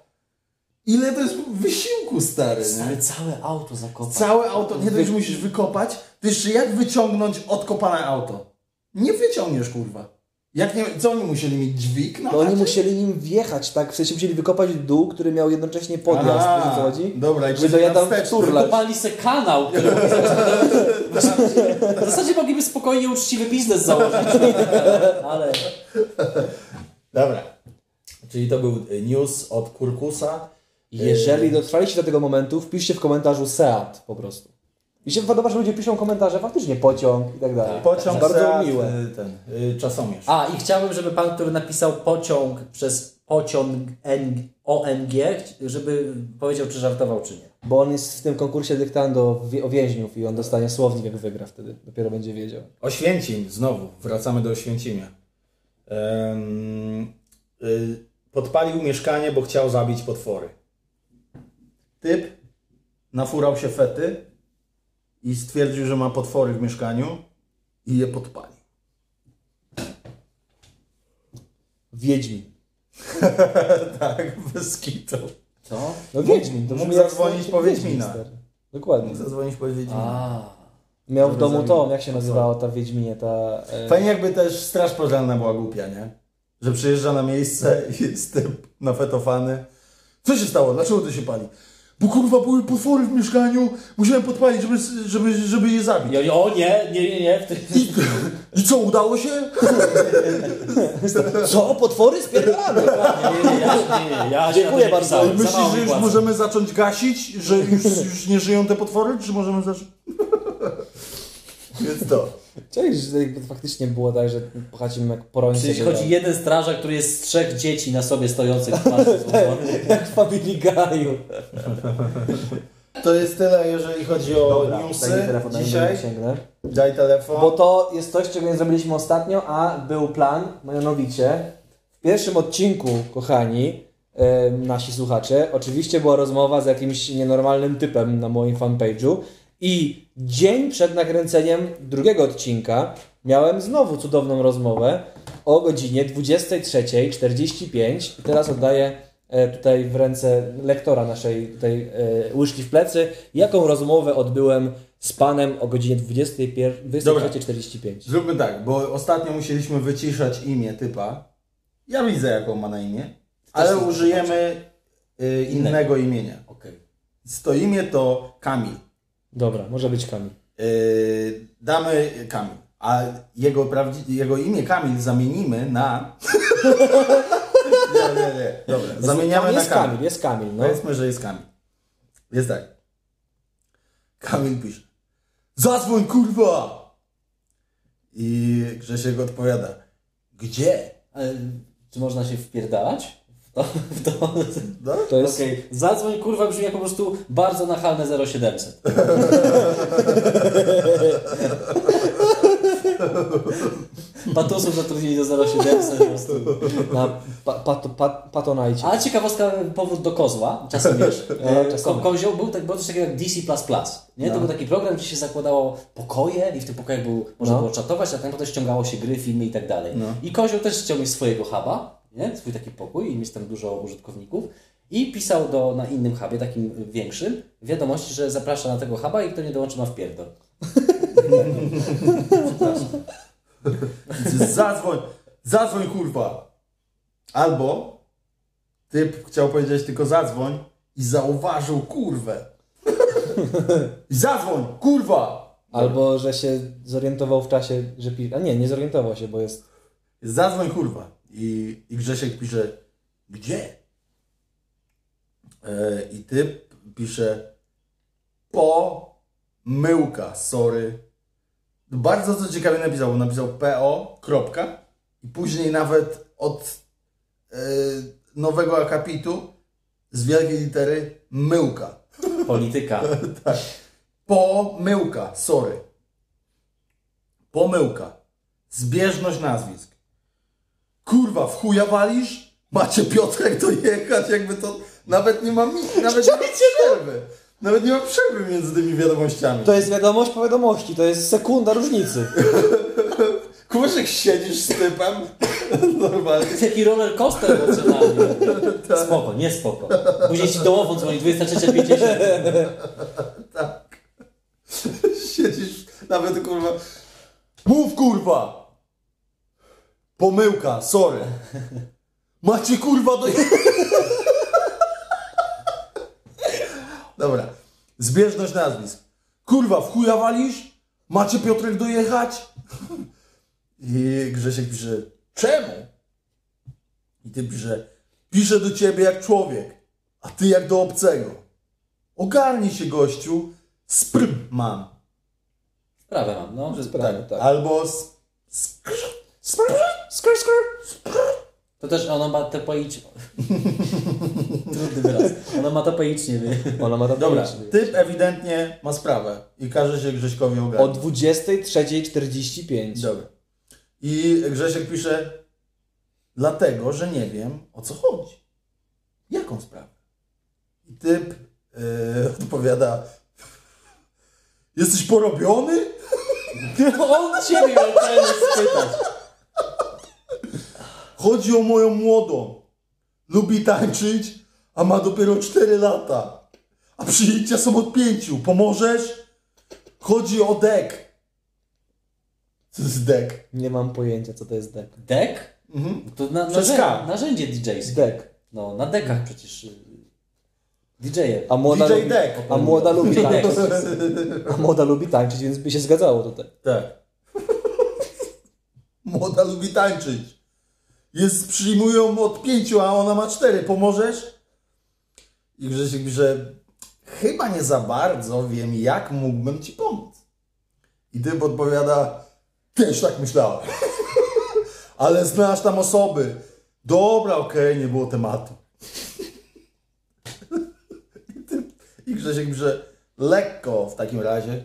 Ile to jest wysiłku, stary, nie? Stary, całe auto zakopał. Całe auto, nie dość, że musisz wykopać, to jeszcze jak wyciągnąć odkopane auto? Nie wyciągniesz, kurwa. Jak nie, co oni musieli mieć dźwig? No, No oni musieli nim wjechać, tak? W sensie musieli wykopać dół, który miał jednocześnie podjazd, A, wiesz o co chodzi? dobra, i Żeby. Kopali se kanał, który mogli zacząć- W zasadzie mogliby spokojnie uczciwy biznes założyć. Ale Dobra. Czyli to był news od Kurkusa Jeżeli dotrwaliście do tego momentu, wpiszcie w komentarzu SEAT po prostu. I się podoba, że ludzie piszą komentarze, faktycznie pociąg i tak dalej. Pociąg bardzo Seat, miłe. y, ten, y, czasomierz. A, i chciałbym, żeby pan, który napisał pociąg przez pociąg N- ONG, żeby powiedział, czy żartował, czy nie. Bo on jest w tym konkursie dyktando o więźniów i on dostanie słownik, jak wygra wtedy. Dopiero będzie wiedział. Oświęcim, znowu, wracamy do Oświęcimia. Y, podpalił mieszkanie, bo chciał zabić potwory. Typ nafurał się fety i stwierdził, że ma potwory w mieszkaniu i je podpalił. Wiedźmin. tak, bez kitu. Co? No Wiedźmin. To Mógł zadzwonić po Wiedźmin, Wiedźmina. Dokładnie. Mógł zadzwonić po Wiedźmina. A. Miał w domu to, jak się nazywała ta Wiedźminie, ta... E... Fajnie jakby też straż pożarna była głupia, nie? Że przyjeżdża na miejsce i jest typ nafetowany. Co się stało? Dlaczego to się pali? Bo kurwa były potwory w mieszkaniu, musiałem podpalić, żeby, żeby, żeby je zabić. I oni, o nie, nie, nie, nie. W tym... I, I co, udało się? Co? Potwory spierdalane? Nie, nie, ja, nie, nie, ja się Dziękuję nie bardzo. pisałem. Myślisz, że już możemy zacząć gasić? Że już, już nie żyją te potwory? Czy możemy zacząć? Więc to. Cześć, że faktycznie było tak, że pochacimy jak porońcy. Czyli chodzi jeden strażak, który jest z trzech dzieci na sobie stojących w złożony. Jak w Family Guy'u. To jest tyle, jeżeli chodzi o Dobra, newsy daj telefon, dzisiaj. Daj telefon. Bo to jest coś, czego nie zrobiliśmy ostatnio, a był plan, mianowicie w pierwszym odcinku, kochani, nasi słuchacze, oczywiście była rozmowa z jakimś nienormalnym typem na moim fanpage'u i dzień przed nakręceniem drugiego odcinka miałem znowu cudowną rozmowę o godzinie 23.45 i teraz oddaję e, tutaj w ręce lektora naszej tutaj e, łyżki w plecy, jaką rozmowę odbyłem z panem o godzinie 21 Dobra. 23.45. Zróbmy tak, bo ostatnio musieliśmy wyciszać imię typa. Ja widzę, jaką ma na imię, ale użyjemy y, innego imienia. Okej. To imię to Kamil. Dobra, może być Kamil. Y, damy Kamil. A jego, prawdzi- jego imię Kamil zamienimy na. nie, nie, nie. Dobra, zamieniamy na jest Kamil. Kamil, jest Kamil, no. Powiedzmy, że jest Kamil. Jest tak. Kamil pisze. Zadzwoń kurwa! I Grzesiek odpowiada. Gdzie? Ale Czy można się wpierdalać? To, to. No? To jest... Okej, zadzwoń kurwa brzmi jak po prostu bardzo nachalne 0700. Patusów zatrudnili do 0700 po prostu. Na pa, pato, pat, patonajcie. A ciekawostka, powrót do kozła, czasem wiesz, No, e, czasem. ko, kozioł był, tak, było coś takiego jak DC++, nie? To był taki program, gdzie się zakładało pokoje i w tych pokojach był, można No. było czatować, a tam potem ściągało się gry, filmy i tak dalej. I kozioł też chciał mieć swojego huba, nie? swój taki pokój i mieć tam dużo użytkowników i pisał do, na innym hubie, takim większym, wiadomości, że zaprasza na tego huba i kto nie dołączy ma wpierdol. Zadzwoń, zadzwoń kurwa. Albo typ chciał powiedzieć tylko zadzwoń i zauważył kurwę. I zadzwoń, kurwa! Albo, że się zorientował w czasie, że pisze... A nie, nie zorientował się, bo jest... Zadzwoń kurwa. I, i Grzesiek pisze, gdzie? E, I typ pisze, pomyłka, sorry. Bardzo co ciekawie napisał, bo napisał PO, kropka. I później nawet od e, nowego akapitu z wielkiej litery myłka. Polityka. Pomyłka, sorry. Pomyłka. Zbieżność nazwisk. Kurwa, w chuja walisz? Macie Piotrek dojechać, jakby to nawet nie ma mi, nawet nie ma przerwy. Nawet nie ma przerwy między tymi wiadomościami. To jest wiadomość po wiadomości, to jest sekunda różnicy. Kurzek siedzisz z typem, normalnie. Taki roller coaster emocjonalny. Spoko, nie spoko. Później ci dołową dzwoni 23.50. Siedzisz, nawet kurwa. Mów kurwa! Pomyłka, sorry. Macie kurwa do. Dobra. Zbieżność nazwisk. Kurwa, w chuja walisz? Macie Piotrek dojechać? I Grzesiek pisze, czemu? I ty pisze, piszę do ciebie jak człowiek, A ty jak do obcego. Ogarnij się, gościu. Spr mam. Sprawę mam, no. Że, Sprawę, tak. Albo s- spr Skr, skr. to też ono ma to poić... Trudny wyraz. Ono ma to poicznie, wie. Ona ma to Dobra, typ ewidentnie ma sprawę i każe się Grześkowi O ogarnąć. 23.45. Dobra. I Grzesiek pisze, dlatego, że nie wiem o co chodzi. Jaką sprawę? I typ yy, odpowiada, jesteś porobiony? On ciebie miał ten spytać. Chodzi o moją młodą. Lubi tańczyć, a ma dopiero 4 lata. A przyjęcia są od 5. Pomożesz? Chodzi o dek. Co to jest dek? Nie mam pojęcia, co to jest dek. Dek? Mhm. To na, Przez narzę- K. narzędzie DJ-skie. Dek. No, na dekach przecież. y, DJ-e. A młoda, DJ lubi, Dek. a młoda lubi tańczyć. A młoda lubi tańczyć, więc by się zgadzało tutaj. Tak. Młoda lubi tańczyć. Jest, przyjmują od pięciu, a ona ma cztery. Pomożesz? I Grzesiek pisze, chyba nie za bardzo wiem, jak mógłbym ci pomóc. I typ odpowiada, też tak myślałem. Ale znasz tam osoby. Dobra, okej, nie było tematu. I, typ, I Grzesiek pisze, lekko w takim razie.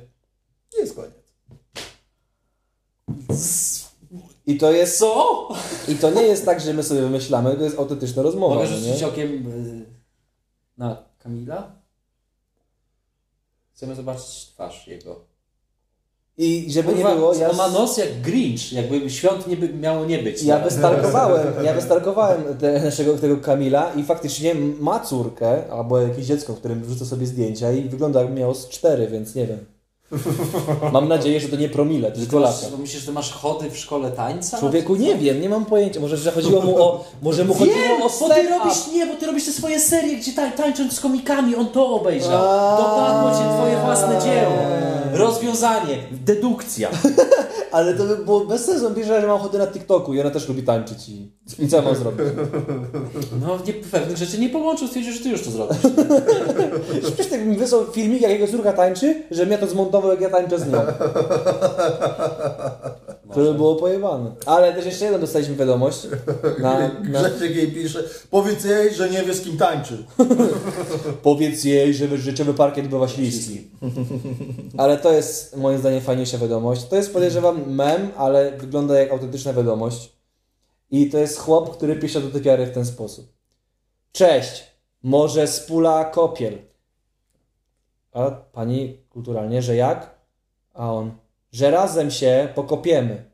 Jest koniec. I to jest. Co? I to nie jest tak, że my sobie wymyślamy, to jest autentyczna rozmowa. Mogę no rzucić nie? okiem y, na Kamila? Chcemy zobaczyć twarz jego. I żeby Kurwa, nie było, ja, ma nos jak Grinch, jakby świąt nie by, miało nie być. ja No. wystalkowałem, ja wystalkowałem te, naszego tego Kamila i faktycznie ma córkę, albo jakieś dziecko, którym wrzucę sobie zdjęcia i wygląda jakby miało z cztery, więc nie wiem. Mam nadzieję, że to nie promile, tylko lata. Myślisz, że masz chody w szkole tańca? Człowieku, nie wiem, nie mam pojęcia. Może, że chodziło mu o. Może mu chodziło Wiem, o bo ty robisz, nie, bo ty robisz te swoje serie, gdzie tań, tańcząc z komikami, on to obejrzał. Dopadło cię twoje własne dzieło. Rozwiązanie, dedukcja. Ale to by było bez sensu. On że ma ochotę na TikToku i ona też lubi tańczyć. I, i co mam zrobić? No, nie, pewnych rzeczy nie połączył, stwierdził, że ty już to zrobisz. Przecież tak mi wysłał filmik, jak jego córka tańczy, że mnie to zmontował, jak ja tańczę z nią. To by było pojebane. Ale też jeszcze jedną dostaliśmy wiadomość. Na, na, Grzesiek jej pisze, powiedz jej, że nie wie z kim tańczy. powiedz jej, że życiowy parkiet bywa śliski. Ale to jest moim zdaniem fajniejsza wiadomość. To jest podejrzewam mem, ale wygląda jak autentyczna wiadomość. I to jest chłop, który pisze do typiary w ten sposób. Cześć, może spula kopiel. A pani kulturalnie, że jak? A on, że razem się pokopiemy.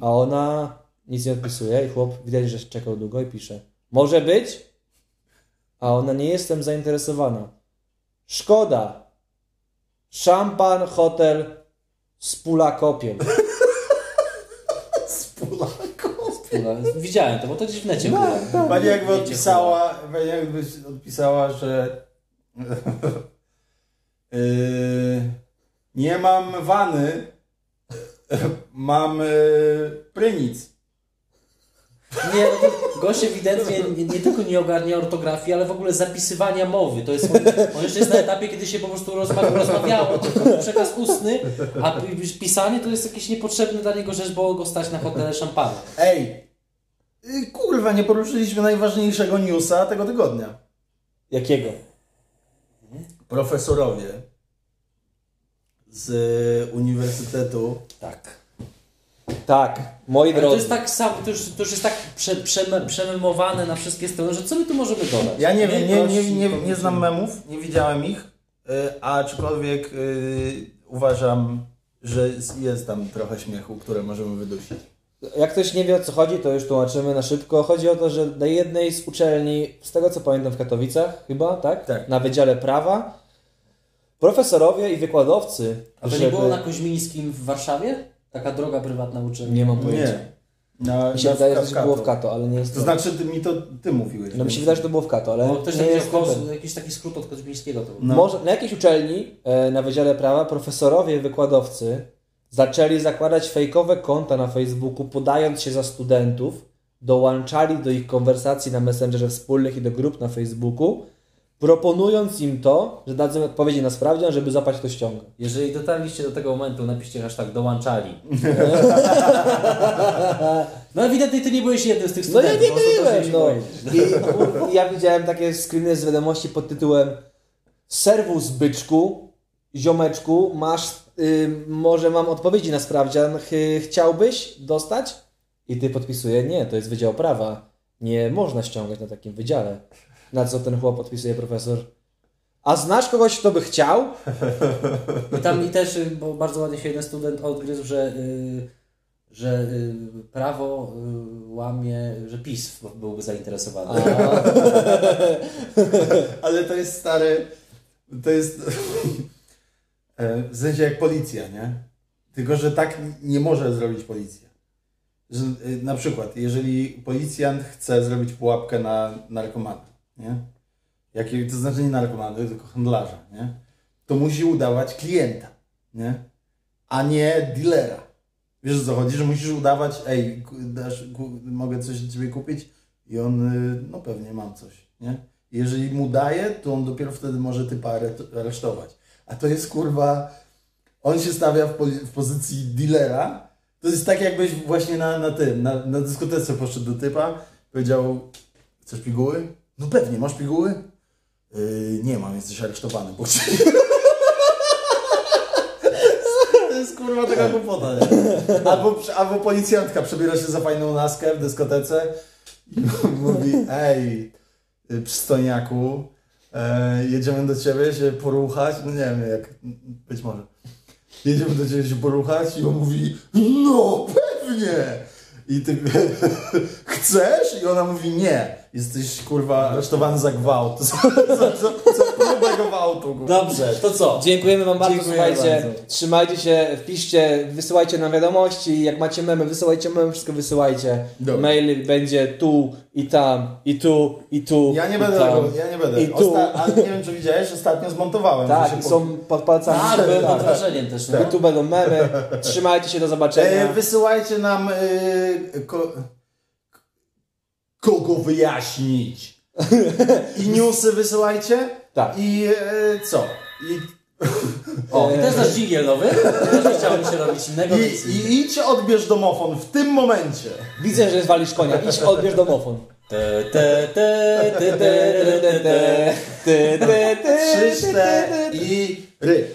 A ona nic nie odpisuje i chłop widać, że czekał długo i pisze. Może być? A ona nie jestem zainteresowana. Szkoda. Szampan, hotel, spula kopiel. No, widziałem to, bo to gdzieś w necie było. Pani jakby odpisała, pani jakby odpisała, że yy, nie mam wany, mam yy, prynic. Nie, no to gość ewidentnie nie, nie tylko nie ogarnia ortografii, ale w ogóle zapisywania mowy. To jest, on, on jeszcze jest na etapie, kiedy się po prostu rozma rozmawiało, tylko przekaz ustny, a pi- pisanie to jest jakiś niepotrzebny dla niego rzecz, bo go stać na hotele szampana. Ej, yy, kurwa, nie poruszyliśmy najważniejszego newsa tego tygodnia. Jakiego? Profesorowie z Uniwersytetu Tak. Tak, moi Ale to drodzy. jest tak sam, to już, to już jest tak prze, przeme, przememowane na wszystkie strony, że co my tu możemy dodać? Ja nie wiem, nie, nie, nie, nie znam memów, nie widziałem ich, y, aczkolwiek y, uważam, że jest tam trochę śmiechu, które możemy wydusić. Jak ktoś nie wie o co chodzi, to już tłumaczymy na szybko. Chodzi o to, że na jednej z uczelni, z tego co pamiętam w Katowicach chyba, tak? Tak. Na Wydziale Prawa, profesorowie i wykładowcy, A to nie żeby- było na Koźmińskim w Warszawie? Taka droga prywatna uczelnia. Nie mam pojęcia. Nie. Na, Mi się wydaje, że to było w Kato. Ale nie jest To znaczy, ty, mi to ty mówiłeś. No mi się wydaje, że to było w Kato, ale Bo ktoś nie jest kos, jakiś taki skrót od Koźmińskiego to był. No. Może na jakiejś uczelni e, na Wydziale Prawa profesorowie i wykładowcy zaczęli zakładać fejkowe konta na Facebooku, podając się za studentów, dołączali do ich konwersacji na Messengerze wspólnych i do grup na Facebooku, proponując im to, że dadzą odpowiedzi na sprawdzian, żeby zapać to ściąga. Jeżeli dotarliście do tego momentu, napiszcie hashtag dołączali. No ewidentnie ty nie byłeś jednym z tych No ja studentów. nie o co to byłem, no. I ja widziałem takie screeny z wiadomości pod tytułem Serwus byczku, ziomeczku, masz, y, może mam odpowiedzi na sprawdzian, ch- chciałbyś dostać? I ty podpisuje, nie, to jest Wydział Prawa, nie można ściągać na takim wydziale. Na co ten chłop podpisuje profesor? A znasz kogoś, kto by chciał? I tam i też, y, bo bardzo ładnie się jeden student odgryzł, że, y, że y, prawo y, łamie, że PiS byłby zainteresowany. Ale to jest stary. To jest. e, w sensie jak policja, nie? Tylko, że tak nie może zrobić policja. Że, e, na przykład, jeżeli policjant chce zrobić pułapkę na narkomana, nie? Jaki, to znaczy nie narkomana, tylko handlarza, nie? To musi udawać klienta, nie? A nie dealera. Wiesz o co chodzi, że musisz udawać, ej, dasz, mogę coś od ciebie kupić? I on, y, no pewnie mam coś, nie? Jeżeli mu daje, to on dopiero wtedy może typa are- aresztować. A to jest kurwa, on się stawia w, w pozycji dealera. To jest tak jakbyś właśnie na, na tym, na, na dyskotece poszedł do typa, powiedział, chcesz piguły? No pewnie, masz piguły? Yy, nie mam, jesteś aresztowany. Bo... To jest kurwa taka głupota, nie? Albo, albo policjantka przebiera się za fajną laskę w dyskotece i mówi, ej, przystojniaku, e, jedziemy do ciebie się poruchać, no nie wiem jak, być może. Jedziemy do ciebie się poruchać i on mówi, no pewnie! I ty chcesz? I ona mówi nie. Jesteś kurwa aresztowany za gwałt. Za, za próbę gwałtu. kurwa. Dobrze, to co? Dziękujemy Wam bardzo, słuchajcie, bardzo. trzymajcie się, wpiszcie, wysyłajcie nam wiadomości, jak macie memy, wysyłajcie memy, wszystko wysyłajcie. Mail będzie tu i tam, i tu, i tu, Ja nie i będę tam. tego, ja nie będę. I tu. Osta- ale nie wiem czy widziałeś, ostatnio zmontowałem. Tak, i są pod palcami. Tak, byłem pod tak. wrażeniem też. I No. tu będą memy, trzymajcie się, do zobaczenia. E, wysyłajcie nam e, ko, kogo wyjaśnić. I newsy wysyłajcie. Tak. I e, co? I, O, i to jest nasz dżingiel nowy. Też nie chciałem się robić innego, i, więc... I idź odbierz domofon w tym momencie. Widzę, że zwalisz konia, idź odbierz domofon. Te, te, te, te, te, te, te, te. Ty, ty, ty, Trzy, cztery i ry.